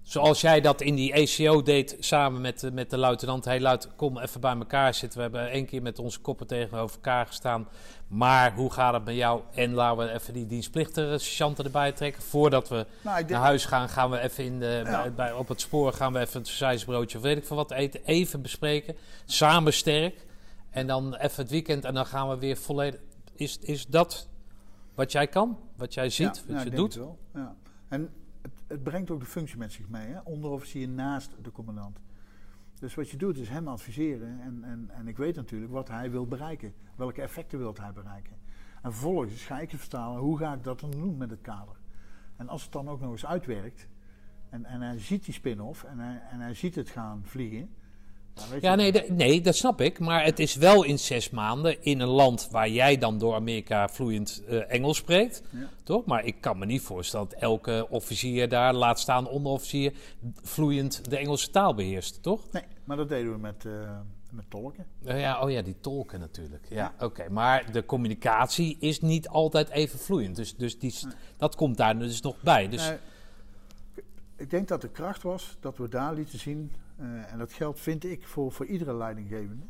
Zoals jij dat in die ACO deed samen met, de- met de luitenant. Hey luid, kom even bij elkaar zitten. We hebben één keer met onze koppen tegenover elkaar gestaan. Maar hoe gaat het met jou? En laten we even die dienstplichtige sergeanten erbij trekken. Voordat we Nou, naar huis gaan, gaan we even in de, Ja. bij, bij- op het spoor gaan we even een sausijsbroodje of weet ik veel wat eten. Even bespreken. Samen sterk. En dan even het weekend en dan gaan we weer volledig... Is, is dat wat jij kan? Wat jij ziet? ja, wat ja, je doet? het wel. Ja. En het, het brengt ook de functie met zich mee. Hè? Onderofficier naast de commandant. Dus wat je doet is hem adviseren. En, en, en ik weet natuurlijk wat hij wil bereiken. Welke effecten wil hij bereiken. En vervolgens ga ik het vertalen. Hoe ga ik dat dan doen met het kader? En als het dan ook nog eens uitwerkt. En, en hij ziet die spin-off. En hij, en hij ziet het gaan vliegen. Ja, nee, dat- nee, dat snap ik. Maar het is wel in zes maanden in een land waar jij dan door Amerika vloeiend eh, Engels spreekt. Ja. Toch? Maar ik kan me niet voorstellen dat elke officier daar, laat staan onderofficier, vloeiend de Engelse taal beheerst, toch? Nee, maar dat deden we met, eh, met tolken. Eh, ja, oh ja, die tolken natuurlijk. Ja, Ja. oké. Maar de communicatie is niet altijd even vloeiend. Dus, dus die, dat komt daar dus nog bij. Dus Nee, ik denk dat de kracht was dat we daar lieten zien, eh, en dat geldt vind ik voor, voor iedere leidinggevende.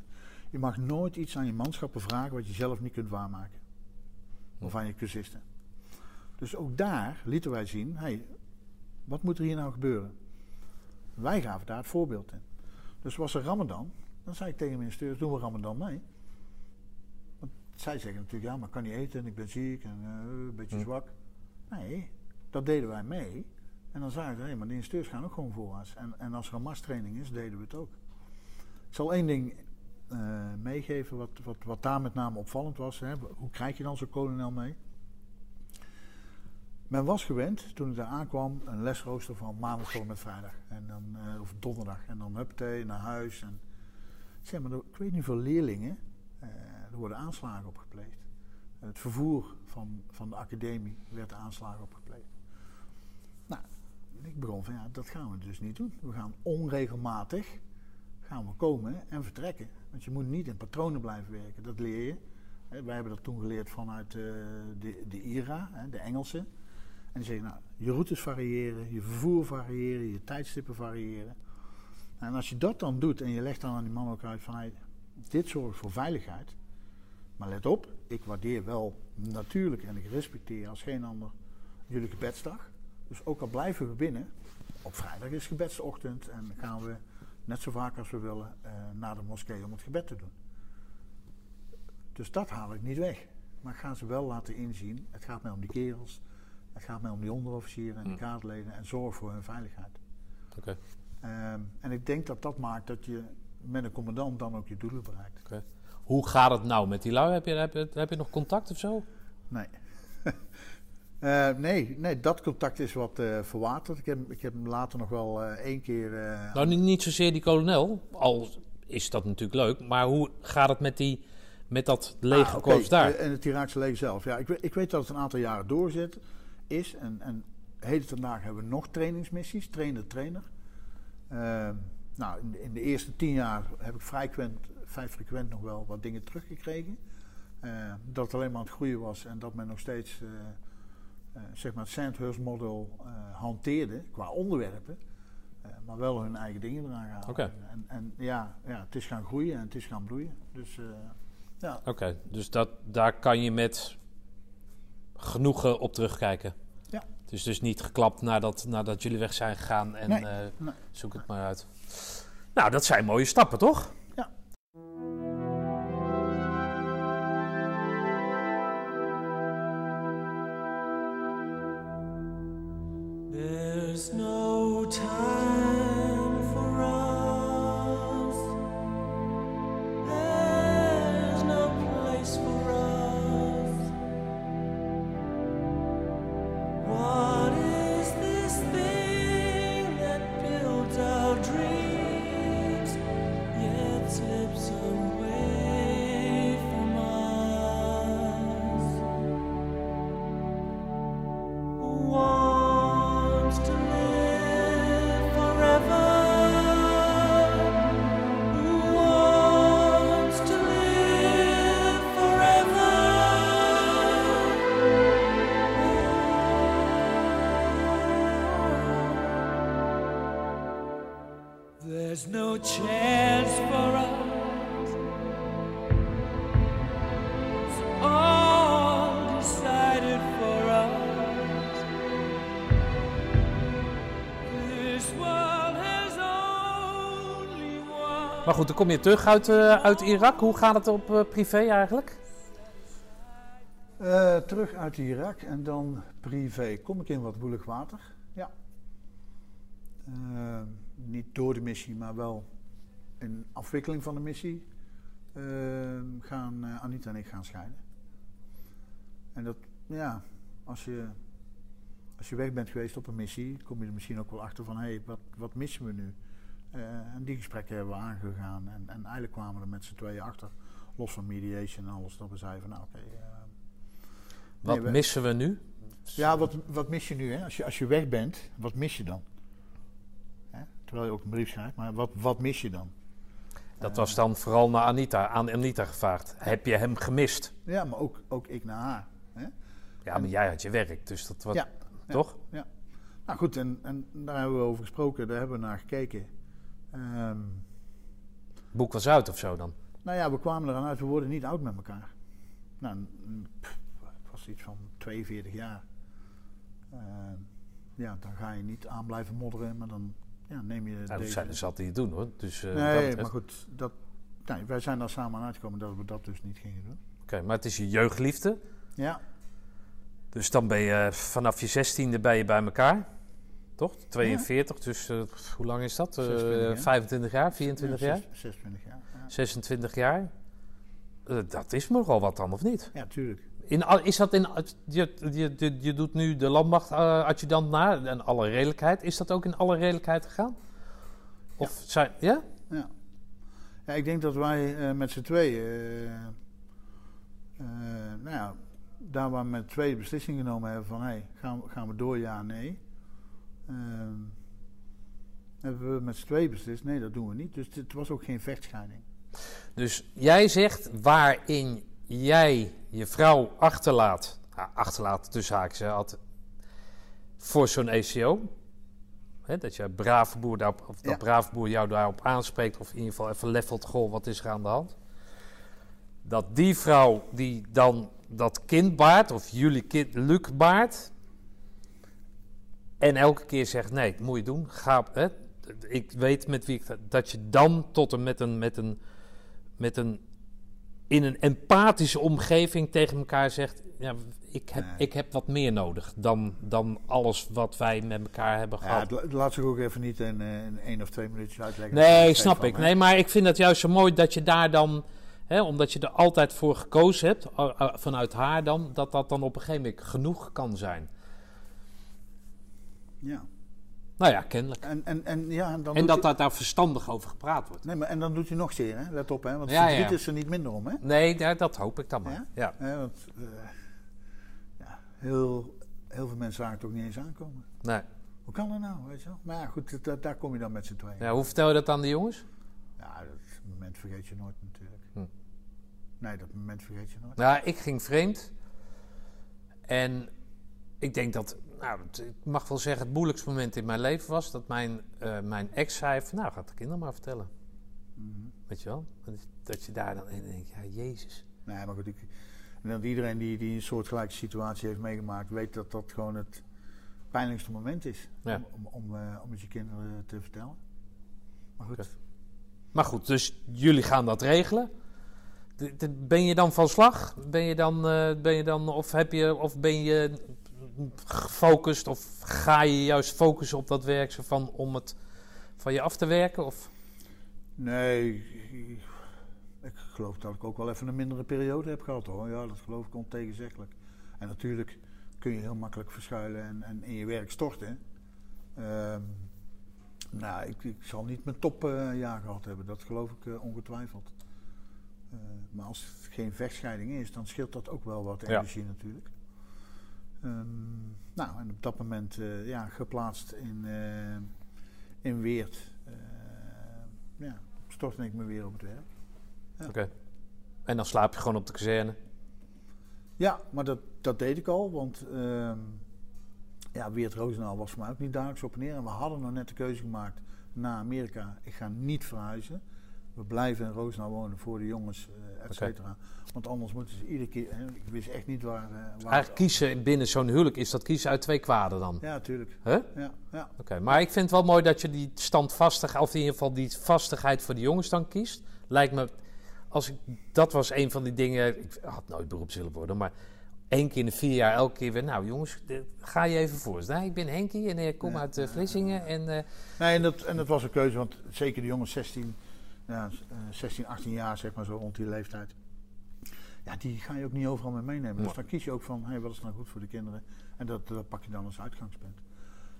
Je mag nooit iets aan je manschappen vragen wat je zelf niet kunt waarmaken. Of aan je cursisten. Dus ook daar lieten wij zien, hey, wat moet er hier nou gebeuren? Wij gaven daar het voorbeeld in. Dus was er Ramadan, dan zei ik tegen mijn instructeurs, doen we Ramadan mee? Want zij zeggen natuurlijk, ja, maar ik kan niet eten en ik ben ziek en eh, een beetje Hm. zwak. Nee, dat deden wij mee. En dan zeiden ze, hé, maar de instructeurs gaan ook gewoon voorwaarts. En, en als er een marstraining is, deden we het ook. Ik zal één ding eh, meegeven, wat, wat, wat daar met name opvallend was. Hè. Hoe krijg je dan zo'n kolonel mee? Men was gewend, toen ik daar aankwam, een lesrooster van maandag tot met vrijdag. En dan, eh, of donderdag. En dan huppatee, naar huis. En, zeg maar, ik weet niet hoeveel leerlingen, eh, er worden aanslagen op gepleegd. Het vervoer van, van de academie werd aanslagen op gepleegd. Ik begon van ja, dat gaan we dus niet doen. We gaan onregelmatig gaan we komen en vertrekken. Want je moet niet in patronen blijven werken. Dat leer je. Wij hebben dat toen geleerd vanuit eh, de, de IRA, de Engelse. En die zeggen, nou, je routes variëren, je vervoer variëren, je tijdstippen variëren. En als je dat dan doet en je legt dan aan die man ook uit van, hey, dit zorgt voor veiligheid. Maar let op, ik waardeer wel natuurlijk en ik respecteer als geen ander jullie gebedsdag. Dus ook al blijven we binnen, op vrijdag is gebedsochtend en gaan we net zo vaak als we willen eh, naar de moskee om het gebed te doen. Dus dat haal ik niet weg. Maar ik ga ze wel laten inzien, het gaat mij om die kerels, het gaat mij om die onderofficieren en de kaartleden en zorg voor hun veiligheid. Oké. Ehm, en ik denk dat dat maakt dat je met een commandant dan ook je doelen bereikt. Oké. Hoe gaat het nou met die lui? Heb je, heb je, heb je nog contact of zo? Nee. Eh, nee, nee, dat contact is wat eh, verwaterd. Ik heb, ik heb hem later nog wel eh, één keer. Nou, niet, zozeer die kolonel. Al is dat natuurlijk leuk. Maar hoe gaat het met, die, met dat legerkorps Ah, daar? En het Iraakse leger zelf. Ja, ik, weet- ik weet dat het een aantal jaren doorzet is. En, en heden ten dagen hebben we nog trainingsmissies, trainer-trainer. Nou, in de, in de eerste tien jaar heb ik frequent, vrij frequent nog wel wat dingen teruggekregen. Dat het alleen maar aan het groeien was en dat men nog steeds zeg maar het Sandhurst model eh, hanteerde qua onderwerpen. eh, maar wel hun eigen dingen eraan. Oké. En, en ja, ja, het is gaan groeien en het is gaan bloeien. Dus eh, ja, Oké, dus dat, daar kan je met genoegen op terugkijken. Ja. Het is dus niet geklapt nadat, nadat jullie weg zijn gegaan en Nee, eh, nee. zoek het maar uit. Nou, dat zijn mooie stappen, toch? There's no time goed, dan kom je terug uit, eh, uit Irak. Hoe gaat het op eh, privé eigenlijk? Eh, terug uit Irak en dan privé. Kom ik in wat woelig water? Ja. Niet door de missie, maar wel in afwikkeling van de missie gaan Anita en ik gaan scheiden. En dat, ja, als je, als je weg bent geweest op een missie, kom je er misschien ook wel achter van, hé, hey, wat, wat missen we nu? Eh, en die gesprekken hebben we aangegaan. En, en eigenlijk kwamen we er met z'n tweeën achter, los van mediation en alles, dat we zeiden van, nou oké, eh, Wat Nee, we- missen we nu? ja, wat, wat mis je nu? Hè? Als, je, als je weg bent, wat mis je dan? Hè? Terwijl je ook een brief schrijft, maar wat, wat mis je dan? Dat was dan vooral naar Anita, aan Anita gevraagd. Heb je hem gemist? Ja, maar ook, ook ik naar haar. Hè? Ja, maar jij had je werk, dus dat was... Ja, ja. Toch? Nou goed, en, en daar hebben we over gesproken, daar hebben we naar gekeken. Ehm, Boek was uit of zo dan? nou ja, we kwamen eraan uit, we worden niet oud met elkaar. Nou, pff, het was iets van 42 jaar. Ehm, ja, dan ga je niet aan blijven modderen, maar dan ja, neem je Nou, dat deze... zou- dat zat hij doen hoor. Dus, eh, nee, betreft- maar goed, dat, nee, wij zijn daar samen aan uitgekomen dat we dat dus niet gingen doen. Oké, maar het is je jeugdliefde. Ja, Dus dan ben je vanaf je zestiende bij elkaar. Toch? 42, dus eh, hoe lang is dat? Eh, 26 jaar. 25 jaar, 24 Ja, jaar, zes- 26 jaar. Ja, 26 jaar. Eh, dat is nogal wat dan, of niet? ja tuurlijk. In, is dat in, je, je, doet nu de landmacht-adjudant na, en alle redelijkheid. Is dat ook in alle redelijkheid gegaan? Of zijn, ja? Ja. ja, ik denk dat wij eh, met z'n tweeën, eh, eh, nou ja, daar waar we met twee de beslissing genomen hebben van, hey, gaan, gaan we door, ja, nee. Ehm, hebben we met z'n tweeën beslist, nee, dat doen we niet. Dus het was ook geen vechtscheiding. Dus jij zegt waarin jij je vrouw achterlaat, ah, achterlaat tussen haakjes, had, voor zo'n ECO. Hè, dat je brave boer daarop, of dat Ja. brave boer jou daarop aanspreekt, of in ieder geval even levelt, goh, wat is er aan de hand? dat die vrouw die dan dat kind baart, of jullie kind Luc baart, en elke keer zegt: nee, dat moet je doen. Ga, hè, ik weet met wie ik dat, dat je dan tot een met een met een met een in een empathische omgeving tegen elkaar zegt: ja, ik heb, ik heb wat meer nodig dan, dan alles wat wij met elkaar hebben Ja, gehad. het laat zich ook even niet in, eh, in één of twee minuutjes uitleggen. Nee, Dat snap ik. Nee, maar ik vind het juist zo mooi dat je daar dan, omdat je er altijd voor gekozen hebt, vanuit haar dan, dat dat dan op een gegeven moment genoeg kan zijn. Ja. Nou ja, kennelijk. En, en, en, ja, en dan En dat hij- daar, daar verstandig over gepraat wordt. Nee, maar en dan doet hij nog zeer, hè? Let op, hè? Want Ja, verdriet ja. is er niet minder om, hè? Nee, ja, dat hoop ik dan maar. Ja? Want eh, ja, heel, heel veel mensen zagen het ook niet eens aankomen. Nee. Hoe kan dat nou, weet je wel? Maar ja, goed, dat- daar kom je dan met z'n tweeën. Ja, hoe vertel je dat aan de jongens? Ja, dat moment vergeet je nooit natuurlijk. Hm. Nee, dat moment vergeet je nooit. Nou, ik ging vreemd. En ik denk dat, nou, ik mag wel zeggen, het moeilijkste moment in mijn leven was dat mijn, eh, mijn ex zei van, nou, ga het de kinderen maar vertellen. Mhm. Weet je wel? Dat- je daar dan in denkt, ja, jezus. Nee, maar goed, ik, en dat iedereen die, die een soortgelijke situatie heeft meegemaakt, weet dat dat gewoon het pijnlijkste moment is. Ja. Om, om, om, eh, om het je kinderen te vertellen. Maar goed. Maar goed, dus jullie gaan dat regelen. De- de- Ben je dan van slag? Ben je dan, eh, ben je dan of, heb je, of ben je gefocust? Of ga je juist focussen op dat werk zo van, om het van je af te werken? Of? nee, ik, geloof dat ik ook wel even een mindere periode heb gehad hoor. Ja, dat geloof ik ontegenzeggelijk. En natuurlijk kun je heel makkelijk verschuilen en, en in je werk storten. Ehm, nou, ik, ik zal niet mijn topjaar gehad hebben, dat geloof ik eh, ongetwijfeld. Eh, maar als het geen vechtscheiding is, dan scheelt dat ook wel wat Ja. energie natuurlijk. Ehm, nou, en op dat moment eh, ja, geplaatst in, eh, in Weert, eh, ja, stortte ik me weer op het werk. Ja. Oké. En dan slaap je gewoon op de kazerne. Ja, maar dat, dat deed ik al, want ehm ja, Weert Roosendaal was voor mij ook niet dagelijks op en neer. En we hadden nog net de keuze gemaakt naar Amerika. Ik ga niet verhuizen. We blijven in Roosendaal wonen voor de jongens, eh et cetera. Want anders moeten ze iedere keer... Hè, ik wist echt niet waar... eh, waar Eigenlijk kiezen binnen zo'n huwelijk is dat kiezen uit twee kwaden dan. Ja, tuurlijk. Huh? Ja, ja. Oké, maar ik vind het wel mooi dat je die standvastigheid, of in ieder geval die vastigheid voor de jongens dan kiest. Lijkt me, als ik, dat was een van die dingen, ik had nooit beroeps willen worden, maar één keer in de vier jaar, elke keer weer, nou jongens, de- ga je even voor. Nou, ik ben Henkie en ik kom Ja. uit eh, Vlissingen en eh, Nee, en dat, en dat was een keuze, want zeker de jongens 16, ja, eh, 16, 18 jaar, zeg maar zo rond die leeftijd. Ja, die ga je ook niet overal mee meenemen. Dus dan kies je ook van, hey, wat is nou goed voor de kinderen? En dat, dat pak je dan als uitgangspunt.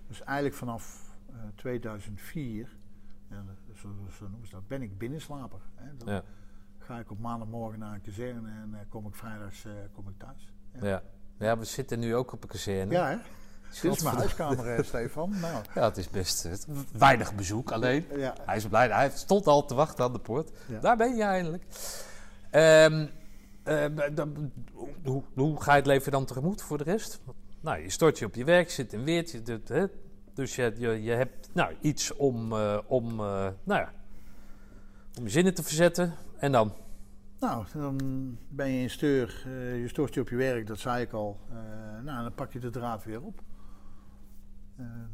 Dus eigenlijk vanaf eh, 2004, ja, zo, zo noemen ze dat, ben ik binnenslaper. Hè. Dan ja, ga ik op maandagmorgen naar een kazerne en eh, kom ik vrijdags eh, kom ik thuis. ja. ja, we zitten nu ook op een kazerne. Ja, hè? Dit is mijn huiskamer, eh, Stefan. Nou, Ja, het is best eh, weinig bezoek alleen. ja, Hij is blij, hij stond al te wachten aan de poort. Ja. Daar ben je eindelijk. Ehm, eh, hoe, hoe ga je het leven dan tegemoet voor de rest? Nou, je stort je op je werk, je zit in Weert. Je doet, hè, dus je, je, je hebt nou, iets om, om, nou ja, om je zinnen te verzetten. En dan? Nou, dan ben je in steur, je stort je op je werk, dat zei ik al. Nou, dan pak je de draad weer op. Ehm,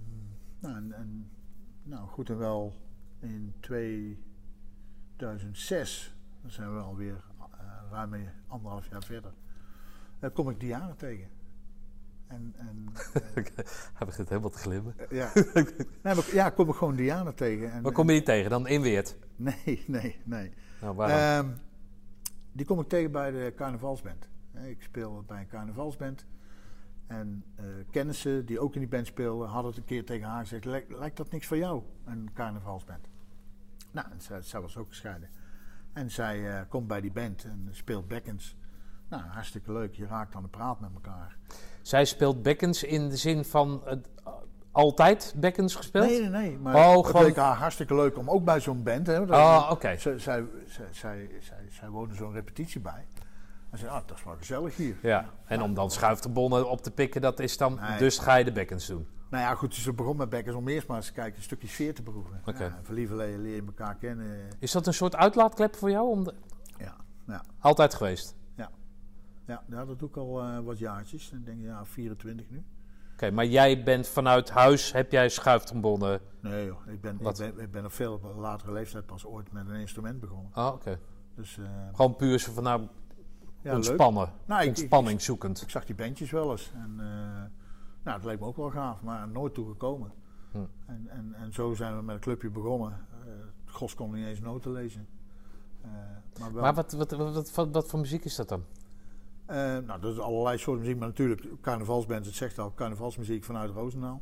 nou, en, en- nou, goed en wel in 2006, dan zijn we alweer eh ruim anderhalf jaar verder, eh, kom ik Diana tegen. En, en Hij begint helemaal te glimmen. eh, ja. nee, maar, ja, kom ik gewoon Diana tegen. En, Waar kom je die tegen? Dan in Weert? Nee, nee, nee. Nou, waar dan? Ehm, die kom ik tegen bij de carnavalsband. Ik speel bij een carnavalsband. En eh, kennissen die ook in die band speelden, hadden het een keer tegen haar gezegd: "Lijk- Lijkt dat niks voor jou, een carnavalsband? Nou, en zij, zij was ook gescheiden. En zij eh, komt bij die band en speelt bekkens. Nou, hartstikke leuk. Je raakt aan de praat met elkaar. Zij speelt bekkens in de zin van het, eh, altijd bekkens gespeeld? Nee, nee, nee. Maar Oh, het gewoon- leek haar hartstikke leuk om ook bij zo'n band. Hè, Oh, oké. Zij, zij, zij, zij, zij, zij woonde zo'n repetitie bij. En zei, ah, dat is wel gezellig hier. Ja, en om dan schuifterbonnen op te pikken, dat is dan... Nee. Dus ga je de bekkens doen. Nou ja, goed, ze begon met bekkers om eerst maar eens kijken, een stukje sfeer te beproeven. Oké. Ja, lieverlee leer je elkaar kennen. Is dat een soort uitlaatklep voor jou? Om de- Ja, Ja. Altijd geweest. Ja, ja, dat doe ik al eh, wat jaartjes. Ik denk ja, 24 nu. Oké, maar jij bent vanuit huis, heb jij schuiftrombonnen? Nee joh, ik ben, ik ben, ik ben op veel latere leeftijd pas ooit met een instrument begonnen. Oh, oké. Dus eh, Gewoon puur zo van nou, ja, ontspannen. Nou, ontspanning zoekend. Ik zag die bandjes wel eens. En eh, nou, het leek me ook wel gaaf, maar nooit toegekomen. Hm. En, en, en zo zijn we met een clubje begonnen. Eh Gos kon niet eens noten lezen. Eh, maar wel, Maar wat, wat, wat, wat, voor muziek is dat dan? nou, dat is allerlei soorten muziek, maar natuurlijk carnavalsband, het zegt al, carnavalsmuziek vanuit Roosendaal.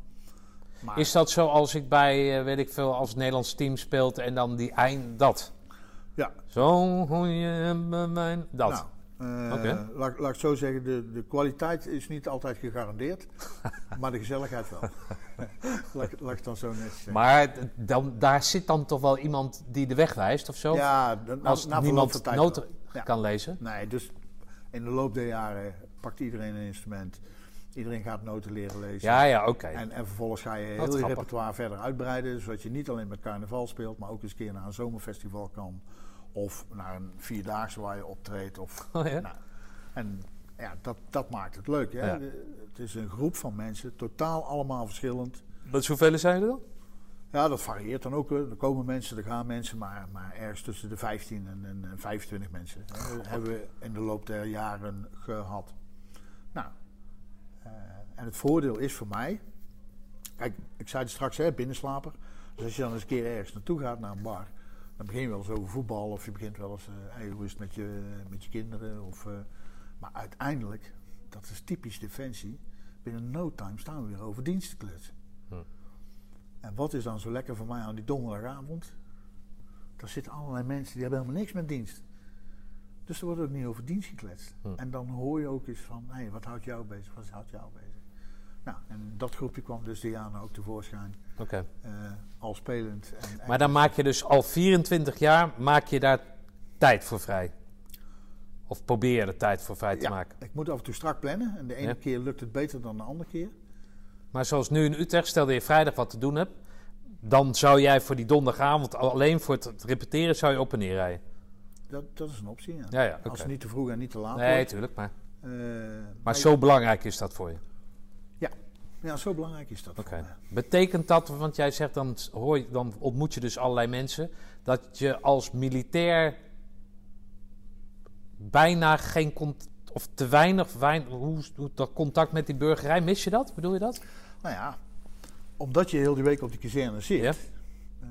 Maar, Is dat zo als ik bij, weet ik veel, als het Nederlands team speelt en dan die eind, dat? Ja. Zo goeie mijn, dat. Nou, eh, laat, laat ik zo zeggen, de, de kwaliteit is niet altijd gegarandeerd, maar de gezelligheid wel. laat, ik- laat ik het dan zo net zeggen. maar dan, daar zit dan toch wel iemand die de weg wijst of zo? ja, na, als na niemand tijd noten. Ja. kan lezen? Nee, dus in de loop der jaren pakt iedereen een instrument. Iedereen gaat noten leren lezen. Ja, ja, oké. En, en vervolgens ga je heel Wat je grappig. repertoire verder uitbreiden. Zodat je niet alleen met carnaval speelt, maar ook eens een keer naar een zomerfestival kan. Of naar een vierdaagse waar je optreedt. Of, Oh, ja? nou, en ja, dat, dat maakt het leuk. Hè? Ja. De- Het is een groep van mensen, totaal allemaal verschillend. Wat hoeveel zijn er dan? Ja, dat varieert dan ook. Er komen mensen, er gaan mensen, maar, maar ergens tussen de 15 en, en, en 25 mensen hè, hebben we in de loop der jaren gehad. Nou, eh, en het voordeel is voor mij, kijk, ik zei het straks, hè, binnenslaper. Dus als je dan eens een keer ergens naartoe gaat, naar een bar, dan begin je wel eens over voetbal of je begint wel eens, eh, het met je, met je kinderen? Of, eh, maar uiteindelijk, dat is typisch defensie, binnen no time staan we weer over dienst te kletsen. En wat is dan zo lekker voor mij aan die donderdagavond? Daar zitten allerlei mensen die hebben helemaal niks met dienst. Dus er wordt ook niet over dienst gekletst. Hm. En dan hoor je ook eens van, hé, wat houdt jou bezig? Wat houdt jou bezig? Nou, en dat groepje kwam dus Diana ook tevoorschijn. Oké. eh, al spelend. En, en- Maar dan maak je dus al 24 jaar, maak je daar tijd voor vrij? Of probeer je er tijd voor vrij te Ja, maken? ik moet af en toe strak plannen. En de ene Ja. keer lukt het beter dan de andere keer. Maar zoals nu in Utrecht, stel dat je vrijdag wat te doen hebt, dan zou jij voor die donderdagavond alleen voor het repeteren zou je op en neer rijden. Dat, dat is een optie, ja. Ja. Als het niet te vroeg en niet te laat Nee, wordt. tuurlijk, maar, Eh, maar zo belangrijk is dat voor je. Ja, zo belangrijk is dat mij. Betekent dat, want jij zegt dan, hoor je, dan ontmoet je dus allerlei mensen, dat je als militair bijna geen contact, of te weinig, wein, hoe, hoe dat contact met die burgerij, mis je dat? Bedoel je dat? Nou ja, omdat je heel die week op die kazerne zit, Ja. eh,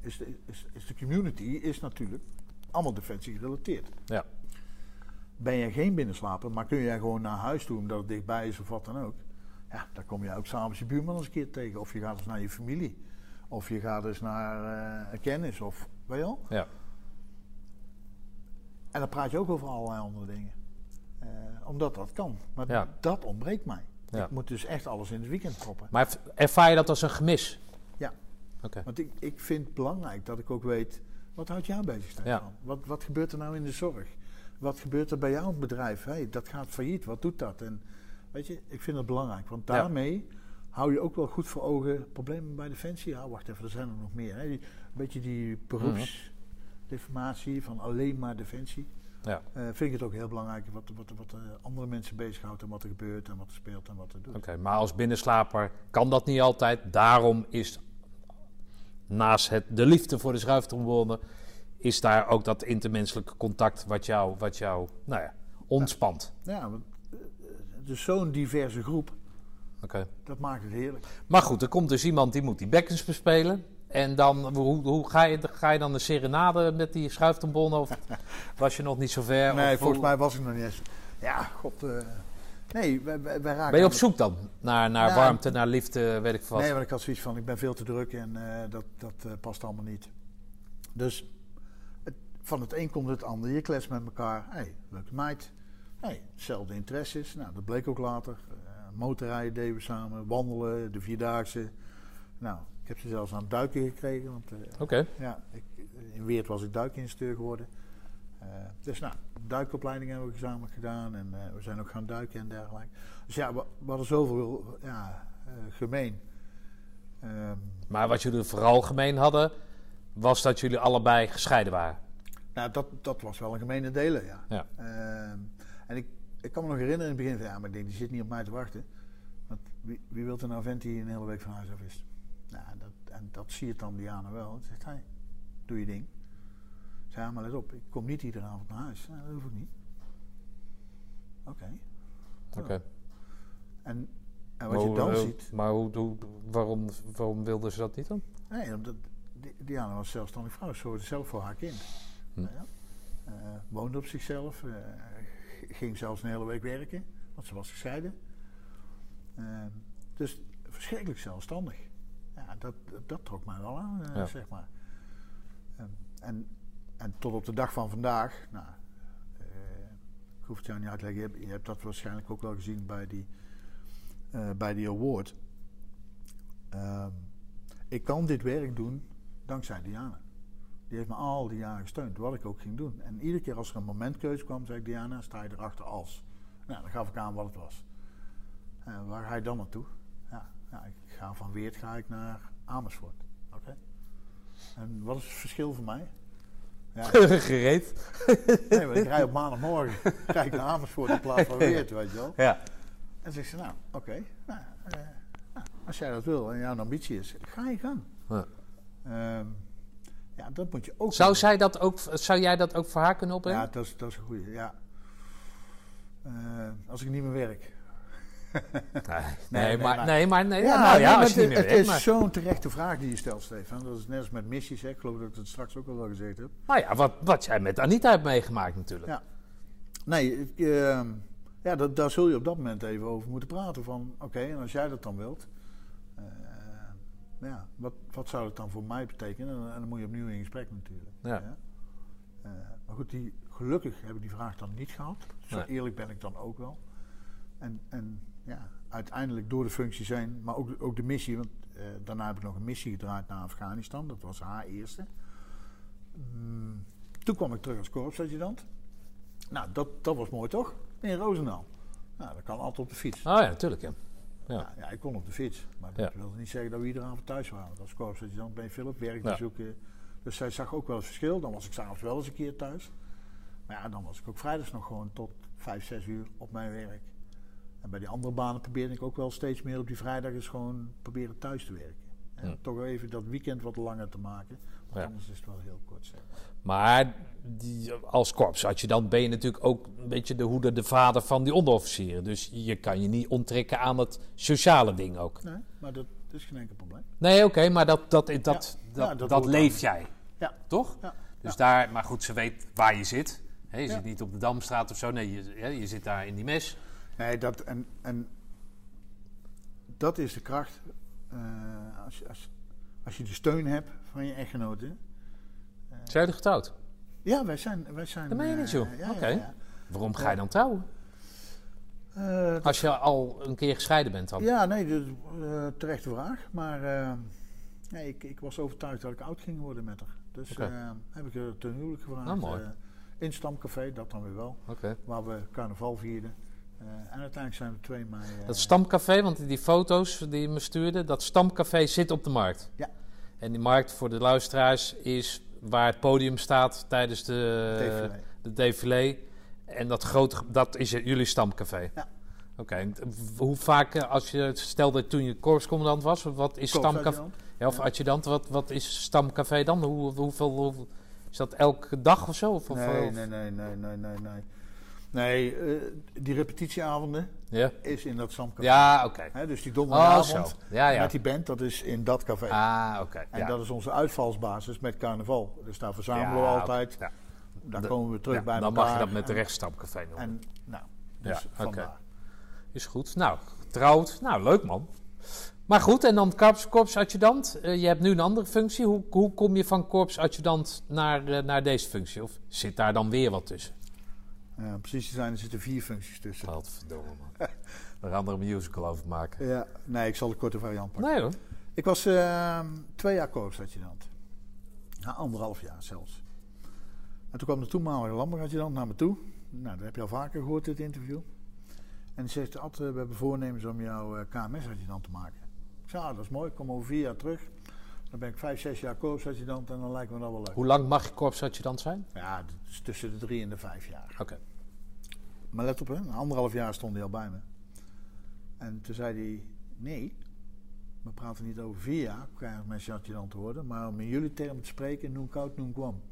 is, de, is, is de community is natuurlijk allemaal defensie gerelateerd. Ja. Ben je geen binnenslaper, maar kun jij gewoon naar huis toe omdat het dichtbij is of wat dan ook. Ja, dan kom je ook s'avonds je buurman eens een keer tegen. Of je gaat eens naar je familie. Of je gaat eens naar een kennis. Of, weet je wel? Ja. En dan praat je ook over allerlei andere dingen. Eh, omdat dat kan. Maar Ja. dat ontbreekt mij. Ja. Ik moet dus echt alles in het weekend proppen. Maar ervaar je dat als een gemis? Ja. Oké. Want ik, ik vind het belangrijk dat ik ook weet, wat houdt jou bezig, Stefan? Ja. Wat, wat gebeurt er nou in de zorg? Wat gebeurt er bij jouw bedrijf? Hey, dat gaat failliet, wat doet dat? En weet je, ik vind het belangrijk, want Ja. daarmee hou je ook wel goed voor ogen problemen bij Defensie. Ja, wacht even, er zijn er nog meer. Hè? Die, een beetje die beroepsdeformatie van alleen maar Defensie. Ja. Eh, vind ik het ook heel belangrijk wat, wat, wat eh, andere mensen bezighoudt en wat er gebeurt en wat er speelt en wat er doet. Oké, maar als binnenslaper kan dat niet altijd. Daarom is naast het, de liefde voor de schuiftrombone, is daar ook dat intermenselijke contact wat jou, wat jou nou ja, ontspant. Ja, want, is zo'n diverse groep, Oké. dat maakt het heerlijk. Maar goed, er komt dus iemand die moet die bekkens bespelen. En dan, hoe, hoe ga, je, ga je dan de serenade met die schuiftrombone? Of was je nog niet zo ver? Nee, volgens hoe- mij was ik nog niet eens. Ja, god. eh, nee, wij, wij, wij raken. Ben je op zoek dan? Naar, naar warmte, naar liefde, weet ik wat. Nee, want ik had zoiets van: ik ben veel te druk en eh, dat, dat eh, past allemaal niet. Dus het, van het een komt het ander. Je klets met elkaar. hey, leuke meid. Hey, hetzelfde interesses. Nou, dat bleek ook later. Eh, motorrijden deden we samen, wandelen, de vierdaagse. Nou, ik heb ze zelfs aan het duiken gekregen. Want eh, Oké. Ja, ik, in Weert was ik duikinstructeur geworden. Eh, dus nou, duikopleiding hebben we gezamenlijk gedaan en eh, we zijn ook gaan duiken en dergelijke. Dus ja, we, we hadden zoveel ja, eh, gemeen. Ehm, Maar wat jullie vooral gemeen hadden, was dat jullie allebei gescheiden waren. Nou, dat, dat was wel een gemene delen, ja. Ja. Ehm, en ik, ik kan me nog herinneren in het begin van, ja, maar ik denk, die zit niet op mij te wachten. Want wie, wie wil er nou vent die een hele week van huis af is? Nou, dat, en dat zie je dan Diana wel. Ze zegt, hij, doe je ding. Ja, maar let op, ik kom niet iedere avond naar huis. Nou, dat hoef ik niet. Oké. Oké. En, en Maar wat je hoe- dan hoe- ziet... Maar hoe, hoe, waarom, waarom wilden ze dat niet dan? Nee, omdat Di- Diana was zelfstandig vrouw. Ze zorgde zelf voor haar kind. Hm. Nou ja. Eh, woonde op zichzelf. eh, ging zelfs een hele week werken. Want ze was gescheiden. Eh, dus verschrikkelijk zelfstandig. Ja, dat, dat, dat trok mij wel aan, eh, Ja. zeg maar. Ehm, en, en tot op de dag van vandaag... Nou, eh, ik hoef het jou niet uit te leggen. Je hebt, je hebt dat waarschijnlijk ook wel gezien bij die, eh, bij die award. Ehm, ik kan dit werk doen dankzij Diana. Die heeft me al die jaren gesteund, wat ik ook ging doen. En iedere keer als er een momentkeuze kwam, zei ik: Diana, sta je erachter als. Nou, dan gaf ik aan wat het was. En waar ga je dan naartoe? Ja, ja, ik ga van Weert ga ik naar Amersfoort. Oké. En wat is het verschil voor mij? Ja, Gereed. nee, maar ik rij op maandagmorgen ik naar Amersfoort in plaats van Weert, weet je wel. Ja. En zegt ze, nou, oké. nou, eh, nou, als jij dat wil en jouw ambitie is, ga je gang. Ja. Ehm, ja, dat moet je ook Zou, doen. zij dat ook, zou jij dat ook voor haar kunnen opbrengen? Ja, dat is, dat is een goeie, ja. Eh, als ik niet meer werk. nee, nee, nee, maar, maar- nee, maar nee, Ja, nou, ja, als je het, niet meer het is zo'n terechte vraag die je stelt, Stefan. Dat is net als met missies. Hè. Ik geloof dat ik het straks ook al wel gezegd heb. nou ja, wat, wat jij met Anita hebt meegemaakt natuurlijk. Ja. Nee, ehm, ja, dat, daar zul je op dat moment even over moeten praten. Van, oké, en als jij dat dan wilt... eh, ja, wat, wat zou het dan voor mij betekenen? En, en dan moet je opnieuw in gesprek natuurlijk. Ja. Eh, maar goed, die, gelukkig heb ik die vraag dan niet gehad. Zo Nee. eerlijk ben ik dan ook wel. En, en ja, uiteindelijk door de functie zijn, maar ook, ook de missie. Want eh, daarna heb ik nog een missie gedraaid naar Afghanistan. Dat was haar eerste. Mm, toen kwam ik terug als korpsadjudant. Nou, dat, dat was mooi toch? In Roosendaal. Nou, dat kan altijd op de fiets. Oh ja, natuurlijk. Ja. Ja. Ja, ja, ik kon op de fiets. Maar dat wilde niet zeggen dat we iedere avond thuis waren. Als korpsadjudant ben je veel op werk te zoeken. Dus zij zag ook wel het verschil. Dan was ik s'avonds wel eens een keer thuis. Maar ja, dan was ik ook vrijdags nog gewoon tot vijf, zes uur op mijn werk. En bij die andere banen probeerde ik ook wel steeds meer op die vrijdag eens gewoon proberen thuis te werken. En Ja. toch even dat weekend wat langer te maken. Want Ja. anders is het wel heel kort. Zeg. Maar die, als korpsadjudant ben je natuurlijk ook een beetje de hoeder, de vader van die onderofficieren. Dus je kan je niet onttrekken aan het sociale ding ook. Nee, maar dat is geen enkel probleem. Nee, oké, maar dat, dat, dat, dat, Ja, dat, dat dat hoort leef jij, Ja. toch? Ja. Dus daar, maar goed, ze weet waar je zit. Je zit niet op de Damstraat of zo. Nee, je, je zit daar in die mes. Nee, dat, en, en dat is de kracht. eh, als, je- als, als je de steun hebt van je echtgenoten. Zijn jullie getrouwd? Ja, wij zijn. Wij zijn Dat meen je niet, eh, joh. ja, Oké. Waarom ga je dan trouwen? Eh, Als je al een keer gescheiden bent dan? ja, nee, dus, eh, terechte vraag. Maar nee, ik, ik was overtuigd dat ik oud ging worden met haar. Dus heb ik er ten huwelijk gevraagd. Nou, mooi. in het stamcafé, dat dan weer wel. Oké. Waar we carnaval vierden. En uiteindelijk zijn we 2 mei. Dat stamcafé, want die foto's die je me stuurde, dat stamcafé zit op de markt. Ja. En die markt voor de luisteraars is waar het podium staat tijdens de défilé. de défilé. En dat grote, dat is jullie stamcafé. Ja. Oké, hoe vaak, eh, als je, stel dat toen je korpscommandant was, wat is stamcafé? Korpsadjudant. Ja, of adjudant, wat, wat is stamcafé dan? Hoe, hoeveel, hoe- is dat elke dag of zo? Of, of- Nee, of- nee, nee, nee, nee, nee, nee. Nee, eh, die repetitieavonden Ja, is in dat stamcafé. ja oké. Dus die Oh, zo. donderdagavond Ja, ja. met die band, dat is in dat café. Ah, oké. en ja. dat is onze uitvalsbasis met carnaval. Dus daar verzamelen we altijd. Ja. Daar De- komen we terug bij dan elkaar. mag je dat met de En- rechtstamcafé noemen. En, nou, dus Ja, oké. Is goed. Nou, getrouwd. Nou, leuk man. Maar goed, en dan korps, korpsadjudant. Eh, je hebt nu een andere functie. Hoe, hoe kom je van korpsadjudant naar, eh, naar deze functie? Of zit daar dan weer wat tussen? Ja, precies te zijn, er zitten vier functies tussen. Godverdomme man. Daar gaan er een musical over maken. Ja, nee, ik zal de korte variant pakken. Nee hoor. Ik was eh, twee jaar korpsadjudant. Na anderhalf jaar zelfs. En toen kwam de toenmalige landbouwadjudant naar me toe. Nou, dat heb je al vaker gehoord, dit interview. En die zegt, Ad, eh, we hebben voornemens om jou eh, KMS-adjudant te maken. Ik zei, ah, dat is mooi, ik kom over vier jaar terug. Dan ben ik vijf, zes jaar korpsadjudant en dan lijkt me dat wel leuk. Hoe lang mag je korpsadjudant zijn? Ja, is tussen de drie en de vijf jaar. Oké. Maar let op, hè, na anderhalf jaar stond hij al bij me. En toen zei hij, nee, we praten niet over vier jaar, krijg ik mijn adjudant te worden, maar om in jullie termen te spreken, noem koud, noem kwam.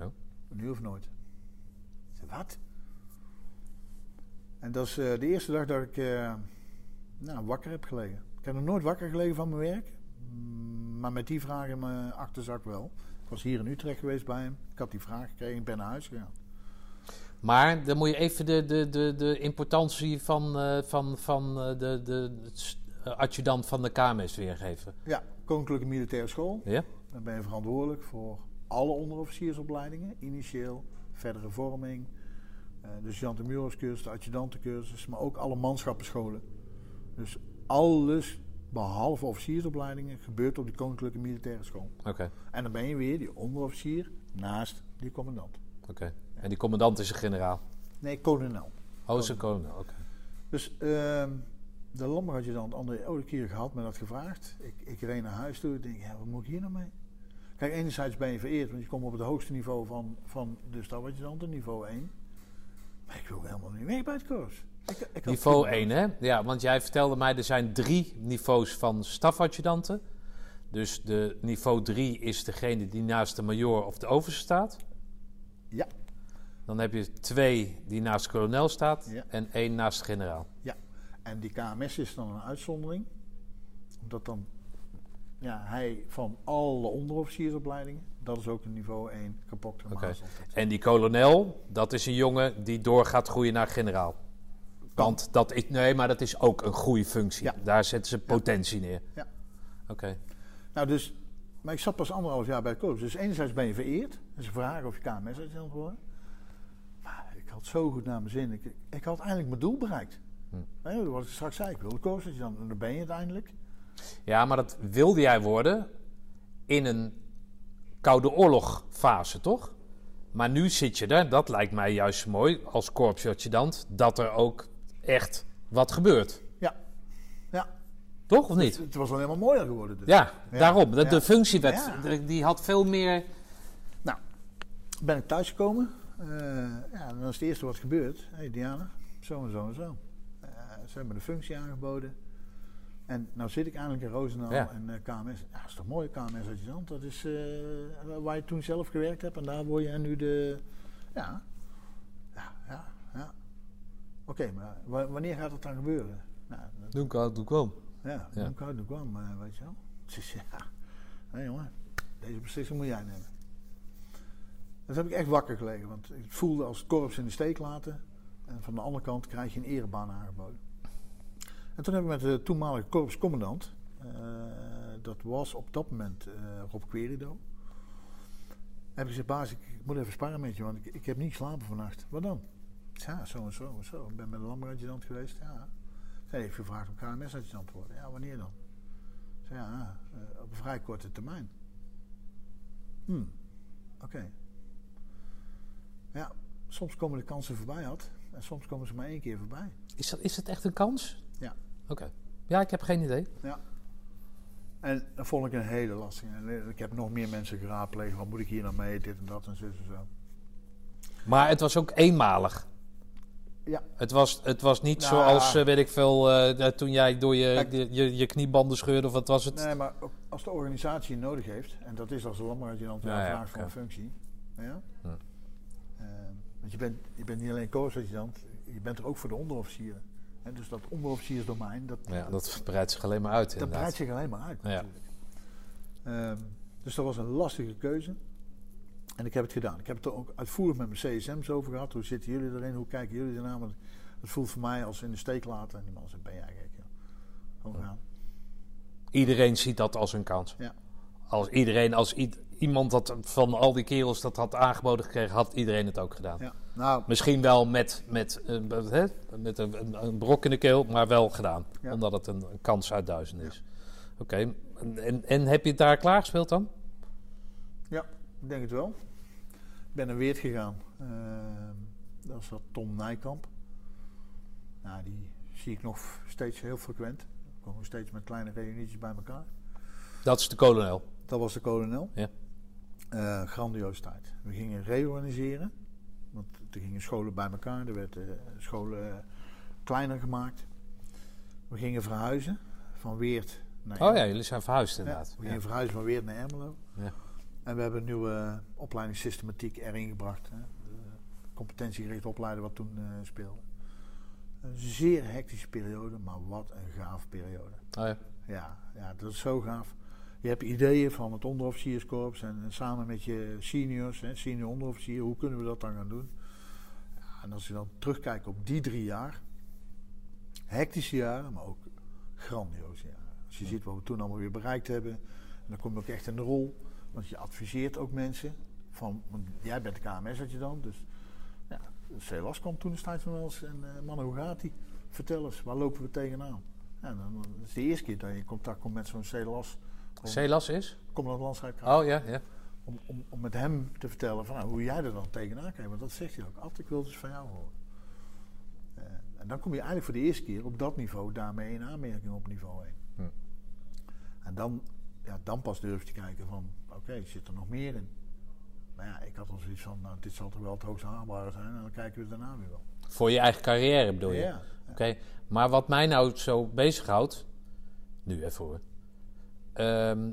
Oh. Nu of nooit. Ik zei, wat? En dat is eh, de eerste dag dat ik eh, nou, wakker heb gelegen. Ik heb nog nooit wakker gelegen van mijn werk. Mm, Maar met die vraag in mijn achterzak wel. Ik was hier in Utrecht geweest bij hem. Ik had die vraag gekregen. Ik ben naar huis gegaan. Maar dan moet je even de, de, de, de importantie van, eh, van, van eh, de, de, eh, adjudant van de KMS weergeven. Ja, Koninklijke Militaire School. Ja? Dan ben je verantwoordelijk voor alle onderofficiersopleidingen. Initieel, verdere vorming. eh de sergeant de adjudantencursus. Maar ook alle manschappenscholen. Dus alles behalve officiersopleidingen gebeurt op de Koninklijke Militaire School. Oké. En dan ben je weer die onderofficier naast die commandant. oké. En die commandant is een generaal. Nee, kolonel. Oh, is een kolonel. Oké. Dus ehm de landbouwadjudant André Oudekier gehad, me dat gevraagd. Ik, ik reed naar huis toe. Ik denk, ja, wat moet ik hier nou mee? Kijk, enerzijds ben je vereerd, want je komt op het hoogste niveau van, van de stafadjudanten, niveau 1. Maar ik wil helemaal niet mee bij het koers. Ik, ik Niveau prima- 1, hè? Ja, want jij vertelde mij er zijn drie niveaus van stafadjudanten. Dus de niveau 3 is degene die naast de major of de overste staat. Ja, Dan heb je twee die naast kolonel staat Ja. en één naast generaal. ja. En die KMS is dan een uitzondering. Omdat dan ja, hij van alle onderofficiersopleidingen, dat is ook een niveau 1 kapot Oké. En die kolonel, dat is een jongen die door gaat groeien naar generaal. Want dat is, nee, maar dat is ook een groeifunctie. Ja. Daar zetten ze potentie neer. Ja. Oké. Nou, dus, maar ik zat pas anderhalf jaar bij het korps. Dus enerzijds ben je vereerd. En ze vragen of je KMS adjudant wordt. Maar ik had zo goed naar mijn zin. Ik, ik had eindelijk mijn doel bereikt. Hm. Hè, wat ik straks zei, ik wilde korps adjudant. En dan ben je uiteindelijk. Ja, maar dat wilde jij worden in een Koude Oorlogfase, toch? Maar nu zit je er, dat lijkt mij juist mooi als korpsadjudant, dat er ook echt wat gebeurt. Ja. Ja. Toch of niet? Het was alleen maar mooier geworden. Dus. Ja, Ja. daarom. De, de functie werd, die had veel meer... Nou, ben ik thuisgekomen. Eh ja, dan is het eerste wat gebeurt. Hé hey Diana, zo en zo en zo. Eh, ze hebben de functie aangeboden. En nou zit ik eindelijk in Roosendaal Ja. en eh, KMS. Ja, dat is toch mooi, KMS adjudant. Dat is waar je toen zelf gewerkt hebt. En daar word je en nu de... Ja. Oké, maar wa- wanneer gaat het dan gebeuren? Nou, dat- Doe ik al, doe ik wel. ja, Ja. hoe kan kwam, weet je wel. Dus ja, nee jongen, deze beslissing moet jij nemen. Dat heb ik echt wakker gelegen, want ik voelde als het korps in de steek laten. En van de andere kant krijg je een erebaan aangeboden. En toen heb ik met de toenmalige korpscommandant, eh, dat was op dat moment eh, Rob Querido, heb ik gezegd, baas, ik, ik moet even sparren met je, want ik, ik heb niet geslapen vannacht. Wat dan? Ja, zo en zo en zo. Ik ben met een landbouwadjudant geweest, ja. Zij heeft gevraagd om KMS-adjudant te worden. Ja, wanneer dan? Zei, ja, eh, op een vrij korte termijn. Hm, oké. Ja, soms komen de kansen voorbij had. En soms komen ze maar één keer voorbij. Is, dat, is het echt een kans? Ja. Oké. Ja, ik heb geen idee. Ja. En dat vond ik een hele lastige. En eh, ik heb nog meer mensen geraadpleegd. Wat moet ik hier nou mee? Dit en dat en zo en zo. Maar het was ook eenmalig. Ja. Het was, het was niet Nou, zoals, eh, weet ik veel, eh, toen jij door je, je, je, je kniebanden scheurde of wat was het? Nee, maar als de organisatie het nodig heeft, en dat is als Ja, ja, ja, vraagt voor een functie. Ja? Hm. Eh, want je bent, je bent niet alleen co-adjudant, je bent er ook voor de onderofficieren. En dus dat onderofficiersdomein, dat, Ja, dat breidt zich alleen maar uit dat breidt zich alleen maar uit natuurlijk. Ehm, dus dat was een lastige keuze. En ik heb het gedaan. Ik heb het er ook uitvoerig met mijn CSM's over gehad. Hoe zitten jullie erin? Hoe kijken jullie ernaar? Want het voelt voor mij als in de steek laten. En die man zei, ben jij gek? Gewoon gaan. Iedereen ziet dat als een kans. Ja. Als iedereen, als iemand dat van al die kerels dat had aangeboden gekregen, had iedereen het ook gedaan. Ja. Nou, Misschien wel met, met, eh, hè, met een, brok in de keel, maar wel gedaan. Ja. Omdat het een, een kans uit duizend is. Oké, en, en, en heb je het daar klaargespeeld dan? Ik denk het wel. Ik ben naar Weert gegaan. Ehm dat is dat Tom Nijkamp. Nou, die zie ik nog steeds heel frequent. We komen steeds met kleine reunietjes bij elkaar. Dat is de kolonel. Dat was de kolonel. Ja. Eh, grandioos tijd. We gingen reorganiseren. Want er gingen scholen bij elkaar. Er werden eh, scholen eh, kleiner gemaakt. We gingen verhuizen. Van Weert naar Oh ja, jullie zijn verhuisd Ja, inderdaad. we Ja. gingen verhuizen van Weert naar Ermelo. Ja. En we hebben een nieuwe opleidingssystematiek erin gebracht. Hè. Competentiegericht opleiden wat toen eh, speelde. Een zeer hectische periode, maar wat een gaaf periode. Oh ja. Ja, ja, dat is zo gaaf. Je hebt ideeën van het onderofficierskorps en, en samen met je seniors, hè, senior onderofficier, hoe kunnen we dat dan gaan doen? Ja, en als je dan terugkijkt op die drie jaar, hectische jaren, maar ook grandioze jaren. Als je ziet wat we toen allemaal weer bereikt hebben, en dan kom je ook echt in de rol, want je adviseert ook mensen. Van, want jij bent de KMS had je dan, dus ja, CLAS kwam toen destijds van wel eens en eh, mannen, hoe gaat die? Vertel eens, waar lopen we tegenaan? Ja, dan, dan is de eerste keer dat je in contact komt met zo'n CLAS. Celas is? Commandant Landstrijdkracht. Oh ja, ja. Om, om, om met hem te vertellen van, nou, hoe jij er dan tegenaan kijkt. Want dat zegt hij ook. Ad, ik wil dus van jou horen. Eh, en dan kom je eigenlijk voor de eerste keer op dat niveau daarmee in aanmerking op niveau 1. Hm. En dan, ja, dan pas durf je te kijken van, oké, zit er nog meer in? Maar ja, ik had al zoiets van, nou, dit zal toch wel het hoogst haalbare zijn. En dan kijken we daarna weer wel. Voor je eigen carrière bedoel je? Ja. Oké, maar wat mij nou zo bezighoudt, nu even hoor. Ehm,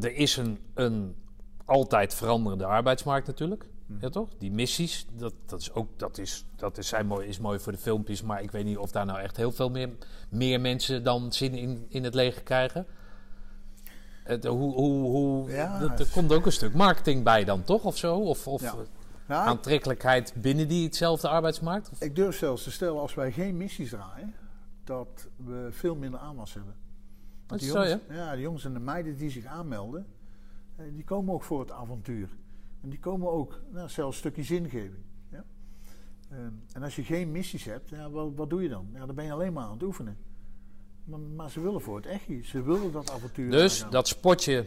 er is een, een altijd veranderende arbeidsmarkt natuurlijk. Ja, toch? Die missies, dat, dat, is ook, dat, is, dat is, zijn mooi, is mooi voor de filmpjes, maar ik weet niet of daar nou echt heel veel meer, meer mensen dan zin in, in het leger krijgen. Het, hoe, hoe, hoe, Ja, dat, er komt ook een stuk marketing bij dan, toch? Of zo? Of, of Ja. eh, Nou, aantrekkelijkheid binnen diezelfde arbeidsmarkt? Of- Ik durf zelfs te stellen, als wij geen missies draaien, dat we veel minder aanwas hebben. Die zo, jongens, ja, de jongens en de meiden die zich aanmelden, eh, die komen ook voor het avontuur. En die komen ook, nou, zelfs een stukje zingeving. Ja? Ehm, en als je geen missies hebt, ja, wat, wat doe je dan? Ja, dan ben je alleen maar aan het oefenen. Maar, maar ze willen voor het echt. Ze willen dat avontuur. Dus dat sportje,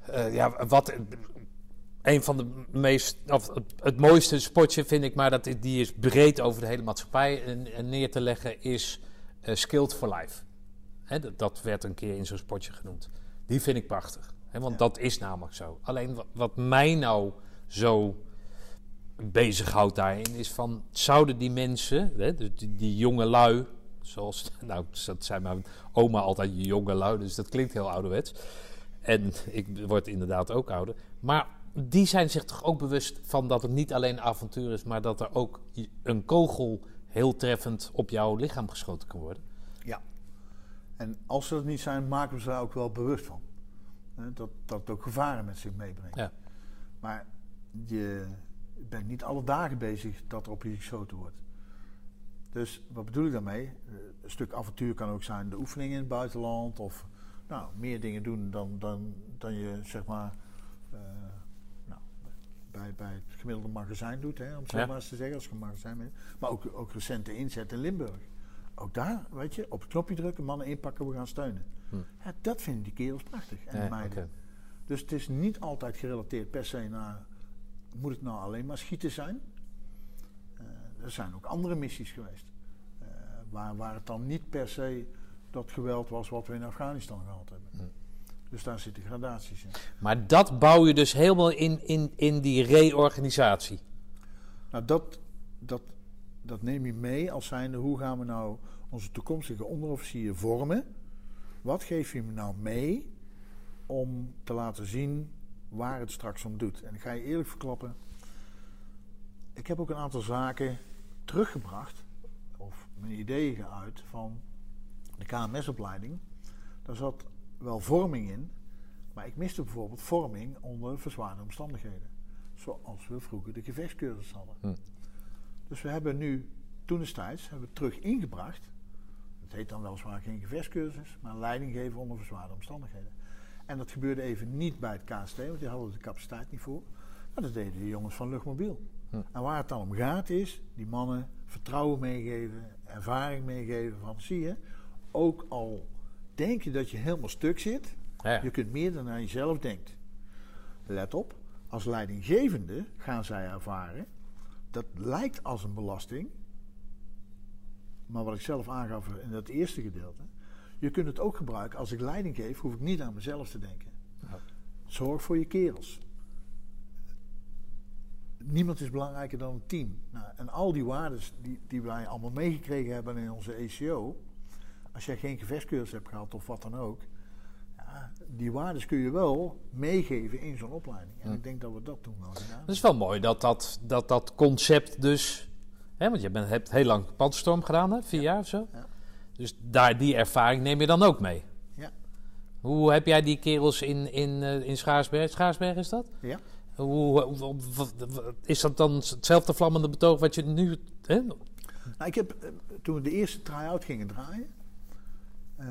eh, ja, wat een van de meest, of het, mooiste sportje vind ik, maar dat die is breed over de hele maatschappij en, en neer te leggen, is eh, Skilled for Life. Hè, dat, dat werd een keer in zo'n sportje genoemd. Die vind ik prachtig, hè, want Ja. dat is namelijk zo. Alleen wat, wat mij nou zo bezighoudt daarin is van, zouden die mensen, hè, dus die, die jonge lui, zoals, nou, dat zei mijn oma altijd, jonge lui, dus dat klinkt heel ouderwets. En ik word inderdaad ook ouder. Maar die zijn zich toch ook bewust van dat het niet alleen avontuur is, maar dat er ook een kogel heel treffend op jouw lichaam geschoten kan worden. Ja. En als ze dat niet zijn, maken we ze daar ook wel bewust van. Dat, dat het ook gevaren met zich meebrengt. Ja. Maar je bent niet alle dagen bezig dat er op je geschoten wordt. Dus wat bedoel ik daarmee? Eh, Een stuk avontuur kan ook zijn de oefeningen in het buitenland. Of nou, meer dingen doen dan, dan, dan je zeg maar eh, nou, bij, bij het gemiddelde magazijn doet. Hè, om het zo Ja. maar eens te zeggen, als je een magazijn bent. Maar ook, ook recente inzet in Limburg. Ook daar, weet je, op het knopje drukken, mannen inpakken, we gaan steunen. Hm. Ja, dat vinden die kerels prachtig. En Ja, de meiden. Dus het is niet altijd gerelateerd per se naar, moet het nou alleen maar schieten zijn? Er zijn ook andere missies geweest. eh, waar, waar het dan niet per se dat geweld was wat we in Afghanistan gehad hebben. Hm. Dus daar zitten gradaties in. Maar dat bouw je dus helemaal in, in, in die reorganisatie. Nou, dat, dat, dat neem je mee als zijnde hoe gaan we nou onze toekomstige onderofficier vormen? Wat geef je hem nou mee om te laten zien waar het straks om doet? En ik ga je eerlijk verklappen, ik heb ook een aantal zaken teruggebracht, of mijn ideeën geuit van de KMS-opleiding. Daar zat wel vorming in, maar ik miste bijvoorbeeld vorming onder verzwaarde omstandigheden. Zoals we vroeger de gevechtscursus hadden. Hm. Dus we hebben nu, toen destijds, hebben we terug ingebracht. Het heet dan weliswaar geen gevechtscursus, maar leiding geven onder verzwaarde omstandigheden. En dat gebeurde even niet bij het KST, want die hadden de capaciteit niet voor. Maar dat deden de jongens van Luchtmobiel. Hm. En waar het dan om gaat is, die mannen vertrouwen meegeven, ervaring meegeven van, zie je, ook al denk je dat je helemaal stuk zit, Ja, je kunt meer dan aan jezelf denkt. Let op, als leidinggevende gaan zij ervaren, dat lijkt als een belasting, maar wat ik zelf aangaf in dat eerste gedeelte, je kunt het ook gebruiken. Als ik leiding geef, hoef ik niet aan mezelf te denken. Ja. Zorg voor je kerels. Niemand is belangrijker dan een team. Nou, en al die waarden die, die wij allemaal meegekregen hebben in onze ACO. Als jij geen gevechtscursus hebt gehad of wat dan ook. Ja, die waarden kun je wel meegeven in zo'n opleiding. En ik denk dat we dat toen wel gedaan Het is wel mooi dat dat, dat, dat concept dus... Hè, want je bent, hebt heel lang Padstorm gedaan, hè? vier jaar of zo. Ja. Dus daar, die ervaring neem je dan ook mee. Ja. Hoe heb jij die kerels in, in, eh, in Schaarsberg? Schaarsberg is dat? Ja. Hoe, hoe- is dat dan hetzelfde vlammende betoog wat je nu... Hè? Nou, ik heb, eh, toen we de eerste try-out gingen draaien, eh,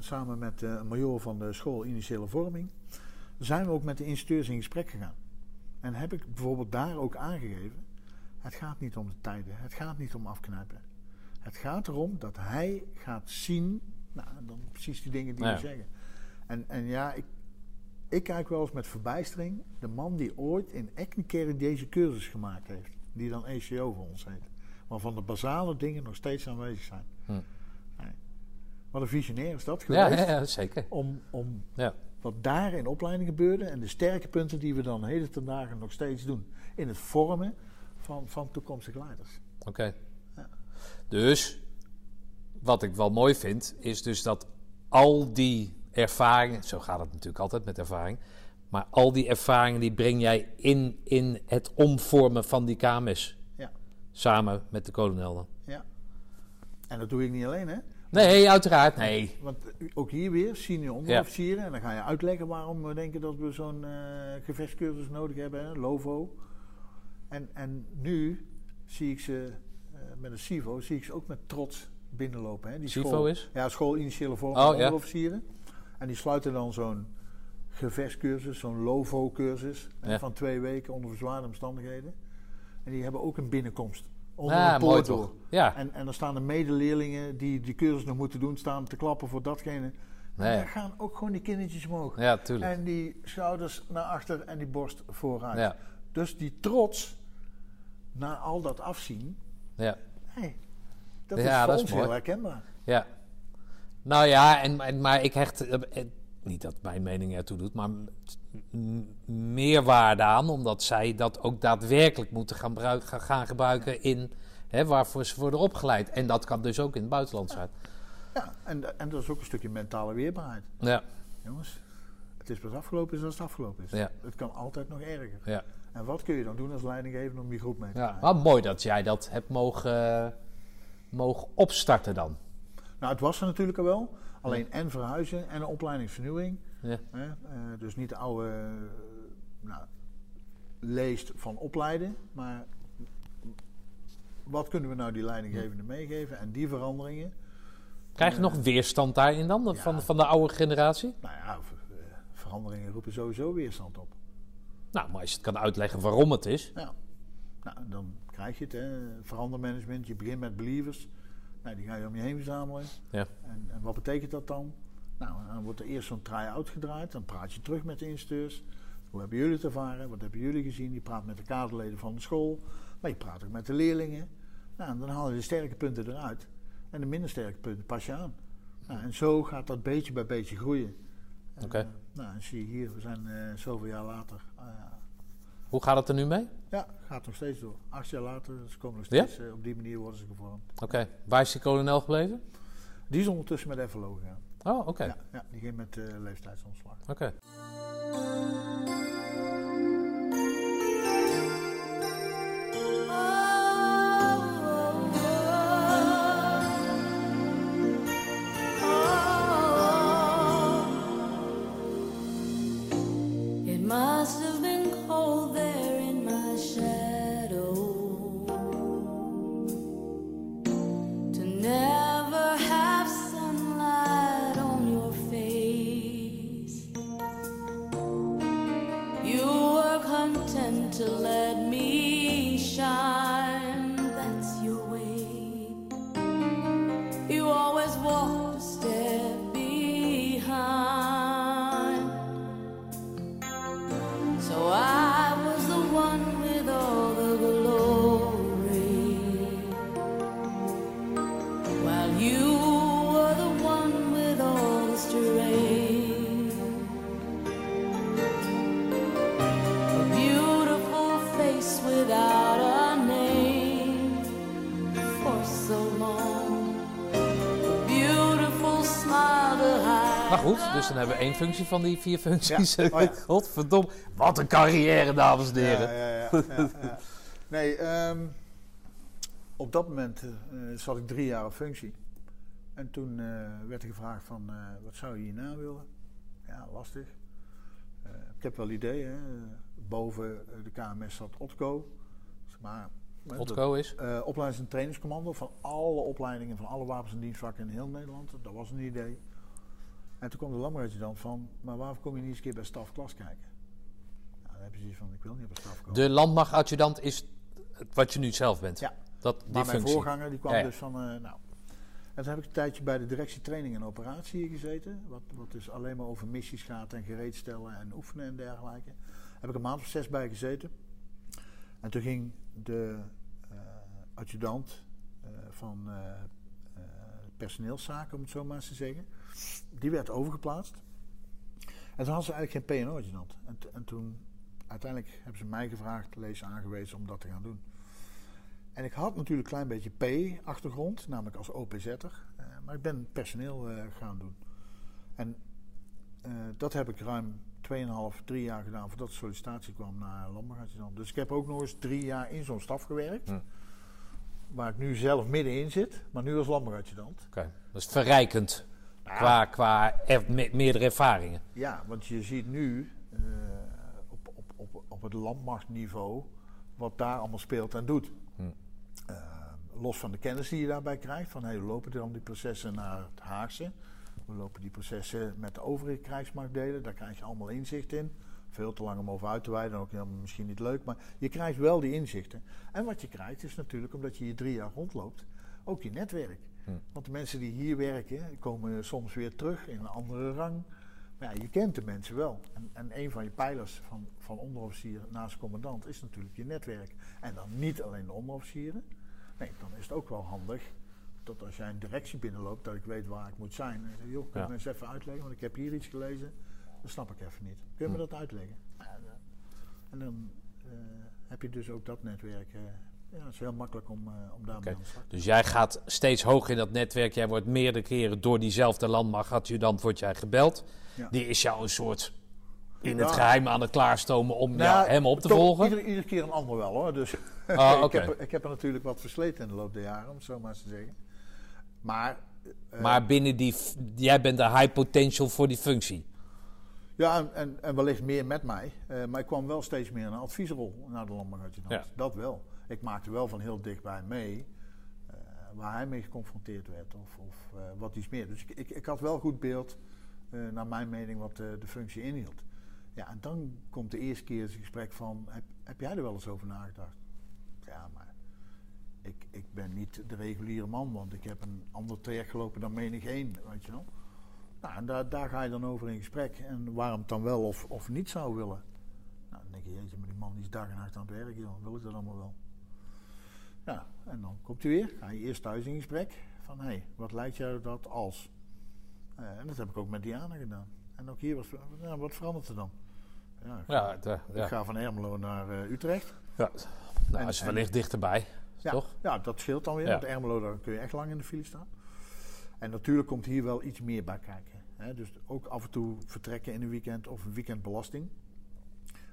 samen met de major van de school Initiële Vorming, zijn we ook met de instructeurs in gesprek gegaan. En heb ik bijvoorbeeld daar ook aangegeven, het gaat niet om de tijden, het gaat niet om afknijpen. Het gaat erom dat hij gaat zien, nou, dan precies die dingen die Ja. we zeggen. En, en ja, ik, ik kijk wel eens met verbijstering de man die ooit in Eckenkerk deze cursus gemaakt heeft. Die dan ECO voor ons heet. Waarvan de basale dingen nog steeds aanwezig zijn. Hm. Nee. Wat een visionair is dat geweest. ja, ja, zeker. Om, om Ja. wat daar in opleiding gebeurde en de sterke punten die we dan heden ten dagen nog steeds doen. In het vormen van, van toekomstige leiders. Oké. Ja. Dus, wat ik wel mooi vind, is dus dat al die ervaringen, zo gaat het natuurlijk altijd met ervaring, maar al die ervaringen die breng jij in, in het omvormen van die KMS. Ja. Samen met de kolonel dan. Ja. En dat doe ik niet alleen hè. Nee, uiteraard. Nee. Want ook hier weer senior onderofficieren. En dan ga je uitleggen waarom we denken dat we zo'n gevechtscursus nodig hebben. Hè? LOVO. En, en nu zie ik ze eh, met een CIVO, zie ik ze ook met trots binnenlopen. Hè? Die CIVO school, is? Ja, school initiële vorm Oh, van ja. En die sluiten dan zo'n gevechtscursus, zo'n LOVO-cursus. Ja. Van twee weken onder verzwaarde omstandigheden. En die hebben ook een binnenkomst. Onder Ah, een poort door. Ja. En, en dan staan de medeleerlingen die die cursus nog moeten doen, staan te klappen voor datgene. En Nee. daar gaan ook gewoon die kindertjes omhoog. Ja, tuurlijk. En die schouders naar achter en die borst vooruit. Ja. Dus die trots na al dat afzien, Ja. hey, dat is voor dat is ons mooi. heel herkenbaar. Ja. Nou ja, en, en, maar ik hecht... eh, eh, niet dat mijn mening ertoe doet, maar meer waarde aan... omdat zij dat ook daadwerkelijk moeten gaan, gaan, gebruiken in... Hè, waarvoor ze worden opgeleid. En dat kan dus ook in het buitenland zijn. Ja, en, en dat is ook een stukje mentale weerbaarheid. Ja, Jongens, het is pas afgelopen is als het afgelopen is. Ja. Het kan altijd nog erger. ja. En wat kun je dan doen als leidinggever om die groep mee te ja. Maar mooi dat jij dat hebt mogen, mogen opstarten dan. Nou, het was er natuurlijk al wel. Alleen en verhuizen en een opleidingsvernieuwing. Ja. Hè? eh, dus niet de oude eh, nou, leest van opleiden, maar wat kunnen we nou die leidinggevende meegeven en die veranderingen? Krijg je nog weerstand daarin dan, Ja. van, van de oude generatie? Nou ja, ver- eh, veranderingen roepen sowieso weerstand op. Nou, maar als je het kan uitleggen waarom het is. Ja. Nou, dan krijg je het, hè. verandermanagement. Je begint met believers. Die ga je om je heen verzamelen. Ja. En, en wat betekent dat dan? Nou, dan wordt er eerst zo'n try-out gedraaid. Dan praat je terug met de instructeurs. Hoe hebben jullie het ervaren? Wat hebben jullie gezien? Je praat met de kaderleden van de school. Maar je praat ook met de leerlingen. Nou, en dan haal je de sterke punten eruit. En de minder sterke punten pas je aan. Nou, en zo gaat dat beetje bij beetje groeien. En, Oké. eh, nou, en zie je hier, we zijn eh, zoveel jaar later. Ja. Hoe gaat het er nu mee? Ja, gaat nog steeds door. Acht jaar later, ze komen nog Ja? steeds, eh, op die manier worden ze gevormd. Oké, waar is die kolonel gebleven? Die is ondertussen met FLO gegaan. Oh, oké. Ja, ja, die ging met eh leeftijdsomslag. Oké. It must functie van die vier functies. Ja. Oh ja. Godverdomme. Wat een carrière, dames en heren. Ja. Nee, ehm, op dat moment eh, zat ik drie jaar op functie. En toen eh, werd er gevraagd van, eh, wat zou je hierna willen? Ja, lastig. Ik heb wel ideeën. Boven de KMS zat Otco. Maar, Otco is? opleidings- en trainingscommando van alle opleidingen, van alle wapens en dienstvakken in heel Nederland. Dat was een idee. En toen kwam de landbouwadjudant van, maar waarom kom je niet eens een keer bij stafklas kijken? Nou, dan heb je zoiets van, ik wil niet bij staf komen. De landmachtadjudant is wat je nu zelf bent. Ja. Dat, die maar mijn functie. voorganger die kwam Ja, ja. dus van, eh, nou. En toen heb ik een tijdje bij de directie training en operatie gezeten. Wat, wat dus alleen maar over missies gaat en gereedstellen en oefenen en dergelijke. Heb ik een maand of zes bij gezeten. En toen ging de eh, adjudant eh, van personeelszaken, om het zo maar eens te zeggen. Die werd overgeplaatst. En toen hadden ze eigenlijk geen PNO-adjudant. En, t- en toen, uiteindelijk hebben ze mij gevraagd, lees aangewezen om dat te gaan doen. En ik had natuurlijk een klein beetje P-achtergrond, namelijk als OPZ'er. eh maar ik ben personeel eh, gaan doen. En eh, dat heb ik ruim 2,5, 3 jaar gedaan voordat de sollicitatie kwam naar landbouwadjudant. Dus ik heb ook nog eens drie jaar in zo'n staf gewerkt. Waar ik nu zelf middenin zit, maar nu als landbouwadjudant. Oké. Dat is verrijkend. Nou, Qua, qua er- me- meerdere ervaringen. Ja, want je ziet nu eh, op, op, op, op het landmachtniveau wat daar allemaal speelt en doet. Hm. Eh, los van de kennis die je daarbij krijgt, van hey, we lopen dan die processen naar het Haagse. We lopen die processen met de overige krijgsmachtdelen, daar krijg je allemaal inzicht in. Veel te lang om over uit te wijden, ook helemaal misschien niet leuk, maar je krijgt wel die inzichten. En wat je krijgt is natuurlijk, omdat je hier drie jaar rondloopt, ook je netwerk. Hm. Want de mensen die hier werken, komen soms weer terug in een andere rang. Maar ja, je kent de mensen wel. En, en een van je pijlers van, van onderofficier naast commandant is natuurlijk je netwerk. En dan niet alleen de onderofficieren. Nee, dan is het ook wel handig dat als jij een directie binnenloopt, dat ik weet waar ik moet zijn. En ik zeg, joh, kun je Ja. me eens even uitleggen, want ik heb hier iets gelezen. Dat snap ik even niet. Kun je me Hm. dat uitleggen? En dan eh, heb je dus ook dat netwerk. eh, ja, het is heel makkelijk om, eh, om daarmee aan te Dus jij gaat steeds hoger in dat netwerk. Jij wordt meerdere keren door diezelfde landmachtadjudant wordt jij gebeld. Ja. Die is jou een soort in Ja. het geheim aan het klaarstomen om jou, hem op te toch volgen. Iedere, iedere keer een ander wel hoor. Dus Ah, oké. ik, heb, ik heb er natuurlijk wat versleten in de loop der jaren, om het zo maar eens te zeggen. Maar, eh, Maar binnen die, jij bent de high potential voor die functie. Ja, en, en, en wellicht meer met mij. Eh, maar ik kwam wel steeds meer in een adviesrol naar de landbouwadjudant. Ja. Dat wel. Ik maakte wel van heel dichtbij mee eh, waar hij mee geconfronteerd werd of, of eh, wat iets meer. Dus ik, ik, ik had wel goed beeld, naar mijn mening, wat de functie inhield. Ja, en dan komt de eerste keer het gesprek van, heb, heb jij er wel eens over nagedacht? Ja, maar ik, ik ben niet de reguliere man, want ik heb een ander traject gelopen dan menig één, weet je wel. Nou, en daar, daar ga je dan over in gesprek. En waarom het dan wel of, of niet zou willen. Nou, dan denk je, jeetje, maar die man die is dag en nacht aan het werk, joh. wil ik dat allemaal wel? Ja, en dan komt hij weer. Ga je eerst thuis in gesprek. Van, hé, hey, wat lijkt jou dat als? Eh, en dat heb ik ook met Diana gedaan. En ook hier was, nou, wat verandert er dan? Ja, ik, Ja, de- ik ja. ga van Ermelo naar eh, Utrecht. ja. Nou, En- is en- wellicht dichterbij. Ja, Toch? ja, dat scheelt dan weer. Want Ermelo, daar kun je echt lang in de file staan. En natuurlijk komt hier wel iets meer bij kijken. Hè? Dus ook af en toe vertrekken in een weekend of een weekendbelasting.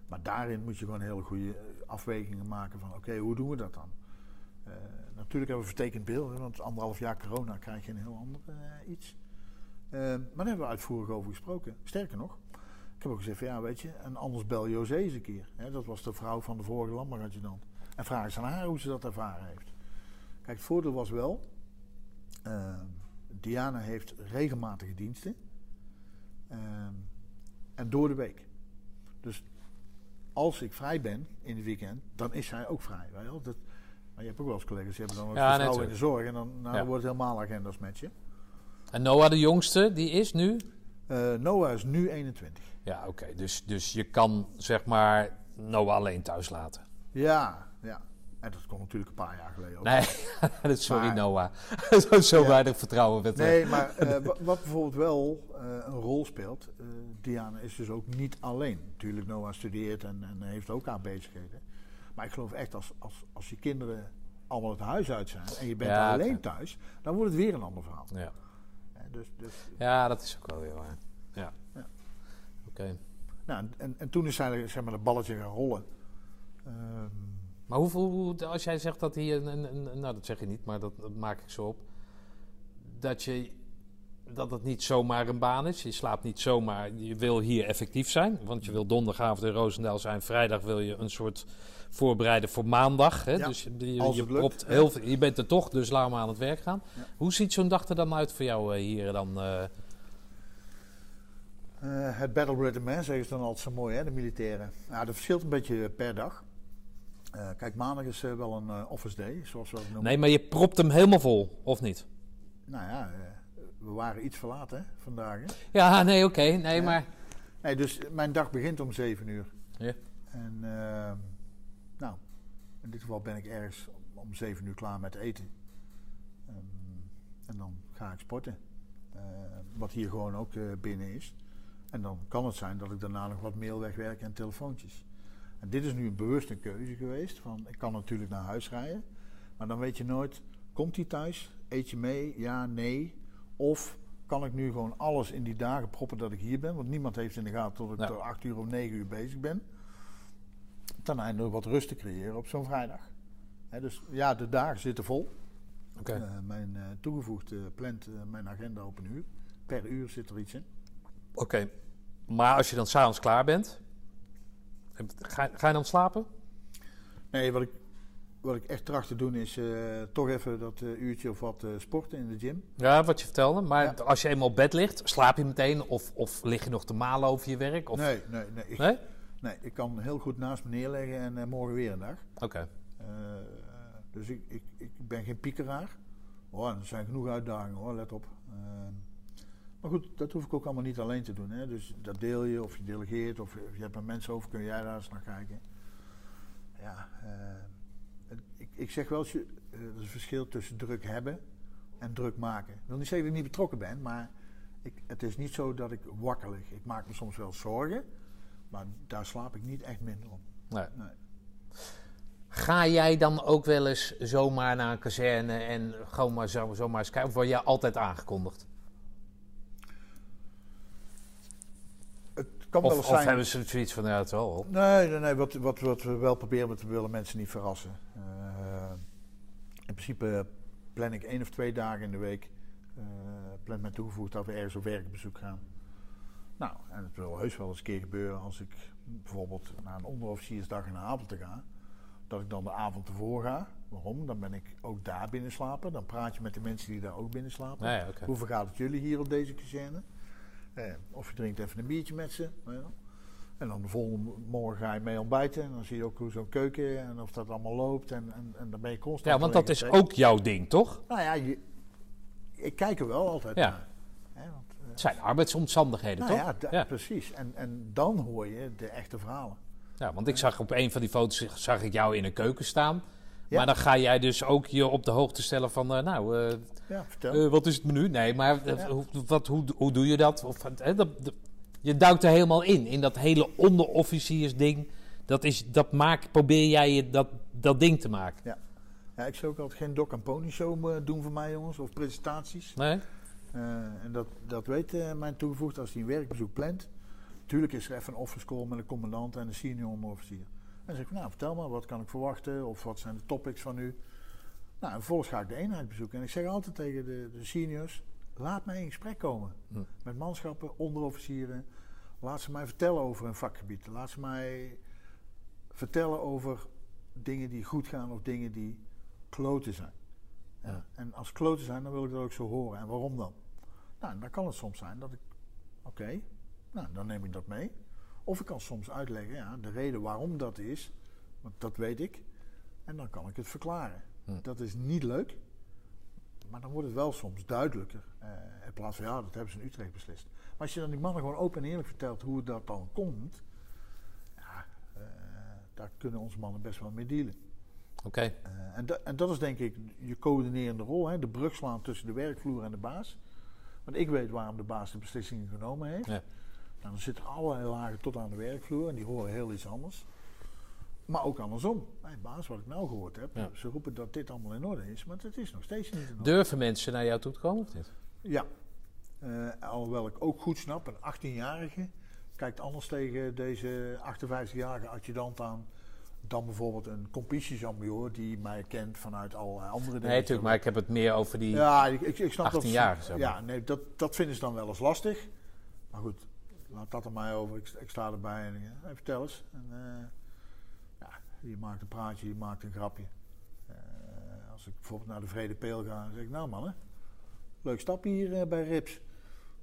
Maar daarin moet je gewoon hele goede eh, afwegingen maken van... oké, hoe doen we dat dan? Eh, natuurlijk hebben we vertekend beeld. Want anderhalf jaar corona krijg je een heel ander eh, iets. Maar daar hebben we uitvoerig over gesproken. Sterker nog, ik heb ook gezegd van ja, weet je... en anders bel José eens een keer. Hè? Dat was de vrouw van de vorige landbouwadjudant. En vraag eens aan haar hoe ze dat ervaren heeft. Kijk, het voordeel was wel... Diana heeft regelmatige diensten. Ehm, en door de week. Dus als ik vrij ben in het weekend, dan is zij ook vrij. Weet je wel? Dat, maar je hebt ook wel eens collega's die hebben dan ook Ja, in de zorg. En dan, nou, Ja. wordt het helemaal agendas met je. En Noah, de jongste, die is nu? Eh, Noah is nu 21. Ja, oké. Dus, dus je kan zeg maar Noah alleen thuis laten. Ja. En dat komt natuurlijk een paar jaar geleden ook. Nee, dat is sorry Maar- Noah. Zo Ja. weinig vertrouwen met Nee, maar eh, wa- wat bijvoorbeeld wel eh, een rol speelt, eh, Diana is dus ook niet alleen. Natuurlijk, Noah studeert en, en heeft ook haar bezigheden. Maar ik geloof echt, als, als, als je kinderen allemaal het huis uit zijn en je bent Ja, alleen thuis, dan wordt het weer een ander verhaal. Ja. Eh, Dus, dus, Ja, dat is ook wel heel waar. Ja. Ja. Oké. nou, en, en toen is hij zeg maar, het balletje gaan rollen. Ehm, Maar hoeveel, hoe- als jij zegt dat hier, een, een, een- nou dat zeg je niet, maar dat, dat maak ik zo op, dat, je, dat het niet zomaar een baan is. Je slaapt niet zomaar, je wil hier effectief zijn, want je wil donderdagavond in Roosendaal zijn, vrijdag wil je een soort voorbereiden voor maandag. Hè? Ja, dus je, je, je propt heel veel, je bent er toch, dus laat maar aan het werk gaan. Ja. Hoe ziet zo'n dag er dan uit voor jou eh, hier dan? eh? Eh, het battle rhythm, hè, zeggen ze dan altijd zo mooi, hè, de militairen. Ja, dat verschilt een beetje per dag. Eh, kijk, maandag is eh, wel een eh, office day, zoals we dat noemen. Nee, maar je propt hem helemaal vol, of niet? Nou ja, we waren iets verlaten hè, vandaag. Hè? Ja, nee, oké, nee, maar... Nee, dus mijn dag begint om 7 uur. Ja. En ehm, nou, in dit geval ben ik ergens om- om 7 uur klaar met eten. Ehm, en dan ga ik sporten. Wat hier gewoon ook binnen is. En dan kan het zijn dat ik daarna nog wat mail wegwerk en telefoontjes. En dit is nu een bewuste keuze geweest. Van, ik kan natuurlijk naar huis rijden. Maar dan weet je nooit, komt hij thuis? Eet je mee? Ja, nee. Of kan ik nu gewoon alles in die dagen proppen dat ik hier ben? Want niemand heeft in de gaten tot ik Ja. tot 8 uur of 9 uur bezig ben. Dan eindelijk wat rust te creëren op zo'n vrijdag. Dus ja, de dagen zitten vol. Oké. Eh, mijn eh, toegevoegde plant eh, mijn agenda op een uur. Per uur zit er iets in. Oké, maar als je dan s'avonds klaar bent, ga, ga je dan slapen? Nee, wat ik, wat ik echt tracht te doen is eh, toch even dat eh, uurtje of wat eh, sporten in de gym. Ja, wat je vertelde. Maar Ja. als je eenmaal op bed ligt, slaap je meteen of, of lig je nog te malen over je werk? Of, Nee, nee, nee. Ik, Nee? nee, ik kan heel goed naast me neerleggen en morgen weer een dag. Oké. Dus ik, ik, ik ben geen piekeraar. Oh, er zijn genoeg uitdagingen hoor, let op. Maar goed, dat hoef ik ook allemaal niet alleen te doen. Hè. Dus dat deel je, of je delegeert, of je, hebt er mensen over, kun jij daar eens naar kijken. Ja, eh, ik, ik zeg wel, je- eh, er is een verschil tussen druk hebben en druk maken. Ik wil niet zeggen dat ik niet betrokken ben, maar ik, het is niet zo dat ik wakker lig. Ik maak me soms wel zorgen, maar daar slaap ik niet echt minder om. Nee. Nee. Ga jij dan ook wel eens zomaar naar een kazerne en gewoon maar zo, zomaar eens kijken? Of word jij altijd aangekondigd? Kan wel Of, zijn... hebben ze zoiets van, ja, het wel. Nee, nee, nee wat, wat, wat we wel proberen, we willen mensen niet verrassen. Eh, in principe plan ik één of twee dagen in de week, eh plan met toegevoegd dat we ergens op werkbezoek gaan. Nou, en het wil heus wel eens een keer gebeuren als ik bijvoorbeeld naar een onderofficiersdag in de avond te ga, dat ik dan de avond ervoor ga. Waarom? Dan ben ik ook daar binnen slapen. Dan praat je met de mensen die daar ook binnen slapen. Nee. Hoe vergaat het jullie hier op deze kazerne? Eh, of je drinkt even een biertje met ze. nou ja. En dan de volgende morgen ga je mee ontbijten. En dan zie je ook hoe zo'n keuken en of dat allemaal loopt. En, en, en dan ben je constant. Ja, want dat is ook jouw ding, toch? Nou ja, je, ik kijk er wel altijd Ja. naar. Hè, want, eh, Het zijn arbeidsomstandigheden, nou toch? ja, ja. precies. En, en dan hoor je de echte verhalen. Ja, want ik zag op een van die foto's zag ik jou in een keuken staan. Ja. Maar dan ga jij dus ook je op de hoogte stellen van, eh, nou, eh, Ja, vertel. eh, wat is het menu? Nee, maar Ja. hoe, wat, hoe, hoe doe je dat? Of, dat, dat- je duikt er helemaal in, in dat hele onderofficiersding. Dat, is, dat maak, probeer jij je dat, dat ding te maken. ja, ik zou ook altijd geen doc- en pony show doen voor mij, jongens. Of presentaties. Nee? En dat, dat weet mijn toegevoegd als hij een werkbezoek plant. Tuurlijk is er even een office call met een commandant en een senior onderofficier. En dan zeg ik, nou vertel maar, wat kan ik verwachten? Of wat zijn de topics van u? Nou, en vervolgens ga ik de eenheid bezoeken. En ik zeg altijd tegen de, de seniors, laat mij in gesprek komen. Hm. Met manschappen, onderofficieren. Laat ze mij vertellen over hun vakgebied. Laat ze mij vertellen over dingen die goed gaan of dingen die kloten zijn. Ja. Ja. En als kloten zijn, dan wil ik dat ook zo horen. En waarom dan? Nou, dan kan het soms zijn dat ik, oké, nou, dan neem ik dat mee. Of ik kan soms uitleggen, ja, de reden waarom dat is, want dat weet ik. En dan kan ik het verklaren. Hm. Dat is niet leuk, maar dan wordt het wel soms duidelijker. Eh, in plaats van, ja, dat hebben ze in Utrecht beslist. Maar als je dan die mannen gewoon open en eerlijk vertelt hoe dat dan komt, ja, eh, daar kunnen onze mannen best wel mee dealen. Oké. Eh, en, da- en dat is denk ik je coördinerende rol, hè? de brug slaan tussen de werkvloer en de baas. Want ik weet waarom de baas de beslissingen genomen heeft. Ja. Nou, dan zitten allerlei lagen tot aan de werkvloer en die horen heel iets anders. Maar ook andersom. Hey, baas, wat ik nou gehoord heb, Ja. ze roepen dat dit allemaal in orde is, maar het is nog steeds niet in orde. Durven mensen naar jou toe te komen of niet? Ja, Eh, alhoewel ik ook goed snap, een 18-jarige kijkt anders tegen deze 58-jarige adjudant aan dan bijvoorbeeld een competitiejambior die mij kent vanuit al andere dingen. Nee, natuurlijk, maar ik heb het meer over die... Ja, ik, ik, ik snap dat. 18-jarige, zeg maar. Ja, nee, dat, dat vinden ze dan wel eens lastig. Maar goed, laat dat er mij over. Ik, ik sta erbij en eh, hey, vertel eens. En, eh, ja, je maakt een praatje, je maakt een grapje. Eh, als ik bijvoorbeeld naar de Vrede Peel ga, dan zeg ik, nou mannen, leuk stapje hier bij Rips.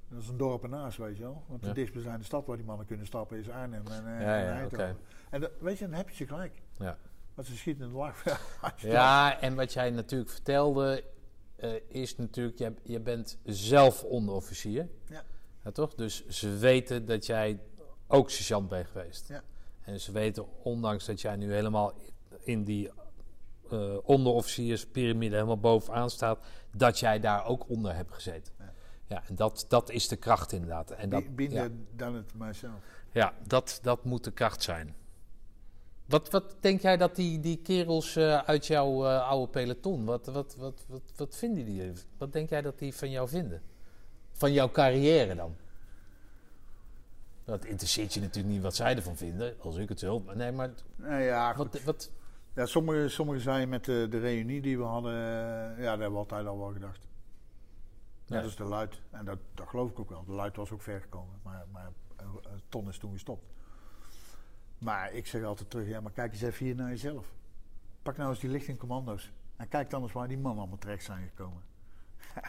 Dat is een dorp ernaast, weet je wel. Want de Ja. dichtstbijzijnde stad waar die mannen kunnen stappen is Arnhem en, eh, Ja, en ja, oké. En dat, weet je, dan heb je ze gelijk. Ja. Want ze schieten in de lach. Ja, en wat jij natuurlijk vertelde, is natuurlijk, je, je bent zelf onderofficier. Ja. Ja, toch? Dus ze weten dat jij ook sergeant bent geweest. Ja. En ze weten, ondanks dat jij nu helemaal in die eh onderofficierspyramide helemaal bovenaan staat, dat jij daar ook onder hebt gezeten. Ja. Ja, en dat, dat is de kracht inderdaad. En dat, ja. dan het mijzelf. Ja, dat, dat moet de kracht zijn. Wat, wat denk jij dat die, die kerels eh, uit jouw eh, oude peloton, wat, wat, wat, wat, wat vinden die? Wat denk jij dat die van jou vinden? Van jouw carrière dan? Dat interesseert je natuurlijk niet wat zij ervan vinden, als ik het wil. Nee, maar Nou ja, wat, wat, Ja, sommigen sommige zeiden met de, de reunie die we hadden, eh, ja, daar hebben we altijd al wel gedacht. Ja. Net als de Luid. En dat, dat geloof ik ook wel. De Luid was ook ver gekomen. Maar, maar Ton is toen gestopt. Maar ik zeg altijd terug, ja, maar kijk eens even hier naar jezelf. Pak nou eens die lichting commando's. En kijk dan eens waar die mannen allemaal terecht zijn gekomen.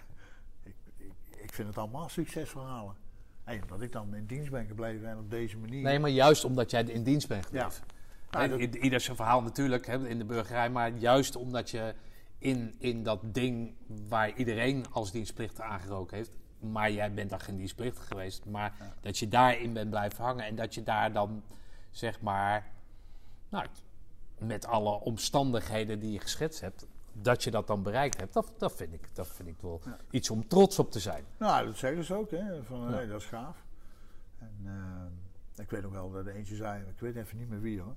ik, vind het allemaal succesverhalen. En dat ik dan in dienst ben gebleven en op deze manier. nee, maar juist omdat jij in dienst bent ja. gebleven. Nou, dat- i- Ieder zijn verhaal natuurlijk hè, in de burgerij, maar juist omdat je in, in dat ding waar iedereen als dienstplichtig aangeroken heeft, maar jij bent dan geen dienstplichtig geweest, maar dat je daarin bent blijven hangen en dat je daar dan zeg maar, nou, met alle omstandigheden die je geschetst hebt, dat je dat dan bereikt hebt, dat, dat, vind, ik, dat vind ik wel Ja. iets om trots op te zijn. Nou, dat zeggen ze ook, hè. Van, Ja. hey, dat is gaaf. En eh, ik weet nog wel dat de eentje zei, ik weet even niet meer wie hoor.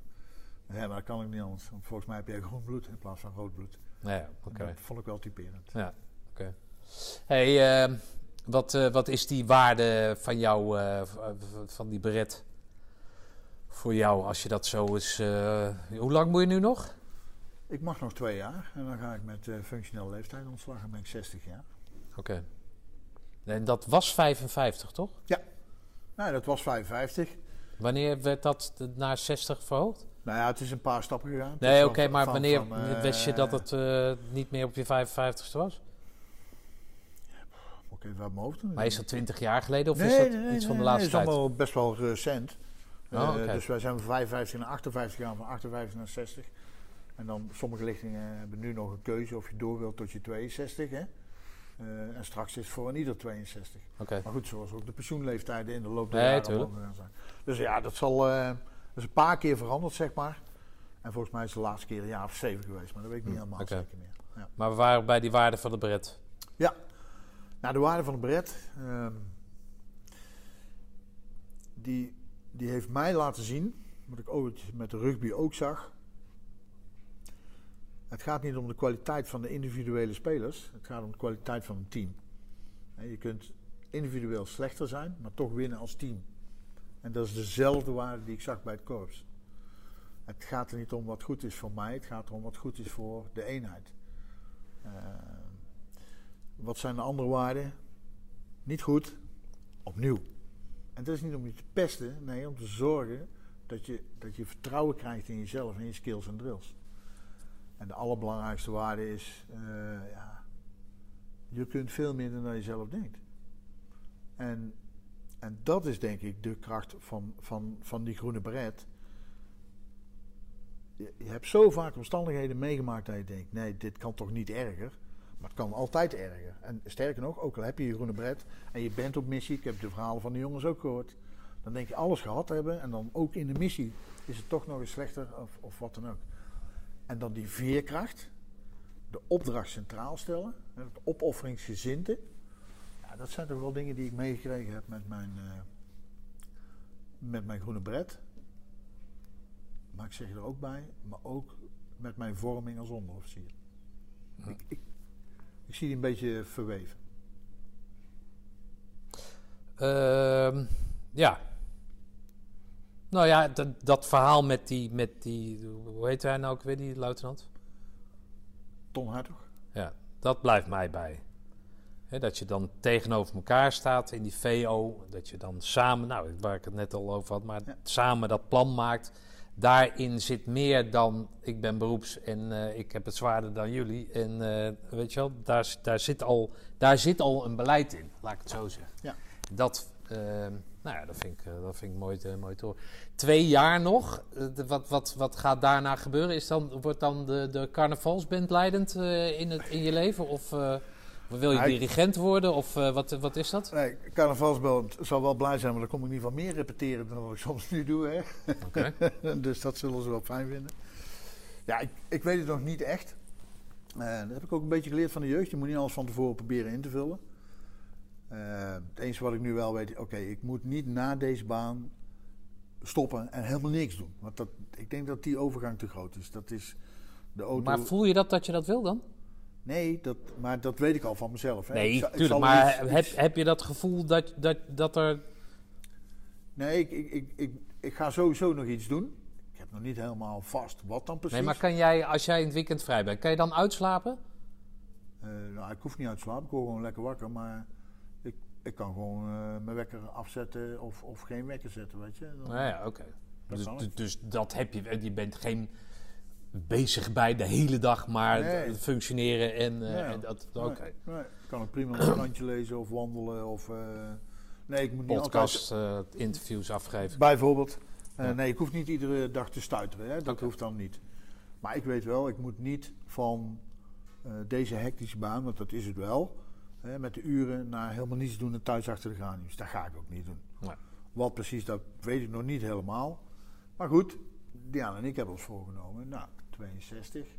Ja, maar dat kan ik niet anders. Want volgens mij heb jij groen bloed in plaats van rood bloed. Ja, oké. Dat vond ik wel typerend. Ja, oké. Hey, eh, wat, eh, wat is die waarde van jou, eh, van die beret? Voor jou, als je dat zo is. hoe lang moet je nu nog? Ik mag nog twee jaar en dan ga ik met eh functionele leeftijd ontslag en ben ik 60 jaar. Oké. En dat was 55, toch? Nou, dat was 55. Wanneer werd dat naar 60 verhoogd? Nou ja, het is een paar stappen gegaan. Het Nee, oké, maar van- wanneer van, eh, wist je dat het eh, niet meer op je 55ste was? Even uit mijn hoofd doen. Maar is dat 20 jaar geleden of nee, is dat nee, nee, iets van de laatste nee, tijd? is allemaal best wel recent. Oh, oké. Dus wij zijn van 55 naar 58 gegaan, van 58 naar 60. En dan sommige lichtingen hebben nu nog een keuze of je door wilt tot je 62. Hè? Eh, en straks is het voor een ieder 62. Oké. Maar goed, zoals ook de pensioenleeftijden in de loop der Nee, jaren zijn. Dus ja, dat zal dat is een paar keer veranderd, zeg maar. En volgens mij is de laatste keer een jaar of zeven geweest, maar dat weet ik niet helemaal Hm, oké. zeker meer. Ja. Maar we waren bij die waarde van de beret. Nou, de waarde van de bret, ehm, die, die heeft mij laten zien, wat ik ooit met de rugby ook zag. Het gaat niet om de kwaliteit van de individuele spelers, het gaat om de kwaliteit van een team. Je kunt individueel slechter zijn, maar toch winnen als team. En dat is dezelfde waarde die ik zag bij het korps. Het gaat er niet om wat goed is voor mij, het gaat erom wat goed is voor de eenheid. Ehm, wat zijn de andere waarden? Niet goed, opnieuw. En dat is niet om je te pesten, nee, om te zorgen dat je, dat je vertrouwen krijgt in jezelf en je skills en drills. En de allerbelangrijkste waarde is, eh, ja, je kunt veel minder dan je zelf denkt. En, en dat is denk ik de kracht van, van, van die groene beret. Je, je hebt zo vaak omstandigheden meegemaakt dat je denkt, nee, dit kan toch niet erger. Maar het kan altijd erger. En sterker nog, ook al heb je je groene bret en je bent op missie, ik heb de verhalen van de jongens ook gehoord. Dan denk je alles gehad hebben en dan ook in de missie is het toch nog eens slechter of, of wat dan ook. En dan die veerkracht, de opdracht centraal stellen, het opofferingsgezinte. Ja, dat zijn toch wel dingen die ik meegekregen heb met mijn, eh, met mijn groene bret. Maar ik zeg er ook bij, maar ook met mijn vorming als onderofficier. Ik, ik, ik zie die een beetje verweven. Ehm, ja. Nou ja, dat, dat verhaal met die, met die, hoe heet hij nou ook weer, die luitenant? Ton Hartog. Ja, dat blijft mij bij. Dat je dan tegenover elkaar staat in die VO. Dat je dan samen, nou, waar ik het net al over had, maar Ja. samen dat plan maakt. Daarin zit meer dan ik ben beroeps en eh, ik heb het zwaarder dan jullie. En eh, weet je wel, daar, daar, zit al, daar zit al een beleid in, laat ik het zo zeggen. Ja. Dat, eh, nou ja, dat vind ik, eh, dat vind ik mooi, te, mooi te horen. Twee jaar nog, eh, wat, wat, wat gaat daarna gebeuren? Is dan, wordt dan de, de carnavalsband leidend eh, in, het, in je leven? Of eh, wil je dirigent worden? Of eh, wat, wat is dat? Nee, carnavalsband zal wel blij zijn, want dan kom ik in ieder geval meer repeteren dan wat ik soms nu doe. Hè? Oké. dus dat zullen ze wel fijn vinden. Ja, ik, ik weet het nog niet echt. Eh, dat heb ik ook een beetje geleerd van de jeugd. Je moet niet alles van tevoren proberen in te vullen. Eh, het enige wat ik nu wel weet, oké, ik moet niet na deze baan stoppen en helemaal niks doen. Want dat, ik denk dat die overgang te groot is. Dat is de auto. Maar voel je dat dat je dat wil dan? Nee, dat, maar dat weet ik al van mezelf. Hè. Nee, ik tuurlijk. Maar iets- heb, heb je dat gevoel dat, dat, dat er... Nee, ik, ik, ik, ik, ik ga sowieso nog iets doen. Ik heb nog niet helemaal vast wat dan precies. Nee, maar kan jij, als jij in het weekend vrij bent, kan je dan uitslapen? Eh, nou, ik hoef niet uit te slapen, ik word gewoon lekker wakker. Maar ik, kan gewoon eh, mijn wekker afzetten of, of geen wekker zetten, weet je. Dan- Nou ja, oké. Dus, dus, dat heb je. Je bent geen bezig bij de hele dag, maar Nee. functioneren en, eh, en dat. Oké. Nee, nee. Ik kan ook prima een krantje lezen of wandelen of... eh, nee, ik moet niet altijd... Podcast, eh, interviews afgeven. Bijvoorbeeld. Eh, Ja. Nee, ik hoef niet iedere dag te stuiteren. Hè? Dat hoeft dan niet. Maar ik weet wel, ik moet niet van eh, deze hectische baan, want dat is het wel, hè, met de uren naar helemaal niets doen en thuis achter de geraniums. Dat ga ik ook niet doen. Nee. Wat precies, dat weet ik nog niet helemaal. Maar goed, Diana en ik hebben ons voorgenomen. Nou, 62.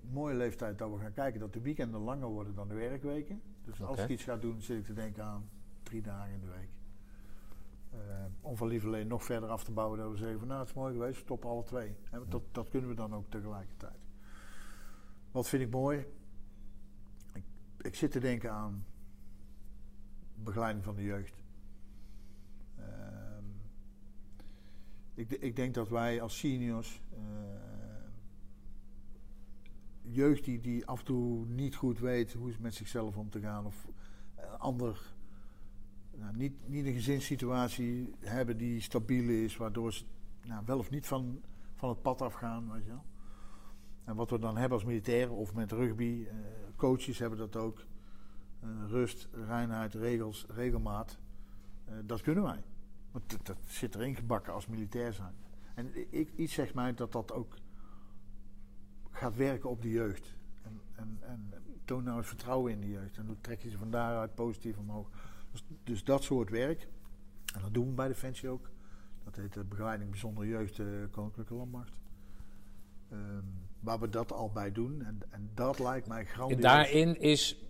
Mooie leeftijd dat we gaan kijken dat de weekenden langer worden dan de werkweken. Dus als ik iets ga doen, zit ik te denken aan drie dagen in de week. Eh, om van lieverlee nog verder af te bouwen dat we zeggen van nou het is mooi geweest, we stoppen alle twee. Dat kunnen we dan ook tegelijkertijd. Wat vind ik mooi? Ik, zit te denken aan begeleiding van de jeugd. Ehm, ik, ik denk dat wij als seniors eh, jeugd die, die af en toe niet goed weet hoe het met zichzelf om te gaan of een ander nou, niet, niet een gezinssituatie hebben die stabiel is, waardoor ze nou, wel of niet van, van het pad afgaan. Weet je wel. En wat we dan hebben als militairen of met rugby, eh, coaches hebben dat ook. Eh, rust, reinheid, regels, regelmaat. Eh, dat kunnen wij. Want dat, zit erin gebakken als militair zijn. En ik, iets zegt mij dat dat ook gaat werken op de jeugd. En, en, en toon nou eens vertrouwen in de jeugd. En hoe trek je ze van daaruit positief omhoog. Dus, dus dat soort werk. En dat doen we bij Defensie ook. Dat heet de begeleiding bijzondere jeugd Koninklijke Landmacht. Ehm, waar we dat al bij doen. En, en dat lijkt mij grandioos. Daarin is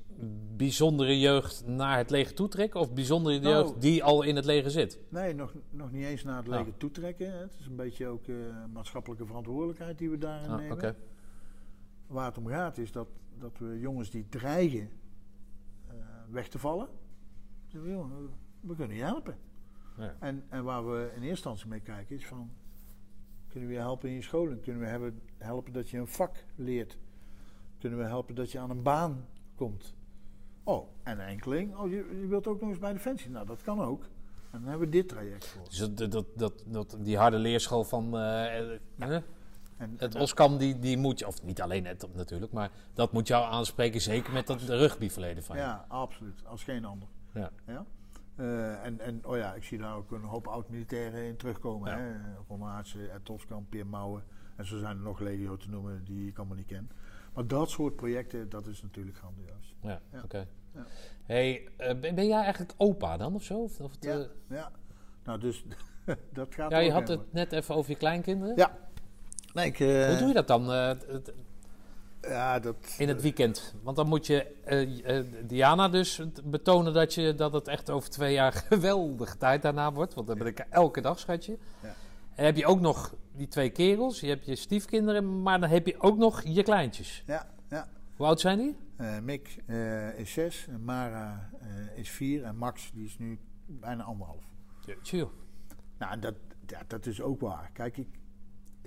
bijzondere jeugd naar het leger toetrekken of bijzondere Nou, jeugd die al in het leger zit? Nee, nog, nog niet eens naar het Nou. leger toetrekken. hè. Het is een beetje ook eh, maatschappelijke verantwoordelijkheid die we daarin Ah, nemen. Waar het om gaat is dat, dat we jongens die dreigen eh, weg te vallen, zeggen we, "Joh, we kunnen je helpen. Ja. En, en waar we in eerste instantie mee kijken is van, kunnen we je helpen in je scholing? Kunnen we hebben, helpen dat je een vak leert? Kunnen we helpen dat je aan een baan komt? Oh, en enkeling, oh, je, je wilt ook nog eens bij Defensie? Nou, dat kan ook. En dan hebben we dit traject voor. Dus dat, dat, dat, dat, die harde leerschool van hè? En, het en- OSCAM, die, die moet je, of niet alleen het natuurlijk, maar dat moet jou aanspreken, zeker met dat rugbyverleden van je. Ja, absoluut. Als geen ander. Ja. Ja? Eh, en, en oh ja, ik zie daar ook een hoop oud-militairen in terugkomen. Ja. hè Ron Aartsen, Ed Toskamp, Peer Mouwen. En zo zijn er nog legio te noemen die ik allemaal niet ken. Maar dat soort projecten, dat is natuurlijk grandioos. Ja, Ja. oké. Ja. Hey, eh, ben, ben jij eigenlijk opa dan of zo? Of, Ja, eh, ja. Nou, dus dat gaat ja, je had het net even over je kleinkinderen. Ja. Nee, ik, Hoe doe je dat dan Ja, dat... in het weekend? Want dan moet je eh, eh, Diana dus betonen dat, je, dat het echt over twee jaar geweldige tijd daarna wordt. Want dan ben ik elke dag, schatje. Ja. En heb je ook nog die twee kerels, je hebt je stiefkinderen, maar dan heb je ook nog je kleintjes. Ja, ja. Hoe oud zijn die? Eh, Mick eh, is zes, en Mara eh, is vier en Max die is nu bijna anderhalf. Chill. Nou, dat is ook waar. Kijk, ik,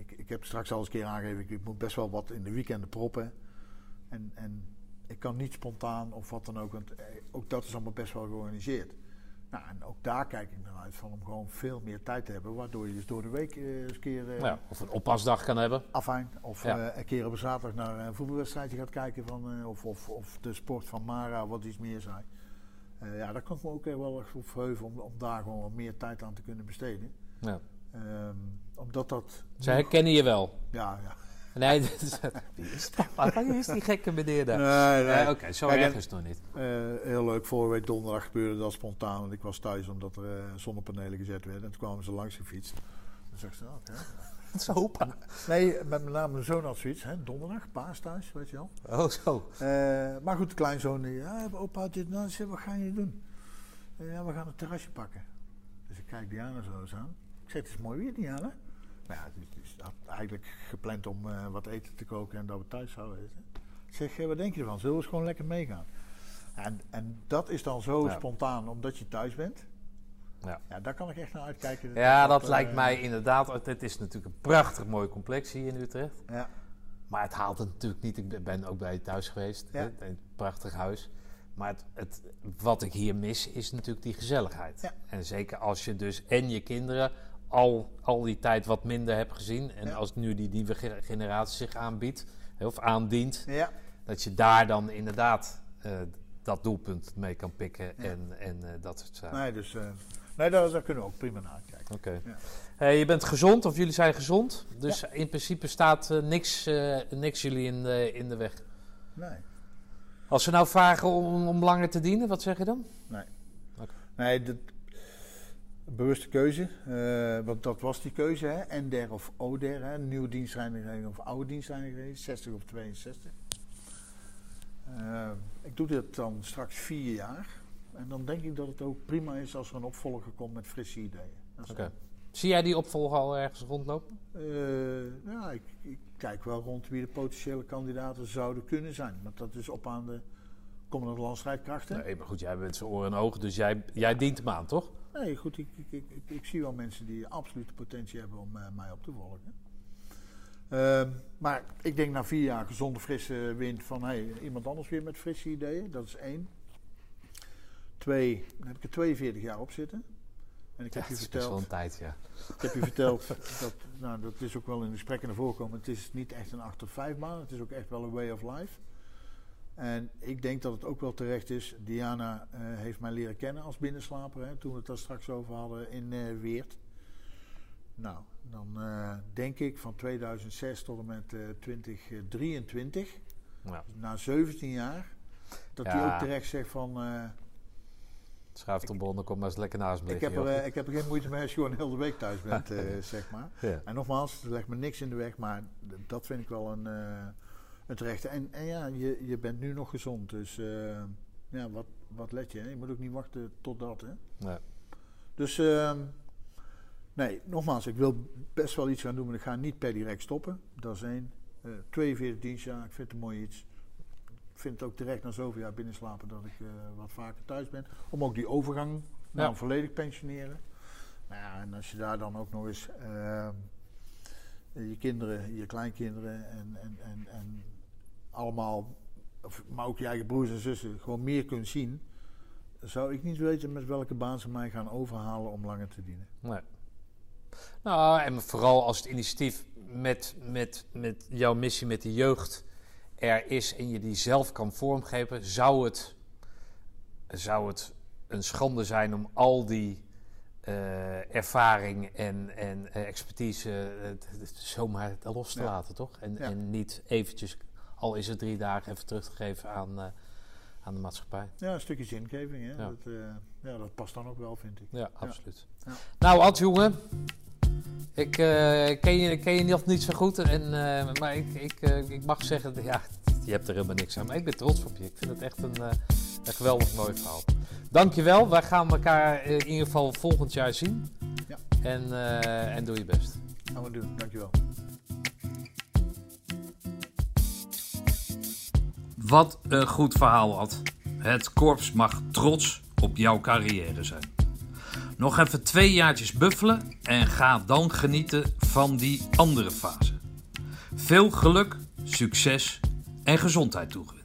ik, ik heb straks al eens een keer aangegeven, ik, ik moet best wel wat in de weekenden proppen. En, en ik kan niet spontaan of wat dan ook, want eh, ook dat is allemaal best wel georganiseerd. Nou, en ook daar kijk ik naar uit van om gewoon veel meer tijd te hebben, waardoor je dus door de week eh, eens een keer eh, Ja, of een oppasdag kan hebben. afijn. Of Ja. eh, een keer op een zaterdag naar een voetbalwedstrijdje gaat kijken van, eh, of, of, of de sport van Mara, wat iets meer zijn. Ja, daar kan ik me ook echt wel erg op verheugen om, om daar gewoon wat meer tijd aan te kunnen besteden. Ja. Ehm, omdat dat. Ze herkennen je wel. Ja, ja. Nee, dit is, wie is dat? Wie is die gekke meneer daar? Nee, nee. Nee, Oké, zo Kijk, erg is het nog niet. Eh, heel leuk, vorige week donderdag gebeurde dat spontaan. Want ik was thuis omdat er eh, zonnepanelen gezet werden. En toen kwamen ze langs gefietst. Dan zegt ze, oké. Zo opa. Nee, met met name mijn zoon had zoiets. Hè? Donderdag, paas thuis, weet je wel. Oh, zo. Eh, maar goed, de kleinzoon, ja, opa had dit nou. Wat ga je doen? Eh, ja, we gaan een terrasje pakken. Dus ik kijk Diana zo eens aan. Zeg, het is mooi weer, Diana. Maar ja, het is had eigenlijk gepland om eh, wat eten te koken en dat we thuis zouden eten. Ik zeg, eh, wat denk je ervan? Zullen we eens gewoon lekker meegaan? En, en dat is dan zo Ja. spontaan, omdat je thuis bent. Ja. Ja, daar kan ik echt naar uitkijken. Ja, dat eh, lijkt mij inderdaad. Het is natuurlijk een prachtig mooi complex hier in Utrecht. Ja, Maar het haalt het natuurlijk niet. Ik ben- ook bij je thuis geweest. Ja. hè, Een prachtig huis. Maar het, het, wat ik hier mis is natuurlijk die gezelligheid. Ja. En zeker als je dus en je kinderen al, al die tijd wat minder hebt gezien. En Ja. als nu die nieuwe ge- generatie zich aanbiedt, of aandient. ja, Dat je daar dan inderdaad eh, dat doelpunt mee kan pikken. Ja. En, en eh, dat soort zaken. nee, dus eh, nee, daar, daar kunnen we ook prima naar uitkijken. Oké. Hey, je bent gezond, of jullie zijn gezond. Dus in principe staat niks, niks jullie in de, in de weg. Nee. Als ze nou vragen om, om langer te dienen, wat zeg je dan? Nee, de bewuste keuze. eh, want dat was die keuze, hè. NDER of ODER, hè. Nieuwe dienstreinigung of oude dienstreinigung, 60 of 62. Eh, ik doe dit dan straks vier jaar. En dan denk ik dat het ook prima is als er een opvolger komt met frisse ideeën. Oké. Zie jij die opvolger al ergens rondlopen? Eh, ja, ik, ik kijk wel rond wie de potentiële kandidaten zouden kunnen zijn. Want dat is op aan de komende landstrijdkrachten. Nee, maar goed, jij bent zijn oren en ogen, dus jij, jij dient hem aan, toch? Nee, goed, ik, ik, ik, ik, ik zie wel mensen die absoluut de potentie hebben om eh, mij op te volgen. Ehm, maar ik denk na vier jaar gezonde, frisse wind van hey, iemand anders weer met frisse ideeën. Dat is één. Twee, dan heb ik er 42 jaar op zitten. En ik Ja, heb je best wel verteld, een tijd, ja. ik heb je verteld dat, nou, dat is ook wel in de gesprekken naar voren gekomen. Het is niet echt een 8 tot 5 baan, het is ook echt wel een way of life. En ik denk dat het ook wel terecht is. Diana eh, heeft mij leren kennen als binnenslaper, hè, toen we het daar straks over hadden in eh, Weert. Nou, dan eh, denk ik van 2006 tot en met eh 2023, ja. na 17 jaar, dat Ja. hij ook terecht zegt van... Schuif de bonnen, kom maar eens lekker naast me ik, heb er, ik heb er geen moeite mee als je gewoon heel de week thuis bent, zeg maar. Ja. En nogmaals, er legt me niks in de weg, maar dat vind ik wel een, een terechte. En, en ja, je, je bent nu nog gezond, dus eh, ja, wat, wat let je? Hè? Je moet ook niet wachten tot dat, hè? Nee. Dus ehm, nee, nogmaals, ik wil best wel iets gaan doen, maar ik ga niet per direct stoppen. Dat is één. Eh 42 dienstjaar, ik vind het een mooi iets. Ik vind het ook terecht na zoveel jaar binnenslapen dat ik eh, wat vaker thuis ben. Om ook die overgang naar een volledig pensioneren. Nou ja, en als je daar dan ook nog eens ehm, je kinderen, je kleinkinderen en, en, en, en allemaal, of, maar ook je eigen broers en zussen, gewoon meer kunt zien. Zou ik niet weten met welke baan ze mij gaan overhalen om langer te dienen. Nee. Nou, en vooral als het initiatief met, met, met jouw missie met de jeugd er is en je die zelf kan vormgeven, zou het, zou het een schande zijn om al die eh, ervaring en, en eh, expertise eh, zomaar los te Ja. laten, toch? En, Ja. en niet eventjes, al is het drie dagen, even terug te geven aan, eh, aan de maatschappij. Ja, een stukje zingeving, hè? Ja. Dat, eh, ja, dat past dan ook wel, vind ik. Ja, absoluut. Ja. Nou, Ad, jongen. Ik eh, ken, je, ken je nog niet zo goed, en, maar ik, ik, ik mag zeggen, ja, je hebt er helemaal niks aan. Maar ik ben trots op je. Ik vind het echt een, een geweldig mooi verhaal. Dankjewel. Wij gaan elkaar in ieder geval volgend jaar zien. Ja. En, en doe je best. Gaan we doen, dankjewel. Wat een goed verhaal had. Het korps mag trots op jouw carrière zijn. Nog even twee jaartjes buffelen en ga dan genieten van die andere fase. Veel geluk, succes en gezondheid toegewenst.